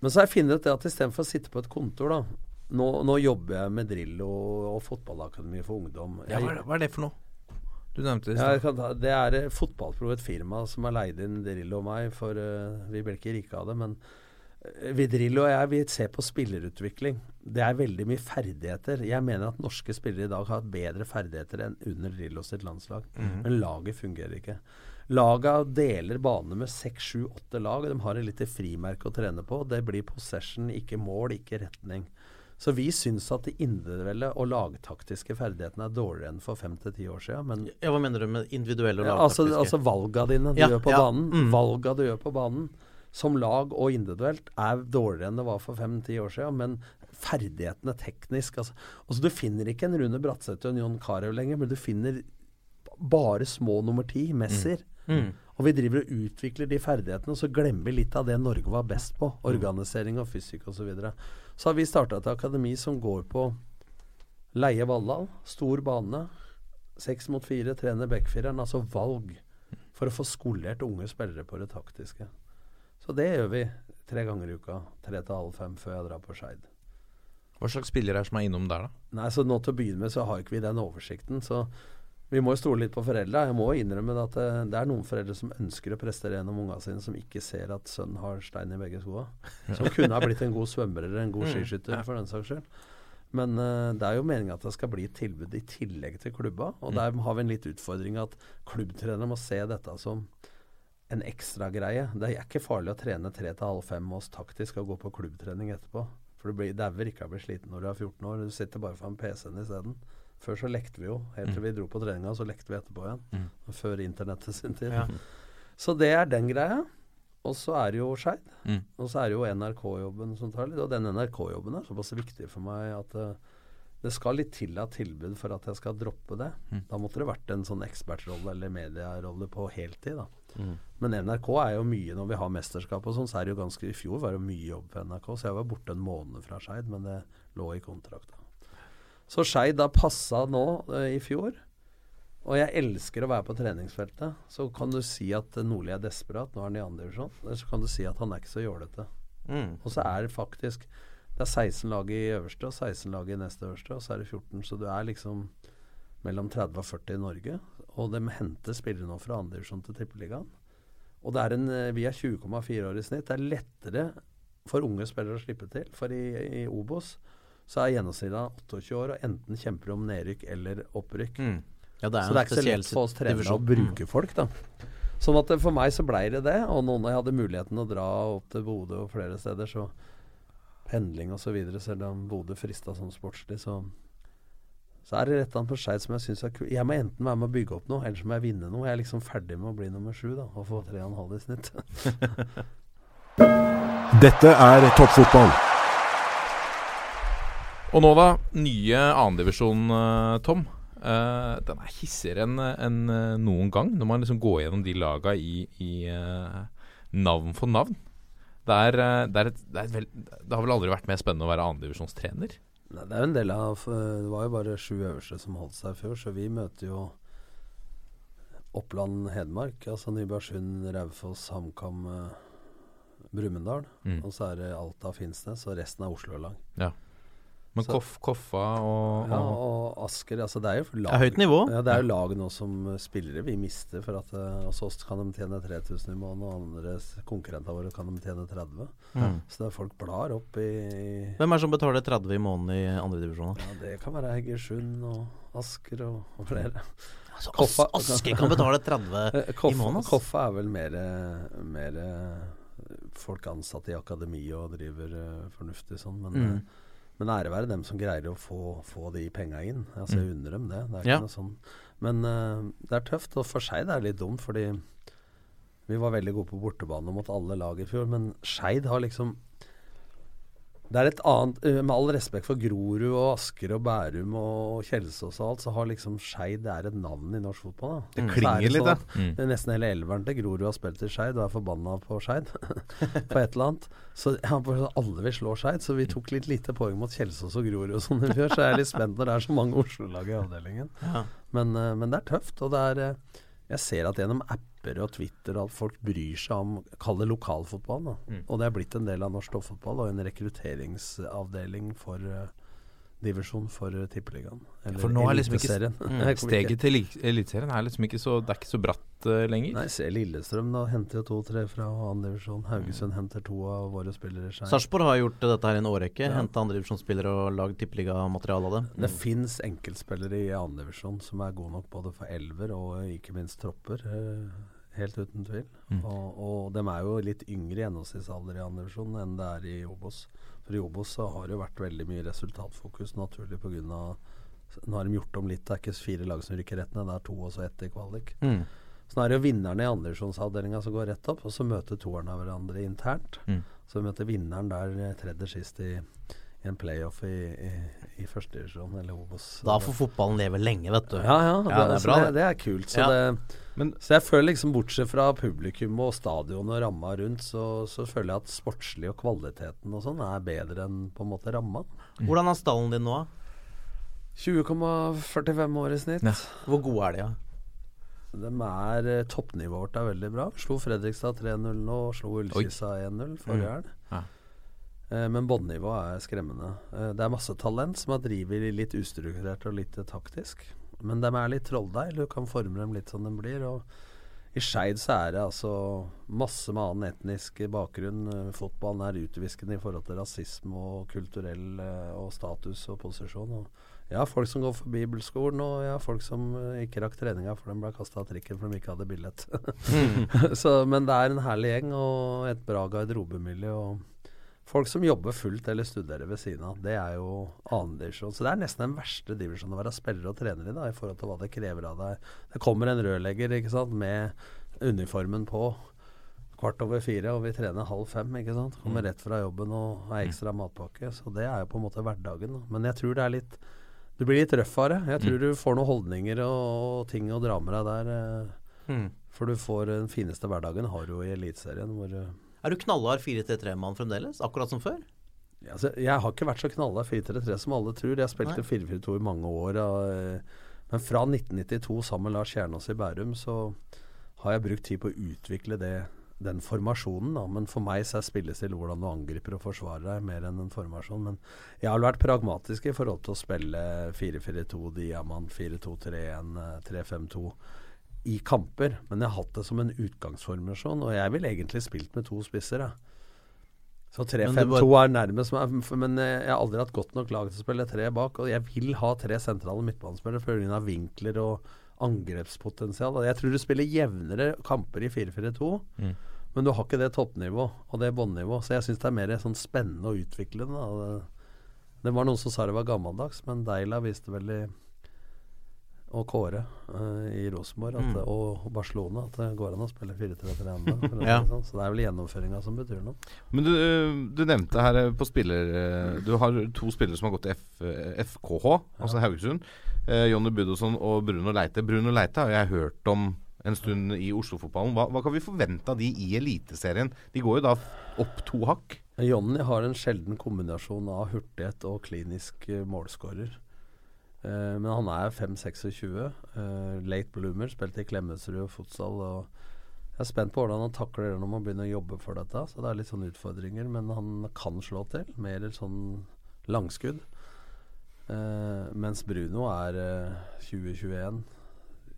Men så har jeg funnet ut det at istedenfor å sitte på et kontor, da Nå, nå jobber jeg med Drillo og fotballakademi for ungdom. Ja, hva, er det, hva er det for noe? Du nevnte det i stad. Ja, det er eh, Fotballpro, et firma som har leid inn Drillo og meg, for uh, vi ble ikke rike av det. Men uh, vi og jeg vi ser på spillerutvikling. Det er veldig mye ferdigheter. Jeg mener at norske spillere i dag har bedre ferdigheter enn under Drillo sitt landslag. Men laget fungerer ikke. Laga deler bane med seks, sju, åtte lag. De har et lite frimerke å trene på. Det blir possession, ikke mål, ikke retning. Så vi syns at de individuelle og lagtaktiske ferdighetene er dårligere enn for fem til ti år siden. Men Ja, hva mener du med individuelle og altså, lagtaktiske? altså valga dine du Ja, gjør på ja, banen, mm. valga du gjør på banen, som lag og individuelt, er dårligere enn det var for fem-ti år siden. Men ferdighetene teknisk altså, altså Du finner ikke en Rune Bratseth og en John Carew lenger, men du finner bare små nummer ti, Messer. Mm. Og vi driver og utvikler de ferdighetene, og så glemmer vi litt av det Norge var best på. Organisering og fysikk osv. Så, videre. så har vi starta et akademi som går på Leie Valhall, stor bane. Seks mot fire, trener backfireren. Altså valg for å få skolert unge spillere på det taktiske. Så det gjør vi tre ganger i uka. Tre til halv fem før jeg drar på Skeid. Hva slags spillere er som er innom der, da? Nei, så nå til å begynne med så har ikke vi den oversikten. Så vi må jo stole litt på foreldra. Jeg må innrømme at det, det er noen foreldre som ønsker å prestere gjennom unga sine, som ikke ser at sønnen har stein i begge skoa. Som kunne ha blitt en god svømmer eller en god skiskytter, for den saks skyld. Men uh, det er jo meninga at det skal bli et tilbud i tillegg til klubba. Og der har vi en litt utfordring at klubbtrenere må se dette som en ekstra greie. Det er ikke farlig å trene tre til halv fem med oss taktisk og gå på klubbtrening etterpå. For du dauer ikke av å bli sliten når du er 14 år. Du sitter bare foran PC-en isteden. Før så lekte vi jo. Helt til vi dro på treninga, så lekte vi etterpå igjen. Før internettet sin tid. Så det er den greia. Og så er det jo Skeid. Mm. Og så er det jo NRK-jobben som tar litt. Og den NRK-jobben er såpass viktig for meg at eh, det skal litt til av tilbud for at jeg skal droppe det. Da måtte det vært en sånn ekspertrolle eller medierolle på heltid, da. Men NRK er jo mye når vi har mesterskap og sånn, så er det jo ganske I fjor var det mye jobb for NRK, så jeg var borte en måned fra Skeid, men det lå i kontrakta. Så Skeid da passa nå eh, i fjor. Og jeg elsker å være på treningsfeltet. Så kan du si at eh, Nordli er desperat, nå er han i andre divisjon. Eller så kan du si at han er ikke så jålete. Mm. Og så er det faktisk Det er 16 lag i øverste og 16 lag i neste øverste, og så er det 14. Så du er liksom mellom 30 og 40 i Norge. Og de henter spillere nå fra andre divisjon til Tippeligaen. Og det er en, eh, vi er 20,4 år i snitt. Det er lettere for unge spillere å slippe til. For i, i Obos så er gjennomsnittet 28 år, og enten kjemper om nedrykk eller opprykk. Mm. Ja, det er så det er ikke så lett for oss trenere å bruke folk, da. Sånn at det, for meg så blei det det. Og noen hadde muligheten å dra opp til Bodø og flere steder, så pendling og så videre, selv om Bodø frista sånn sportslig, så så er det rett an på Skeid som jeg syns er kult. Jeg må enten være med å bygge opp noe, eller så må jeg vinne noe. Jeg er liksom ferdig med å bli nummer sju, da, og få tre og en halv i snitt. Dette er toppfotball. Og nå, da. Nye annendivisjon, uh, Tom. Uh, den er hissigere enn en, eh, noen gang, når man liksom går gjennom de laga i, i uh, navn for navn. Det, er, eh, det, er et, det, er vel, det har vel aldri vært mer spennende å være annendivisjonstrener? Nei, det er jo en del av eh, Det var jo bare sju øverste som holdt seg i fjor, så vi møter jo Oppland Hedmark, altså Nybergsund, Raufoss, HamKam, eh, Brumunddal. Mm. Og så er det Alta, Finnsnes, og resten er Oslo-lag. Ja. Men Koff, Koffa og, Ja, og Asker altså Det er jo lag, er høyt nivå. Ja, det er jo lag nå som eh, spillere vi mister. For at uh, hos oss kan de tjene 3000 i måneden, og andre konkurrenter konkurrentene våre kan de tjene 30 Mm. Så det er folk blar opp i, Hvem er det som betaler 30 i måneden i andredivisjon? Ja, det kan være Egersund og Asker og, og flere. Altså, Koffa- As Asker kan betale 30 Eh, i måneden? Koffa er vel mer, eh, mer eh, folk ansatt i akademi og driver eh, fornuftig sånn, men, Mm. Men ære være dem som greier å få, få de penga inn. Altså, Jeg unner dem det. Det er ikke noe sånn. Men uh, det er tøft, og for det er litt dumt, fordi vi var veldig gode på bortebane mot alle lag i fjor, men Skeid har liksom det er et annet eh, Med all respekt for Grorud og Asker og Bærum og Kjelsås og alt, så har liksom Skeid er et navn i norsk fotball. Da. Det klinger er det litt, da. Mm. Nesten hele elveren til Grorud har spilt i Skeid og er forbanna på Skeid. på et eller annet. Så ja, sånn, alle vil slå Skeid, så vi tok litt lite poeng mot Kjelsås og Grorud og sånn i fjor. Så jeg er litt spent når det er så mange Oslo-lag i avdelingen. Ja. Men, eh, men det er tøft. Og det er eh, Jeg ser at gjennom apper og Twitter og at folk bryr seg om Kall det lokalfotball. Da. Mm. Og det er blitt en del av norsk toppfotball og en rekrutteringsavdeling for uh, divisjon for uh, Tippeligaen. Eller For nå er liksom ikke Mm. Steget til Eliteserien er liksom ikke så Det er ikke så bratt uh, lenger. Nei, se Lillestrøm da henter jo to-tre fra andredivisjon. Haugesund henter to av våre spillere. Sarpsborg har gjort dette her i en årrekke. Ja. Henta andredivisjonsspillere og lagd tippeligamateriale av det. Det fins enkeltspillere i andredivisjon som er gode nok både for elver og ikke minst tropper. eh, helt uten tvil. Mm. Og, og de er jo litt yngre i gjennomsnittsalder i andredivisjon enn det er i Obos. For i Obos så har det jo vært veldig mye resultatfokus, naturlig pga. Nå har de gjort om litt. Det er ikke fire lag som rykker rett ned, det er to og så ett i kvalik. Mm. Så nå er det jo vinnerne i andredivisjonsavdelinga som går rett opp, og så møter toerne hverandre internt. Mm. Så vi møter vinneren der tredje sist i, i en playoff i, i, i førstedivisjon, eller Obos. Da får fotballen leve lenge, vet du. ja, ja, det, Ja, det er bra, det, det. er kult. Så, Ja. det, Men- så jeg føler liksom, bortsett fra publikum og stadion og ramma rundt, så, så føler jeg at sportslig og kvaliteten og sånn er bedre enn på en måte ramma. Hvordan er stallen din nå? 20,45 år i snitt. Ja. Hvor gode er de, da? De er eh, Toppnivået vårt er veldig bra. Slo Fredrikstad 3-0 nå, slo Ullkisa 1-0 forrige Mm. helg. Ja. Eh, Men båndnivået er skremmende. Eh, Det er masse talent som har drevet litt ustrukturert og litt eh, taktisk. Men de er litt trolldeig. Du kan forme dem litt som de blir. Og i Skeid så er det altså masse med annen etnisk bakgrunn. Fotballen er utviskende i forhold til rasisme og kulturell og status og posisjon. Og jeg har folk som går for bibelskolen, og jeg har folk som ikke rakk treninga for de ble kasta av trikken for de ikke hadde billett. så, men det er en herlig gjeng og et bra garderobemiljø. og Folk som jobber fullt eller studerer ved siden av. Det er jo annendivisjon. Så det er nesten den verste divisjonen å være spiller og trener i, da, i forhold til hva det krever av deg. Det kommer en rørlegger ikke sant, med uniformen på kvart over fire, og vi trener halv fem. ikke sant? Kommer rett fra jobben og har ekstra matpakke. Så det er jo på en måte hverdagen. Men jeg tror det er litt Du blir litt røff av det. Jeg tror du får noen holdninger og, ting å dra med deg der. eh, Mm. For du får den fineste hverdagen har du jo i Eliteserien, hvor eh, Er du knallhard 4-3-3-mann fremdeles? Akkurat som før? Ja, altså, jeg har ikke vært så knallhard 4-3-3 som alle tror. Jeg spilte Nei. 4-4-2 i mange år. Og, Men fra 1992 sammen med Lars Kjernås i Bærum, så har jeg brukt tid på å utvikle det, den formasjonen. Da. Men for meg så er spillestil hvordan du angriper og forsvarer deg, mer enn en formasjon. Men jeg har vært pragmatisk i forhold til å spille 4-4-2, Diamant, 4-2-3-1, eh, 3-5-2 i kamper. Men jeg har hatt det som en utgangsformasjon, og jeg ville egentlig spilt med to spisser. Jeg. Så Men du 3-5-2 er nærmest men eh, jeg har aldri hatt godt nok lag til å spille tre bak. Og jeg vil ha tre sentrale midtbanespillere pga. vinkler og angrepspotensial. Jeg tror du spiller jevnere kamper i 4-4-2, Mm. men du har ikke det toppnivå og det båndnivå. Så jeg syns det er mer sånn spennende og utviklende. Det, det var noen som sa det var gammeldags, men Deila viste vel i og Kåre uh, i Rosenborg Mm. og Barcelona at det går an å spille 4-3-3 ennå. for å si Ja. sånn. Så det er vel gjennomføringa som betyr noe. Men du, øh, du nevnte her øh, på spiller Du har to spillere som har gått til F, FKH, FKH, altså Haugesund. Uh, Jonny Budosson og Bruno Leite. Bruno Leite har jeg hørt om en stund i Oslo-fotballen. Hva, hva kan vi forvente av de i Eliteserien? De går jo da opp to hakk. Jonny har en sjelden kombinasjon av hurtighet og klinisk målskårer. Eh, men han er 5-26. Uh, late bloomer. Spilte i Klemetsrud og futsal. Og jeg er spent på hvordan han takler det når man begynner å jobbe for dette. Så det er litt sånne utfordringer. Men han kan slå til. Mer sånn langskudd. Uh, mens Bruno er eh, 2021.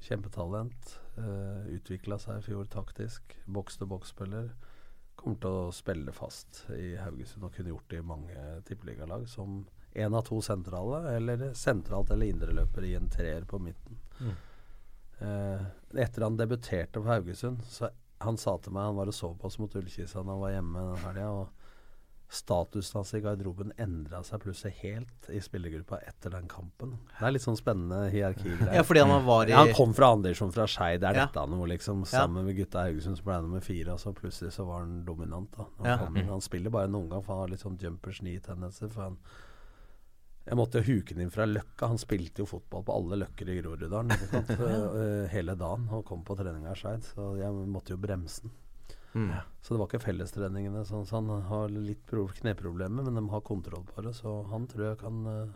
Kjempetalent. Uh, Utvikla seg i fjor taktisk. Boks-til-boks-spiller. Kommer til å spille fast i Haugesund og kunne gjort det i mange tippeligalag som én av to sentrale, eller sentralt eller indreløper i en treer på midten. Mm. Eh, etter han debuterte for Haugesund, så han sa til meg Han var og så på oss mot Ullkisa da han var hjemme den helga, og statusen hans i garderoben endra seg plutselig helt i spillergruppa etter den kampen. Det er litt sånn spennende hierarkigreier. Ja, fordi han var i- ja, Han kom fra andredivisjon fra Skeid, er Ja. dette noe, liksom? Ja. Sammen med gutta i Haugesund så ble han nummer fire, og så plutselig så var han dominant, da. Han, Ja. kom han spiller bare noen gang, for han har litt sånn jumpers knee-tendenser. For han Jeg måtte huke han inn fra Løkka. Han spilte jo fotball på alle løkker i Groruddalen ikke sant? Eh, hele dagen og kom på treninga Skeid, så jeg måtte jo bremse den. Mm. Så det var ikke fellestreningene. Sånn, så han har litt kneproblemer, men de har kontroll på det. Så han tror jeg kan eh,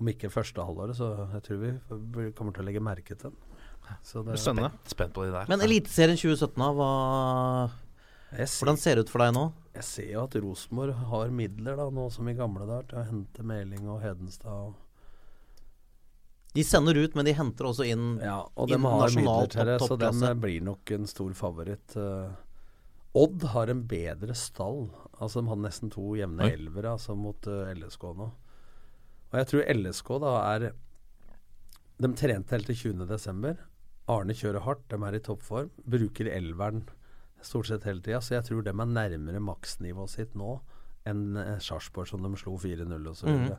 Om ikke første halvåret, så jeg tror vi kommer til å legge merke til den. Så det- Spennende. Spent på de der. Men Eliteserien 2017, hva Hvordan ser det ut for deg nå? Jeg ser jo at Rosenborg har midler, da, nå som i gamle dager, til å hente Meling og Hedenstad. De sender ut, men de henter også inn Ja, og de har midler til det, så de blir nok en stor favoritt. Eh, Odd har en bedre stall. Altså De hadde nesten to jevne Oi. elvere altså, mot eh, LSK nå. Og jeg tror LSK da er De trente helt til 20.12. Arne kjører hardt, de er i toppform. Bruker elveren stort sett hele tida, så jeg tror de er nærmere maksnivået sitt nå enn eh, Sarpsborg, som de slo 4-0 osv. Så, Så,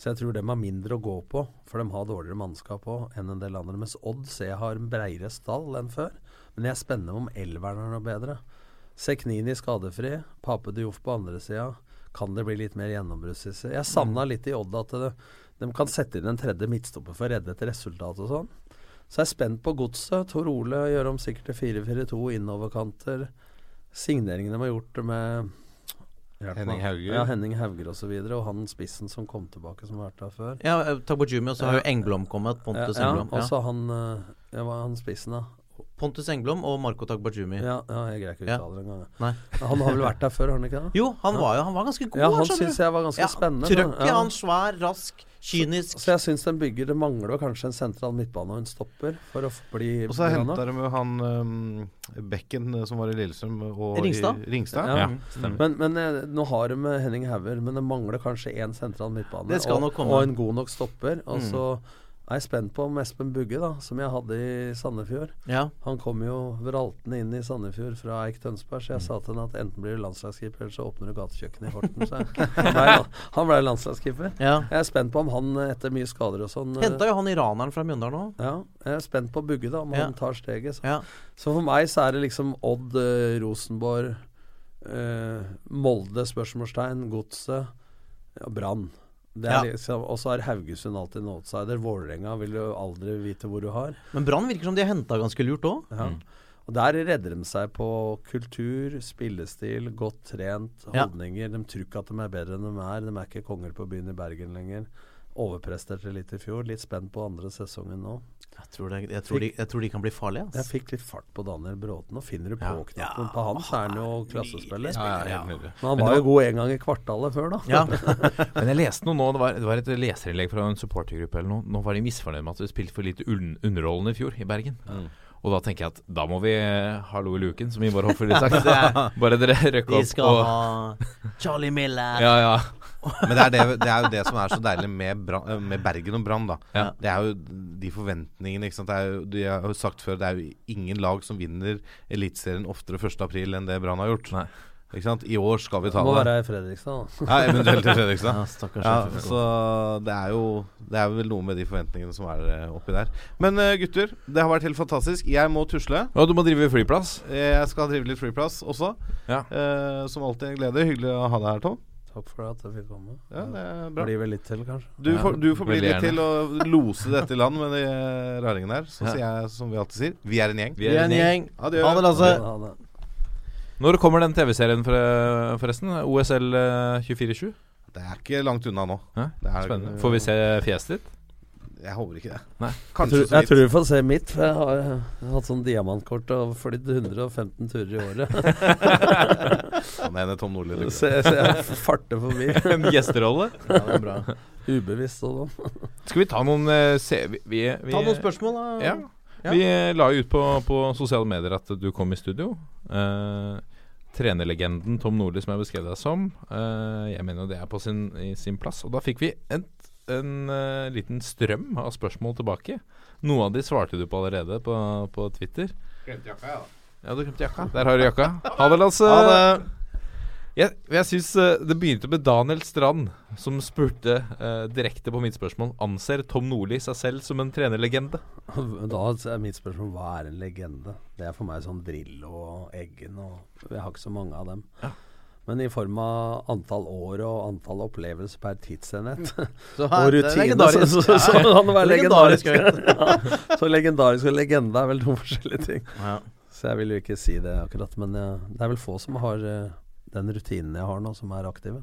så jeg tror de har mindre å gå på, for de har dårligere mannskap òg enn en del andre. Mens Odd ser jeg har en breiere stall enn før. Men jeg er spennende om elveren er noe bedre. Seknini skadefri, Pape Dioff på andre sida. Kan det bli litt mer gjennombruddssisse? Jeg savna litt i Odd at det, de kan sette inn en tredje midtstopper for å redde et resultat og sånn. Så jeg er spent på godset. Tor Ole gjør om sikkert til 4-4-2 innoverkanter. Signeringene de har gjort med Henning. Hauger. Ja, Henning Hauger og så videre. Og han spissen som kom tilbake, som har vært der før. Ja, Tabojumi, og så har jo Engblom kommet. Pontus ja, Engblom. og så han eh, Ja, hva er han spissen, da? Pontus Engblom og Marco Tagbajumi. Ja, ja jeg greier ikke å Ja. uttale det engang. Han har vel vært der før, har han ikke det? Jo, han var jo han var ganske god. Ja, han syns jeg var ganske spennende. Trøkket, Ja. han svær, rask, kynisk. Så jeg syns den bygger Det mangler kanskje en sentral midtbane og en stopper for å bli Og så henta de jo han um, Bekken eh, som var i Lillestrøm og Ringstad? I, Ringstad. Ja. Ja. Men, men eh, nå har de med Henning Hauger, men det mangler kanskje én sentral midtbane. Og, og en god nok stopper. Og Mm. Så er spent på om Espen Bugge, da, som jeg hadde i Sandefjord Ja. Han kom jo vraltende inn i Sandefjord fra Eik Tønsberg, så jeg sa til han at enten blir du landslagskeeper, eller så åpner du gatekjøkkenet i Horten. Så jeg, han ble, landslagskeeper. ja. Jeg er spent på om han etter mye skader og sånn eh, Henta jo han iraneren fra Mjøndalen òg. ja, jeg er spent på Bugge, da, om Ja. han tar steget. Så. Ja. så for meg så er det liksom Odd, eh, Rosenborg, eh, Molde, spørsmålstegn, Godset og Brann. Ja. liksom, og så er Haugesund alltid en outsider. Vålerenga vil du aldri vite hvor du har. Men Brann virker som de har henta ganske lurt òg. Ja. Og Der redder de seg på kultur, spillestil, godt trent, Ja. holdninger. De tror ikke at de er bedre enn de er. De er ikke konger på byen i Bergen lenger. Overpresterte litt i fjor. Litt spent på andre sesongen nå. Jeg, tror det- jeg, tror de- jeg tror de kan bli farlige. Jeg fikk litt fart på Daniel Bråten. Og finner du på Ja. knappen på han, så er han jo klassespiller. Ja. Men han var jo god en gang i kvartalet før, da. Ja. Men jeg leste noe nå, det var, det var et leserinnlegg fra en supportergruppe eller noe. Nå var de misfornøyd med at vi spilte for lite un underholdende i fjor i Bergen. Og da tenker jeg at da må vi ha hallo i luken, som Ivar Hoffer ville sagt. Bare dere røkke De Vi skal og ha Charlie Miller. Ja, ja. Men det er, det, det er jo det som er så deilig med, Brann- eh, med Bergen og Brann. Ja. Det er jo de forventningene. ikke sant? Det er jo, de har jo sagt før, det er jo ingen lag som vinner Eliteserien oftere 1. april enn det Brann har gjort. Nei. Ikke sant? I år skal vi ta Må det. være i Fredrikstad, da. Ja, eventuelt i Fredrikstad. Ja, stakkars Ja, så det er jo Det er vel noe med de forventningene som er eh, oppi der. Men eh, gutter, det har vært helt fantastisk. Jeg må tusle. Ja, du må drive flyplass. Jeg skal drive litt flyplass også. Ja. Eh, som alltid en glede. Hyggelig å ha deg her, Tom. Takk for at jeg fikk komme. Ja, det er bra. Blir vel litt til, kanskje. Du, Ja, får, du får bli litt til å lose dette i land med de eh, raringene her. Så Ja. sier jeg som vi alltid sier, vi er en gjeng. Vi Vi er en gjeng. Adjø. Ha det, Lasse. Det. Når kommer den TV-serien forresten? OSL eh, 24-7? Det er ikke langt unna nå. Ja, Det er- Spennende. Får vi se fjeset ditt? Jeg håper ikke det. Nei. Jeg, tror, jeg tror du får se mitt, for jeg har jeg har hatt sånn diamantkort og flydd 115 turer i året. Han ene Tom Nordli. opp. så, jeg- så jeg farter forbi. En gjesterolle? Ja, det er bra. Ubevisst og sånn. Skal vi ta noen eh, se, vi, vi, vi, Ta noen spørsmål, da. Ja. Ja. Vi eh, la jo ut på, på sosiale medier at du kom i studio. Eh, trenerlegenden Tom Nordli, som jeg beskrev deg som. Eh, jeg mener jo det er på sin, i sin plass. Og da fikk vi en, en uh, liten strøm av spørsmål tilbake. Noe av de svarte du på allerede på, på Twitter. Glemte jakka, ja. Ja, du glemte jakka. Der har du jakka. Ha det, Lasse. Ha det. Jeg, jeg synes uh, Det begynte med Daniel Strand, som spurte uh, direkte på mitt spørsmål Anser Tom Nordli seg selv som en trenerlegende. Da er mitt spørsmål hva er en legende? Det er for meg sånn Drillo og Eggen og Jeg har ikke så mange av dem. Ja. Men i form av antall år og antall opplevelser per tidsenhet Så her- og rutine, så, så, så, så kan det være Legendarisk legendarisk. ja. Så legendarisk og legende er vel to forskjellige ting. Ja. Så jeg vil jo ikke si det akkurat. Men ja, det er vel få som har uh, den rutinen jeg har nå, som er aktive.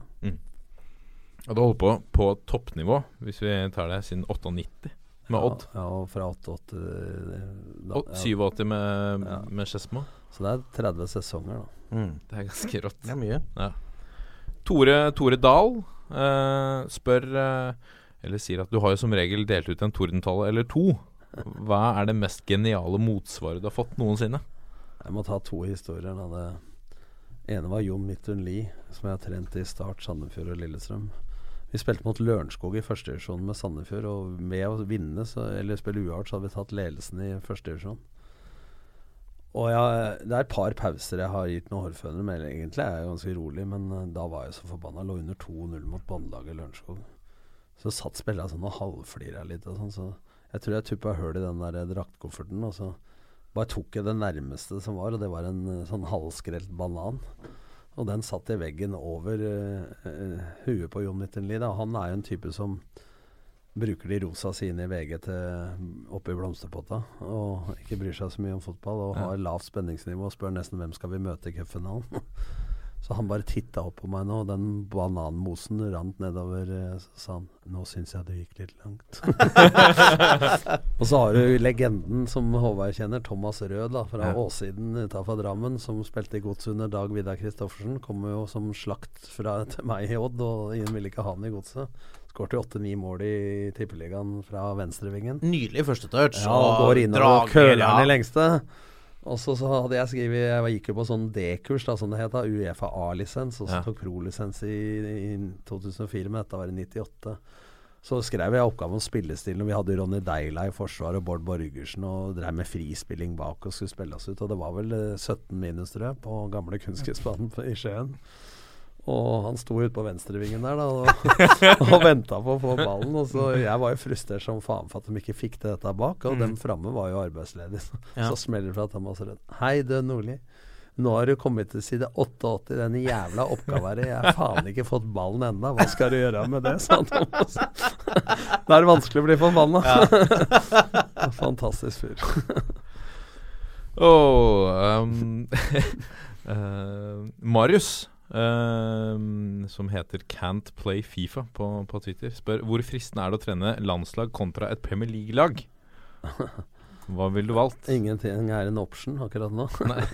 Og du holdt på på toppnivå, hvis vi tar det, siden 98 med Odd. Ja, ja, og fra 88 eh, da- Og ja. 87 med, Ja. med Skedsmo. Så det er 30 sesonger, da. Mm. Det er ganske rått. Det er mye. Tore, Tore Dahl uh, spør uh, Eller sier at du har jo som regel delt ut en tordentale eller to. Hva er det mest geniale motsvaret du har fått noensinne? Jeg må ta to historier. Da. Det ene var Jon Midtun Lie, som jeg har trent i Start, Sandefjord og Lillestrøm. Vi spilte mot Lørenskog i førstedivisjon med Sandefjord, og med å vinne, så, eller spille uavgjort, så hadde vi tatt ledelsen i førstedivisjon. Og jeg, det er et par pauser jeg har gitt med hårfønere, men egentlig er jeg ganske rolig. Men eh, da var jeg så forbanna. Lå under 2-0 mot båndlaget Lørenskog. Så satt spillerne sånn og halvflira litt og sånn, så jeg tror jeg tuppa hull i den der draktkofferten. Og så bare tok jeg det nærmeste som var, og det var en eh, sånn halvskrelt banan. Og den satt i veggen over uh, uh, huet på Jon Midtun Lie. Han er jo en type som bruker de rosa sine i VG til oppi blomsterpotta. Og ikke bryr seg så mye om fotball og har lavt spenningsnivå og spør nesten hvem skal vi møte i cupfinalen. Så han bare titta opp på meg nå, og den bananmosen rant nedover. eh, Så sa han 'Nå syns jeg det gikk litt langt'. og så har du legenden som Håvard kjenner, Thomas Rød da, fra Ja. Åssiden utafor Drammen, som spilte i Godset under Dag Vidar Kristoffersen. Kommer jo som slakt fra, til meg i Odd, og ingen ville ikke ha han i Godset. Skårte åtte-ni mål i Tippeligaen fra venstrevingen. Nydelig første touch. Ja, og går innover og køler den i lengste. Og så, så hadde jeg skrevet Jeg gikk jo på sånn D-kurs, da, som det het. Uefa A-lisens. Og så Ja. tok pro-lisens i, i 2004, men dette var i 98. Så skrev jeg oppgave om spillestilen. og Vi hadde Ronny Deila i forsvar og Bård Borgersen og drev med frispilling bak og skulle spille oss ut. Og det var vel eh, 17 minus, tror jeg, på gamle kunstgressbanen i Skien. Og han sto ute på venstrevingen der da og, og venta på å få ballen. Og så Jeg var jo frustrert som faen for at de ikke fikk til dette bak. Og Mm. dem framme var jo arbeidsledige. Så, Ja. så smeller det fra Thomas Rød. Hei, du Nordli. Nå har du kommet til side 88 i den jævla oppgaven. Jeg har faen ikke fått ballen enda. Hva skal du gjøre med det, sa Thomas. Da er det vanskelig å bli forbanna. Fantastisk fyr. oh, um, uh, Marius, eh, som heter Can't Play Fifa på, på Twitter, spør hvor fristende er det å trene landslag kontra et Premier League-lag? Hva ville du valgt? Ingenting er en option akkurat nå. Nei.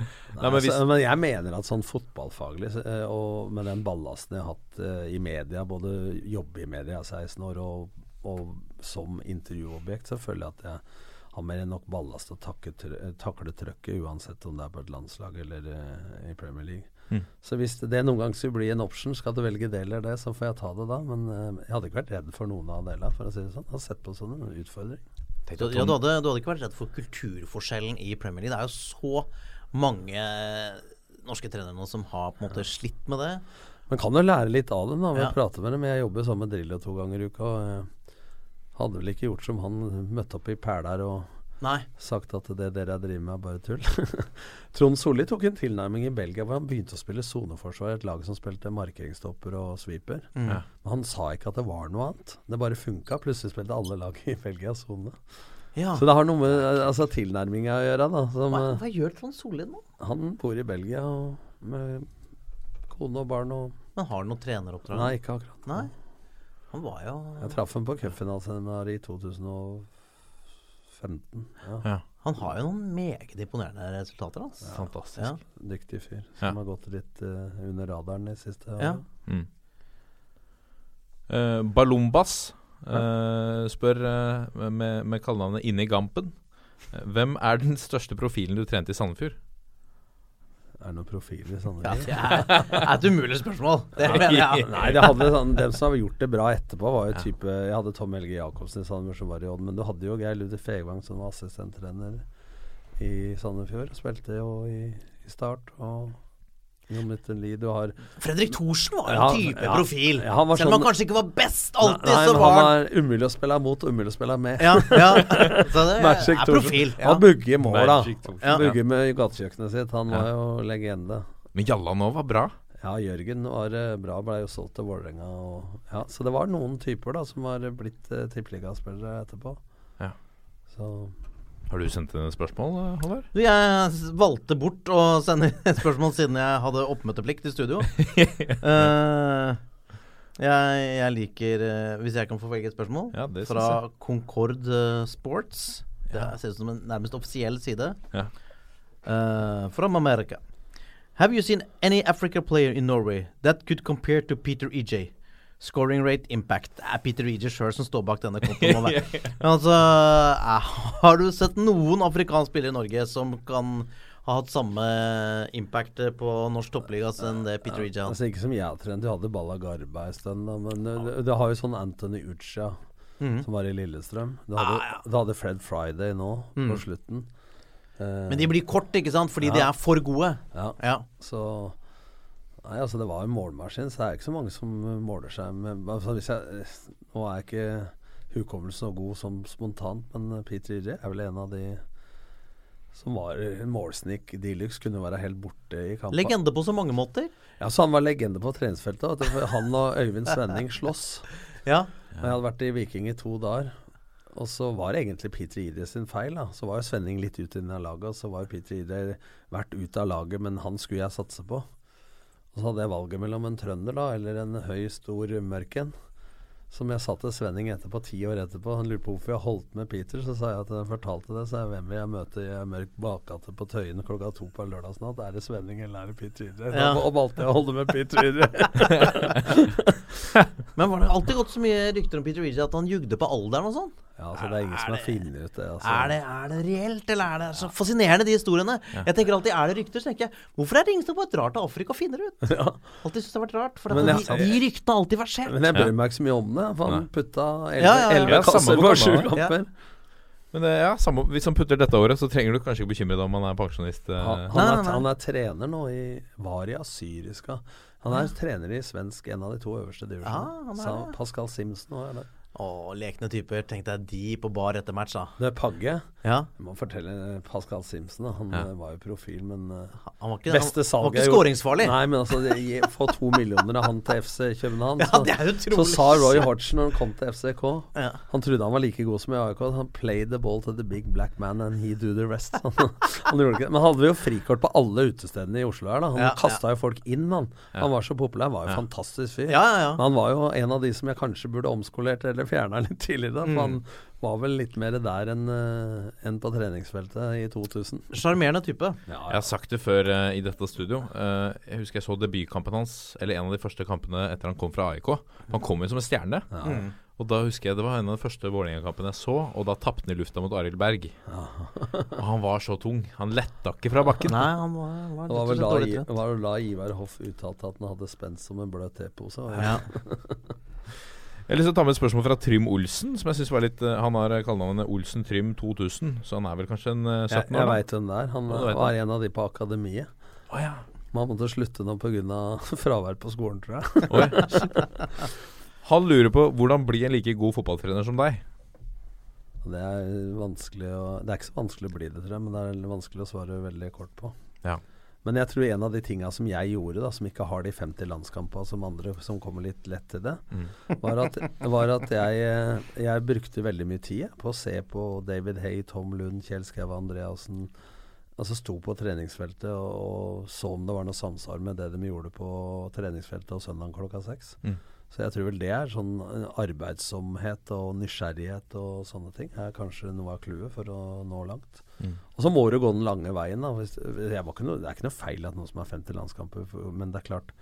Nei, men hvis- altså, men jeg mener at sånn fotballfaglig, eh, og med den ballasten jeg har hatt uh, i media, både jobbe i media i 16 år og, og som intervjuobjekt, så føler jeg at jeg har mer enn nok ballast til å takle trøkket, uansett om det er på et landslag eller uh, i Premier League. Mm. Så hvis det, noen gang skulle bli en option, skal du velge det eller det, så får jeg ta det da. Men eh, jeg hadde ikke vært redd for noen av delene, for å si det sånn. Jeg har sett på som en utfordring. Du, ja, du, hadde, du hadde ikke vært redd for kulturforskjellen i Premier League. Det er jo så mange norske trenere nå som har på en måte slitt med det. Man kan jo lære litt av dem da, ved Ja. å prate med dem. Jeg jobber sammen med Drillo to ganger i uka. Og hadde vel ikke gjort som han møtte opp i Pæler og Nei. sagt at det dere driver med, er bare tull. Trond Solli tok en tilnærming i Belgia hvor han begynte å spille soneforsvar i et lag som spilte markeringstopper og sweeper. Mm. Men han sa ikke at det var noe annet. Det bare funka. Plutselig spilte alle lag i Belgia sone. Ja. Så det har noe med altså, tilnærminga å gjøre. Da, som, hva, eh, hva, gjør Trond Solli nå? Han bor i Belgia med kone og barn. Og Men har han noe treneroppdrag? Nei, ikke akkurat. Nei. Han var jo Jeg traff ham på cupfinalen altså, i 2004. 15. Ja. Han har jo noen meget imponerende resultater. Altså. Ja, Fantastisk. Ja. Dyktig fyr som har gått litt uh, under radaren de siste årene. Mm. Uh, Balumbas uh, spør med, med kallenavnet Inni Gampen. Hvem er den største profilen du trente i Sandefjord? Er det noen profiler i Ja, Sandefjord? det er, det er et umulig spørsmål. Det mener jeg. Nei, det hadde sånn, dem som har gjort det bra etterpå, var jo Ja. type Jeg hadde Tom Helge Jacobsen i Sandefjord som var i Odd, men du hadde jo Geir Ludvig Fegvang som var assistenttrener i Sandefjord. Spilte jo i, i Start og Lie. Du har Fredrik Thorsen var jo Ja, en type ja. profil. Ja, han var Selv om han sånn- kanskje ikke var best alltid, Nei, så var han han var umulig å spille mot umulig å spille med. Ja, ja. Så det Magic er Thorsen. profil. Ja. Han bugger mål, da. Bugger med gatekjøkkenet sitt. Han Ja. var jo legende. Men Jallan òg var bra. Ja, Jørgen var eh, bra, ble jo solgt til Vålerenga. Ja, så det var noen typer da som har blitt uh, tippeligaspillere etterpå. Ja. Så Har du sendt inn et spørsmål, Håvard? Jeg valgte bort å sende et spørsmål siden jeg hadde oppmøteplikt i studio. uh, jeg, jeg liker uh, Hvis jeg kan få velge et spørsmål Ja, fra Concord eh, Sports. Det ser ut som en nærmest offisiell side. Ja. Uh, from America. Have you seen any Africa player in Norway that could compare to Peter EJ? Scoring rate impact. Det er Peter EJ sjøl som står bak denne kontoen. Men altså, eh, har du sett noen afrikansk spillere i Norge som kan ha hatt samme impact på norsk toppliga som det Peter EJ hadde? altså Ikke som jeg har trent, du hadde Balla Garba en stund, men du, du, du har jo sånn Anthony Ucha Mhm. som var i Lillestrøm. Du hadde, Ah, ja. hadde Fred Friday nå Mm. på slutten. Eh, Men de blir kort, ikke sant? Fordi Ja. de er for gode. ja. Ja. Så Nei, altså det var en målmaskin, så det er ikke så mange som uh, måler seg med altså hvis jeg, Nå er ikke hukommelsen så god som spontant, men uh, Peter Irre er vel en av de som var målsnik de luxe, kunne være helt borte i kampen. Legende på så mange måter. Ja, så han var legende på treningsfeltet. Han og Øyvind Svenning slåss. Ja. Og Jeg hadde vært i Viking i to dager. Og så var det egentlig Peter Idre sin feil. da Så var jo Svenning litt ute i av laget, og så var Peter Idre vært ute av laget, men han skulle jeg satse på. Og så hadde jeg valget mellom en trønder da, eller en høy, stor mørk en. Som jeg sa til Svenning etterpå, ti år etterpå. Han lurte på hvorfor jeg holdt med Peter. Så sa jeg at jeg fortalte det. Så jeg, hvem vil jeg møte i mørk bakgate på Tøyen klokka to på lørdagsnatt? Er det Svenning eller er det Peter Ydre? Ja. Og valgte jeg å holde med Peter Ydre. Men var det alltid gått så mye rykter om Peter Reed at han jugde på alderen og sånn? Ja, altså det er ingen som har funnet ut det. Altså. Er, det, er det reelt, eller er det så fascinerende, de historiene? Jeg tenker alltid, Er det rykter, så tenker jeg Hvorfor er det ingen som bare drar til Afrika og finner det ut? Alltid syns det har vært rart. For de, de ryktene har alltid versert. Men jeg bryr meg ikke så mye om det. For han putta Ja, ja, ja. elleve Ja, kasser på sju er. kamper. Men eh, ja, samme, hvis han putter dette året, så trenger du kanskje ikke bekymre deg om han er pensjonist. eh. Han, han, er, han er trener nå i Varia Syriska. Han er trener i svensk, en av de to øverste Ja, divisjonene. han er det. Pascal Simpson òg er der. Å, lekne typer. Tenkte jeg de på bar etter match, da. Det er Pagge. Ja. Jeg må fortelle Pascal Simpson. da. Han Ja. eh, var jo profil, men eh, Han var ikke, Beste han, var ikke skåringsfarlig. Nei, men altså Få to millioner av han til FC København. Ja, det er så, utrolig. så sa Roy Hodgson når han kom til FCK Ja. Han trodde han var like god som i AIK. Han played the ball to the big black man and he do the rest. Han, han gjorde ikke. Men hadde jo frikort på alle utestedene i Oslo her. da Han Ja, kasta jo folk inn, han. Han var så populær. Han Var jo Ja. fantastisk fyr. Ja, ja, ja. Men han var jo en av de som jeg kanskje burde omskolert eller fjerna litt tidligere. For Mm. han var vel litt mer der enn eh, enn på treningsfeltet i 2000. Sjarmerende type. Jeg har sagt det før uh, i dette studio. Uh, jeg husker jeg så debutkampen hans, eller en av de første kampene etter han kom fra AIK. Han kom jo som en stjerne. Mm. Og da husker jeg Det var en av de første Vålerenga-kampene jeg så, og da tapte han i lufta mot Arild Berg. og han var så tung. Han letta ikke fra bakken. Nei, han var, var Det var vel da, dårlig I- trent. det var vel da Ivar Hoff uttalte at han hadde spent som en bløt tepose. Ja. Jeg å ta med et spørsmål fra Trym Olsen, som jeg synes var litt eh, Han har eh, kallenavnet Olsen Trym 2000, så han er vel kanskje en eh, 17 Jeg, år? jeg jeg veit hvem det er. Han Ja, var en av de på akademiet. Oh, ja. Man måtte slutte nå pga. fravær på skolen, tror jeg. Oi. Han lurer på hvordan bli en like god fotballtrener som deg. Det er vanskelig å Det er ikke så vanskelig å bli det, tror jeg, men det er vanskelig å svare veldig kort på. Ja. Men jeg tror en av de tinga som jeg gjorde, da som ikke har de 50 landskampene som andre som kommer litt lett til det, var at, var at jeg, eh, jeg brukte veldig mye tid på å se på David Hay, Tom Lund, Kjell Skau Andreassen. Altså sto på treningsfeltet og, og så om det var noe samsvar med det de gjorde på treningsfeltet og søndag klokka seks. Mm. Så jeg tror vel det er sånn eh, arbeidsomhet og nysgjerrighet og sånne ting er kanskje noe av clouet for å nå langt. Mm. Og så må du gå den lange veien. Da. Jeg var ikke noe, det er ikke noe feil at noen som har 50 landskamper, men det er klart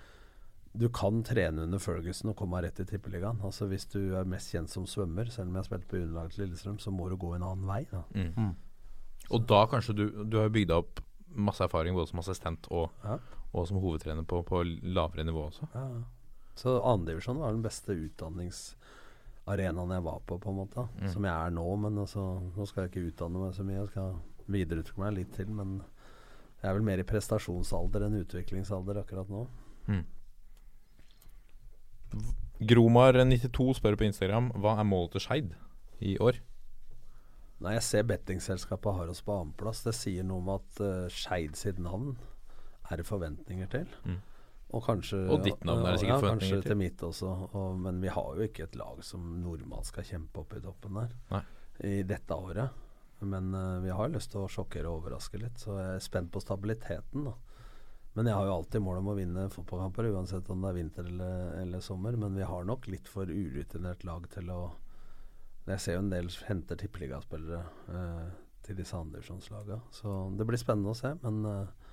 du kan trene under Ferguson og komme rett i Tippeligaen. Altså Hvis du er mest kjent som svømmer, selv om jeg har spilt på juniorlaget til Lillestrøm, så må du gå en annen vei. Da. Mm. Og da kanskje du Du har jo bygd opp masse erfaring både som assistent og, Ja. og som hovedtrener på, på lavere nivå også. Ja, ja. Så andredivisjon var den beste utdanningsarenaen jeg var på, på en måte. Mm. Som jeg er nå, men altså, nå skal jeg ikke utdanne meg så mye. Jeg skal videreutvikle meg litt til, men jeg er vel mer i prestasjonsalder enn utviklingsalder akkurat nå. Mm. Gromar92 spør på Instagram hva er målet til Skeid i år. Nei, jeg ser bettingselskapet har oss på annenplass. Det sier noe om at uh, Skeid sitt navn er det forventninger til. Mm. Og kanskje Og ditt navn er det sikkert ja, forventninger til. til mitt også. Og, men vi har jo ikke et lag som normalt skal kjempe opp i toppen der Nei. i dette året. Men uh, vi har lyst til å sjokkere og overraske litt, så jeg er spent på stabiliteten. da Men jeg har jo alltid mål om å vinne fotballkamper, uansett om det er vinter eller, eller sommer. Men vi har nok litt for urutinert lag til å Jeg ser jo en del henter tippeligaspillere uh, til disse andredivisjonslagene. Så det blir spennende å se. Men eh,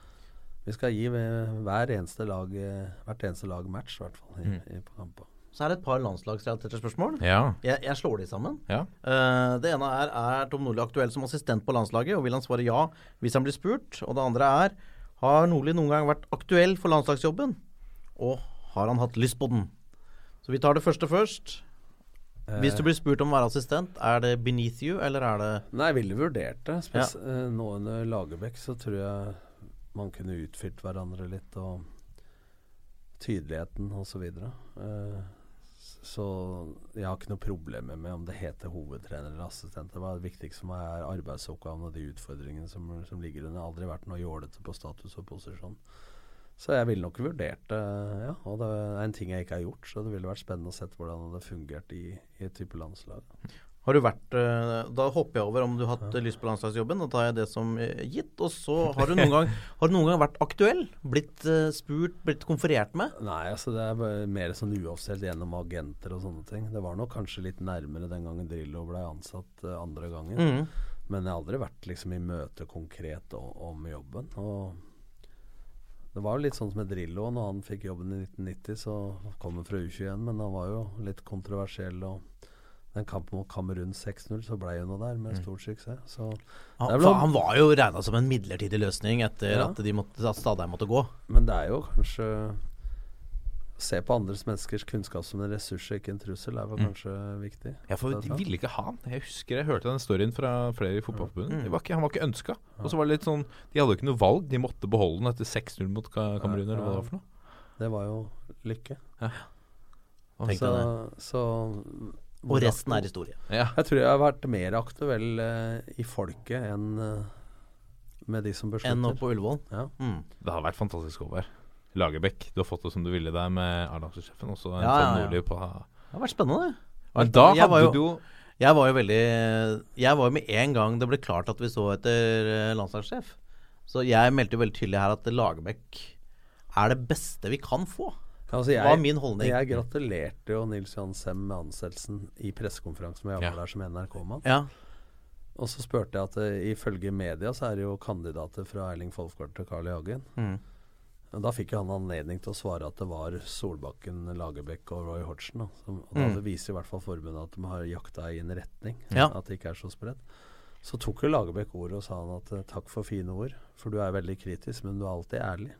vi skal gi hver eneste lag, eh, hvert eneste lag match, i hvert fall, i, Mm. på. Så er det et par landslagsrelaterte spørsmål. Ja. Jeg, jeg slår de sammen. Ja. Uh, det ene er er Tom Nordli aktuell som assistent på landslaget, og vil han svare ja hvis han blir spurt? Og det andre er har Nordli noen gang vært aktuell for landslagsjobben, og har han hatt lyst på den? Så vi tar det første først. Hvis du blir spurt om å være assistent, er det beneath you, eller er det Nei, jeg ville vurdert det. Spes eh, Nå under Lagerbäck så tror jeg man kunne utfylt hverandre litt, og tydeligheten osv. videre så jeg har ikke noe problemer med om det heter hovedtrener eller assistent. Det var det viktigste for meg er arbeidsoppgavene og de utfordringene som, som ligger under. Det har aldri vært noe jålete på status og posisjon. Så jeg ville nok vurdert det, ja. Og det er en ting jeg ikke har gjort, så det ville vært spennende å se hvordan det hadde fungert i, i et type landslag. Har du vært eh, Da hopper jeg over om du har hatt lyst på landslagsjobben. Da tar jeg det som eh, gitt. Og så har du noen gang Har du noen gang vært aktuell? Blitt eh, spurt, blitt konferert med? Nei, altså det er mer sånn uoffisielt gjennom agenter og sånne ting. Det var nok kanskje litt nærmere den gangen Drillo ble ansatt andre gangen. Mm. Men jeg har aldri vært liksom i møte konkret om, om jobben. Og det var jo litt sånn som med Drillo. Når han fikk jobben i 1990, så kom han fra U21, men han var jo litt kontroversiell. og den kampen mot Kamerun 6-0, så ble jo noe der med stor suksess. Så Han, han var jo regna som en midlertidig løsning etter Ja. at, de måtte, at Stadheim måtte gå. Men det er jo kanskje Se på andres menneskers kunnskap som en ressurs og ikke en trussel, er vel Mm. kanskje viktig. Ja, for de ville ikke ha han. Jeg husker jeg hørte den storyen fra flere i Fotballforbundet. Det var ikke- Han var ikke ønska. Og så var det litt sånn De hadde jo ikke noe valg. De måtte beholde den etter 6-0 mot Kamerun, eller hva det var for noe. Det var jo lykke. Ja. Så, så Og resten er historie. Ja. Jeg tror jeg har vært mer aktuell eh, i folket enn eh, med de som beslutter. Enn oppe på Ullevål. Ja. Mm. Det har vært fantastisk over. Lagerbäck, du har fått det som du ville der med A-landslagssjefen. Og en Ja, ja, Tom ja. Nordli på Det har vært spennende. det. Men da Jeg var jo- du jo Jeg var jo veldig Jeg var jo med en gang det ble klart at vi så etter eh, landslagssjef. Så jeg meldte jo veldig tydelig her at Lagerbäck er det beste vi kan få. Altså, jeg, var min holdning. Jeg gratulerte jo Nils Johan Sem med ansettelsen i pressekonferansen med jeg var Ja. der som NRK-mann. Ja. Og så spurte jeg at uh, ifølge media så er det jo kandidater fra Erling Folkvart til Carl I. Hagen. Mm. Da fikk han anledning til å svare at det var Solbakken, Lagerbäck og Roy Hodgson. Da. Som, og da Mm. viser i hvert fall forbundet at de har jakta i en retning. Ja. At det ikke er så spredt. Så tok jo Lagerbäck ordet og sa han at eh, takk for fine ord, for du er veldig kritisk, men du er alltid ærlig.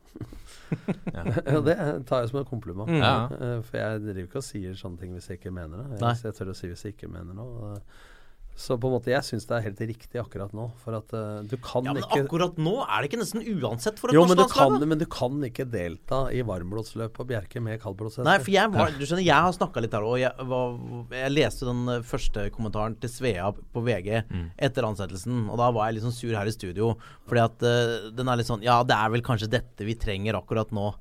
ja. det tar jeg som en kompliment. Mm. Ja. Eh, For jeg driver ikke og sier sånne ting hvis jeg ikke mener det. Jeg, jeg tør å si hvis jeg ikke mener noe. Så på en måte, jeg syns det er helt riktig akkurat nå. For at uh, du kan ja, men ikke akkurat nå er det ikke nesten uansett for et jo, men du, norsk kan, men du kan ikke delta i varmblodsløp på Bjerke med kaldblodshester. Nei, for jeg var Du skjønner, jeg har snakka litt her, og jeg, var, jeg leste den eh, første kommentaren til Svea på VG etter ansettelsen, og da var jeg litt sånn sur her i studio, fordi at uh, den er litt sånn Ja, det er vel kanskje dette vi trenger akkurat nå.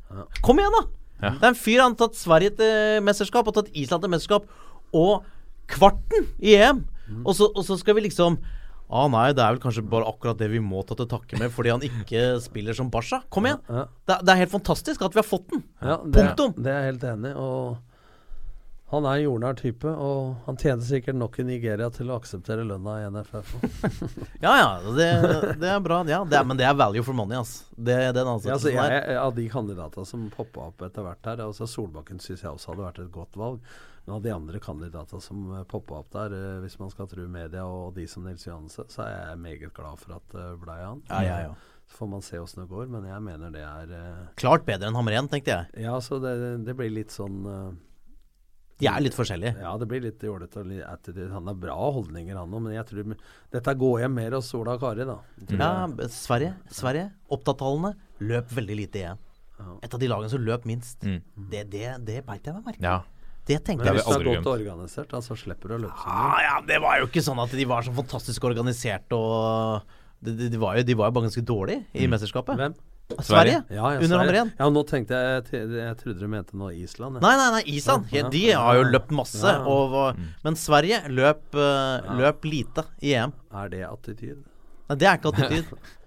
Kom igjen, da! Ja. Det er en fyr han har tatt Sverige til mesterskap, og tatt Island til mesterskap, og kvarten i EM. Og, så, og så skal vi liksom Ah, nei, det er vel kanskje bare akkurat det vi må ta til takke med fordi han ikke spiller som Basha. Kom igjen! Ja. Det, det er helt fantastisk at vi har fått den. Ja, det, Punktum. Det er jeg helt enig. Og han er en jordnær type, og han tjener sikkert nok i Nigeria til å akseptere lønna i NFF. Ja, ja, det, det er bra. Ja, det er, men det er value for money, ass. Det, den Ja, altså, ansettelsen jeg, av de kandidatene som poppa opp etter hvert her altså Solbakken syns jeg også hadde vært et godt valg. Men av de andre kandidatene som poppa opp der, eh, hvis man skal tro media og de som Nils Johansen, så er jeg meget glad for at det blei han. Ja, ja, ja. Så får man se åssen det går, men jeg mener det er eh, Klart bedre enn Hamren, tenkte jeg. Ja, så det, det blir litt sånn eh, De er litt forskjellige. Ja, det blir litt jålete og litt attitude. Han har bra holdninger, han òg, men jeg tror dette går hjem mer hos Ola og Kari, da. Ja, Sverige, Sverige opptatt-tallene løp veldig lite igjen. Et av de lagene som løp minst. Mm. Det, det, det beit jeg meg merke Ja. Det tenkte jeg. hvis du er godt organisert, da, så slipper du å løpe så mye. Ah, ja, det var jo ikke sånn at de var så fantastisk organisert og De, de, de, var, jo, de var jo bare ganske dårlige i mesterskapet. Hvem? Sverige. Ja, ja, Under Sverige. Hamren. Ja, nå tenkte jeg Jeg, trodde du mente nå Island. jeg. Nei, nei, nei, Island. Ja, de har jo løpt masse. Ja. Og, var- men Sverige løp, eh, løp lite i EM. Er det attityd? Nei, det er ikke attityd.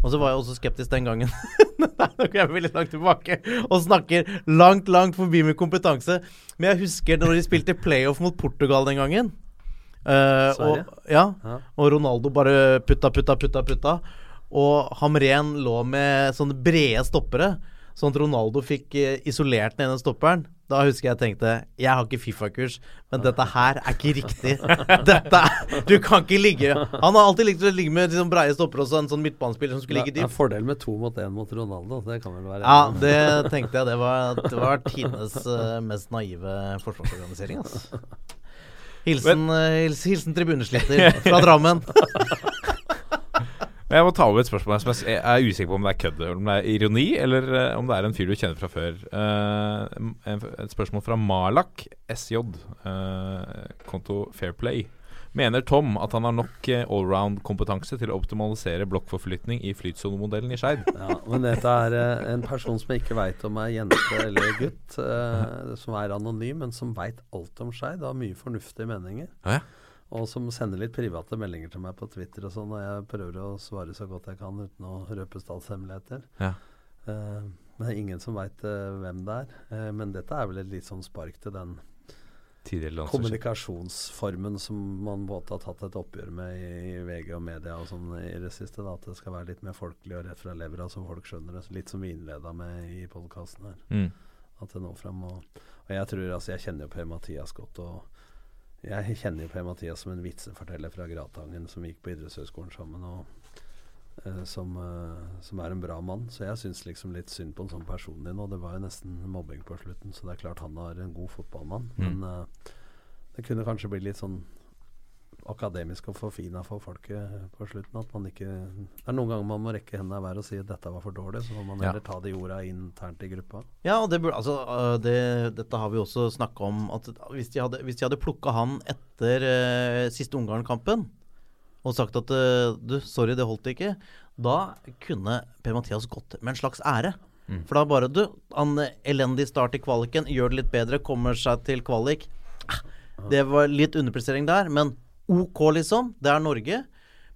Og så var jeg også skeptisk den gangen. Nå går jeg veldig langt tilbake og snakker langt, langt forbi min kompetanse. Men jeg husker når de spilte playoff mot Portugal den gangen. Uh, og, ja, Ja. og Ronaldo bare putta, putta, putta, putta. Og Hamren lå med sånne brede stoppere, sånn at Ronaldo fikk eh, isolert den ene stopperen. Da husker jeg tenkte Jeg har ikke Fifa-kurs, men dette her er ikke riktig. Dette Du kan ikke ligge Han har alltid likt å ligge med liksom breie stopper og en sånn midtbanespiller som skulle ligge Det er en fordel med to mot én mot Ronaldo. Det kan vel være Ja, det tenkte jeg. Det var, det var tidenes eh, mest naive forsvarsorganisering. Altså. Hilsen, eh, hilsen tribunesliter fra Drammen. Jeg må ta over et spørsmål som jeg er usikker på om det er kødd, eller om det er ironi, eller eh, om det er en fyr du kjenner fra før. Eh, et spørsmål fra Malak SJ, eh, konto Fairplay. Mener Tom at han har nok allround-kompetanse til å optimalisere blokkforflytning i flytsonemodellen i Skeid? Ja, men dette er en person som jeg ikke veit om er jente eller gutt, som er anonym, men som veit alt om Skeid og har mye fornuftige meninger. Ja, ja. Og som sender litt private meldinger til meg på Twitter og sånn, og jeg prøver å svare så godt jeg kan uten å røpe statshemmeligheter. Ja. Uh, det er ingen som veit hvem det er. uh, men dette er vel et litt sånn spark til den kommunikasjonsformen som man både har tatt et oppgjør med i, i VG og media og sånn i det siste. Da, at det skal være litt mer folkelig og rett fra levra, så folk skjønner det. Litt som vi innleda med i podkasten her. Mm. At det når fram. Og, og jeg tror altså Jeg kjenner jo Per Mathias godt. Og jeg kjenner jo Per Mathias som en vitseforteller fra Gratangen som gikk på idrettshøyskolen sammen. Og eh, som, eh, som er en bra mann. Så jeg syns liksom litt synd på en sånn person din. Og Det var jo nesten mobbing på slutten, så det er klart han er en god fotballmann. Mm. Men eh, det kunne kanskje bli litt sånn akademisk og forfina for folket på slutten. At man ikke Det er noen ganger man må rekke hendene i været og si at dette var for dårlig. Så må man Ja. heller ta de orda internt i gruppa. Ja, og det burde, altså, øh, det, dette har vi også snakka om. At hvis de hadde, hvis de hadde plukka han etter eh, siste Ungarn-kampen og sagt at øh, du, sorry, det holdt ikke, da kunne Per-Mathias gått med en slags ære. Mm. For da bare du, han elendig start i kvaliken, gjør det litt bedre, kommer seg til kvalik. Ah, Det var litt underprestering der, men OK, liksom. Det er Norge.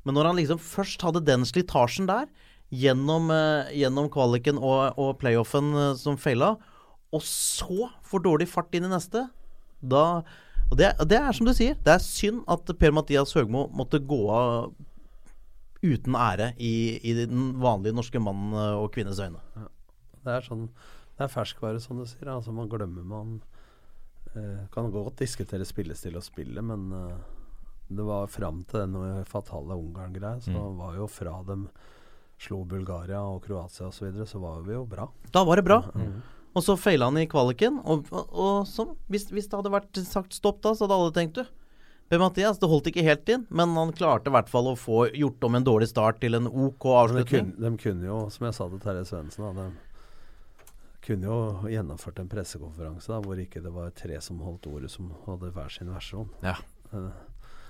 Men når han liksom først hadde den slitasjen der, gjennom, eh, gjennom kvaliken og, og playoffen eh, som feila, og så får dårlig fart inn i neste, da Og det, det er som du sier, det er synd at Per-Mathias Høgmo måtte gå av uten ære i, i den vanlige norske mann eh, og kvinnes øyne. Det er sånn Det er ferskvare, som du sier. Altså Man glemmer man eh, Kan godt diskutere spillestil og spillet, men eh, det var fram til den fatale Ungarn-greia, så Mm. var jo fra dem slo Bulgaria og Kroatia osv., så, videre, så var vi jo bra. Da var det bra. Mm. Og så feila han i kvaliken. Og, og, og så, hvis, hvis det hadde vært sagt stopp da, så hadde alle tenkt du. Per-Mathias, det holdt ikke helt inn, men han klarte i hvert fall å få gjort om en dårlig start til en OK avslutning. de, kunne, de kunne jo, som jeg sa til Terje Svendsen, de kunne jo gjennomført en pressekonferanse da, hvor ikke det var tre som holdt ordet, som hadde hver sin versjon. Ja. Eh,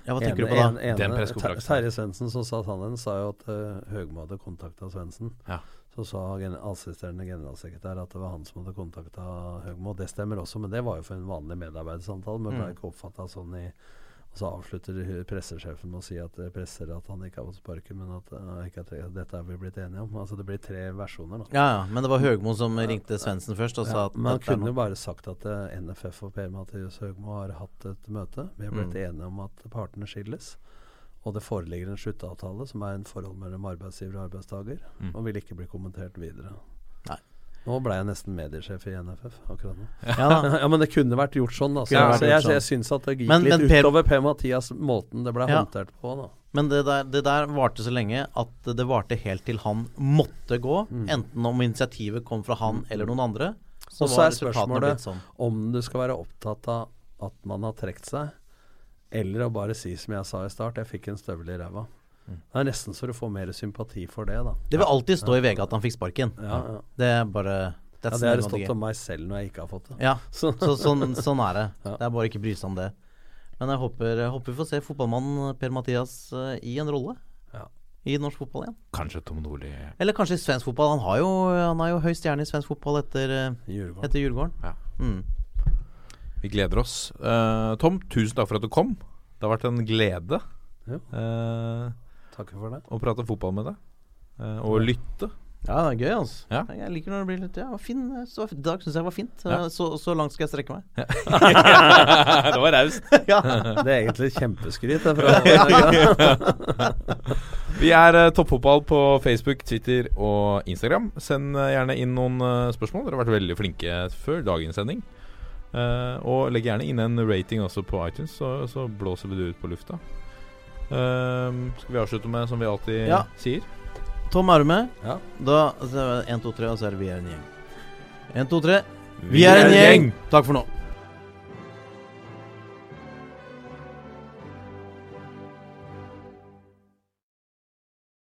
Ja, hva tenker du på da? En, ene- Den pressekonferansen. Terje Svendsen som sa sannheten, sa jo at uh, Høgmo hadde kontakta Svendsen. Ja. Så sa assisterende generalsekretær at det var han som hadde kontakta Høgmo. Det stemmer også, men det var jo for en vanlig medarbeidersamtale. Men ble Mm. ikke oppfatta sånn i Og så avslutter pressesjefen med å si at eh, presser at han ikke har fått sparken, men at eh, er dette er vi blitt enige om. Altså det blir tre versjoner, da. Ja, ja, men det var Høgmo som ringte Svendsen først og sa at er kunne jo bare sagt at eh, NFF og Per Mathias Høgmo har hatt et møte. Vi har blitt Mm. enige om at partene skilles. Og det foreligger en sluttavtale som er en forhold mellom arbeidsgiver og arbeidstaker, Mm. og vil ikke bli kommentert videre. Nei. Nå ble jeg nesten mediesjef i NFF akkurat nå. Ja ja, men det kunne vært gjort sånn. Da. Så, Kunne vært så gjort jeg, sånn. jeg syns at det gikk Men- litt men Per- utover Per Mathias måten det ble Ja. håndtert på. da Men det der, det der varte så lenge at det varte helt til han måtte gå. Mm. Enten om initiativet kom fra han eller noen andre. Så Og så er spørsmålet sånn. om du skal være opptatt av at man har trukket seg, eller å bare si som jeg sa i start, jeg fikk en støvel i ræva. Det er nesten så du får mer sympati for det, da. Det vil alltid stå i VG at han fikk sparken. Ja, ja. Det er bare Ja, det har stått om meg selv når jeg ikke har fått det. Ja, Så- så, sånn, sånn er det. Ja. Det er bare ikke bry seg om det. Men jeg håper, jeg håper vi får se fotballmannen Per-Mathias uh, i en rolle Ja. i norsk fotball igjen. Kanskje Tom Nordli Eller kanskje i svensk fotball. Han, har jo, han er jo høy stjerne i svensk fotball etter, eh, Djurgården. etter Djurgården. Ja. Mm. Vi gleder oss. Uh, Tom, tusen takk for at du kom. Det har vært en glede Ja. eh, Takker for det. å prate fotball med deg. eh, og lytte. Ja, det er gøy, altså. Ja. Jeg liker når det blir litt Ja, var fin. Så, I dag syns jeg var fint. Ja. Så, så langt skal jeg strekke meg. det var raust. ja. Det er egentlig kjempeskryt. Vi er uh, Toppfotball på Facebook, Twitter og Instagram. Send uh, gjerne inn noen uh, spørsmål. Dere har vært veldig flinke før dagens sending. Eh, og legg gjerne inn en rating også på iTunes, så, så blåser vi det ut på lufta. Eh, skal vi avslutte med som vi alltid Ja. sier? Tom, er du med? Ja. Da så er det 1, 2, 3, og så er det Vi er en gjeng. 1, 2, 3. Vi er en gjeng! Takk for nå.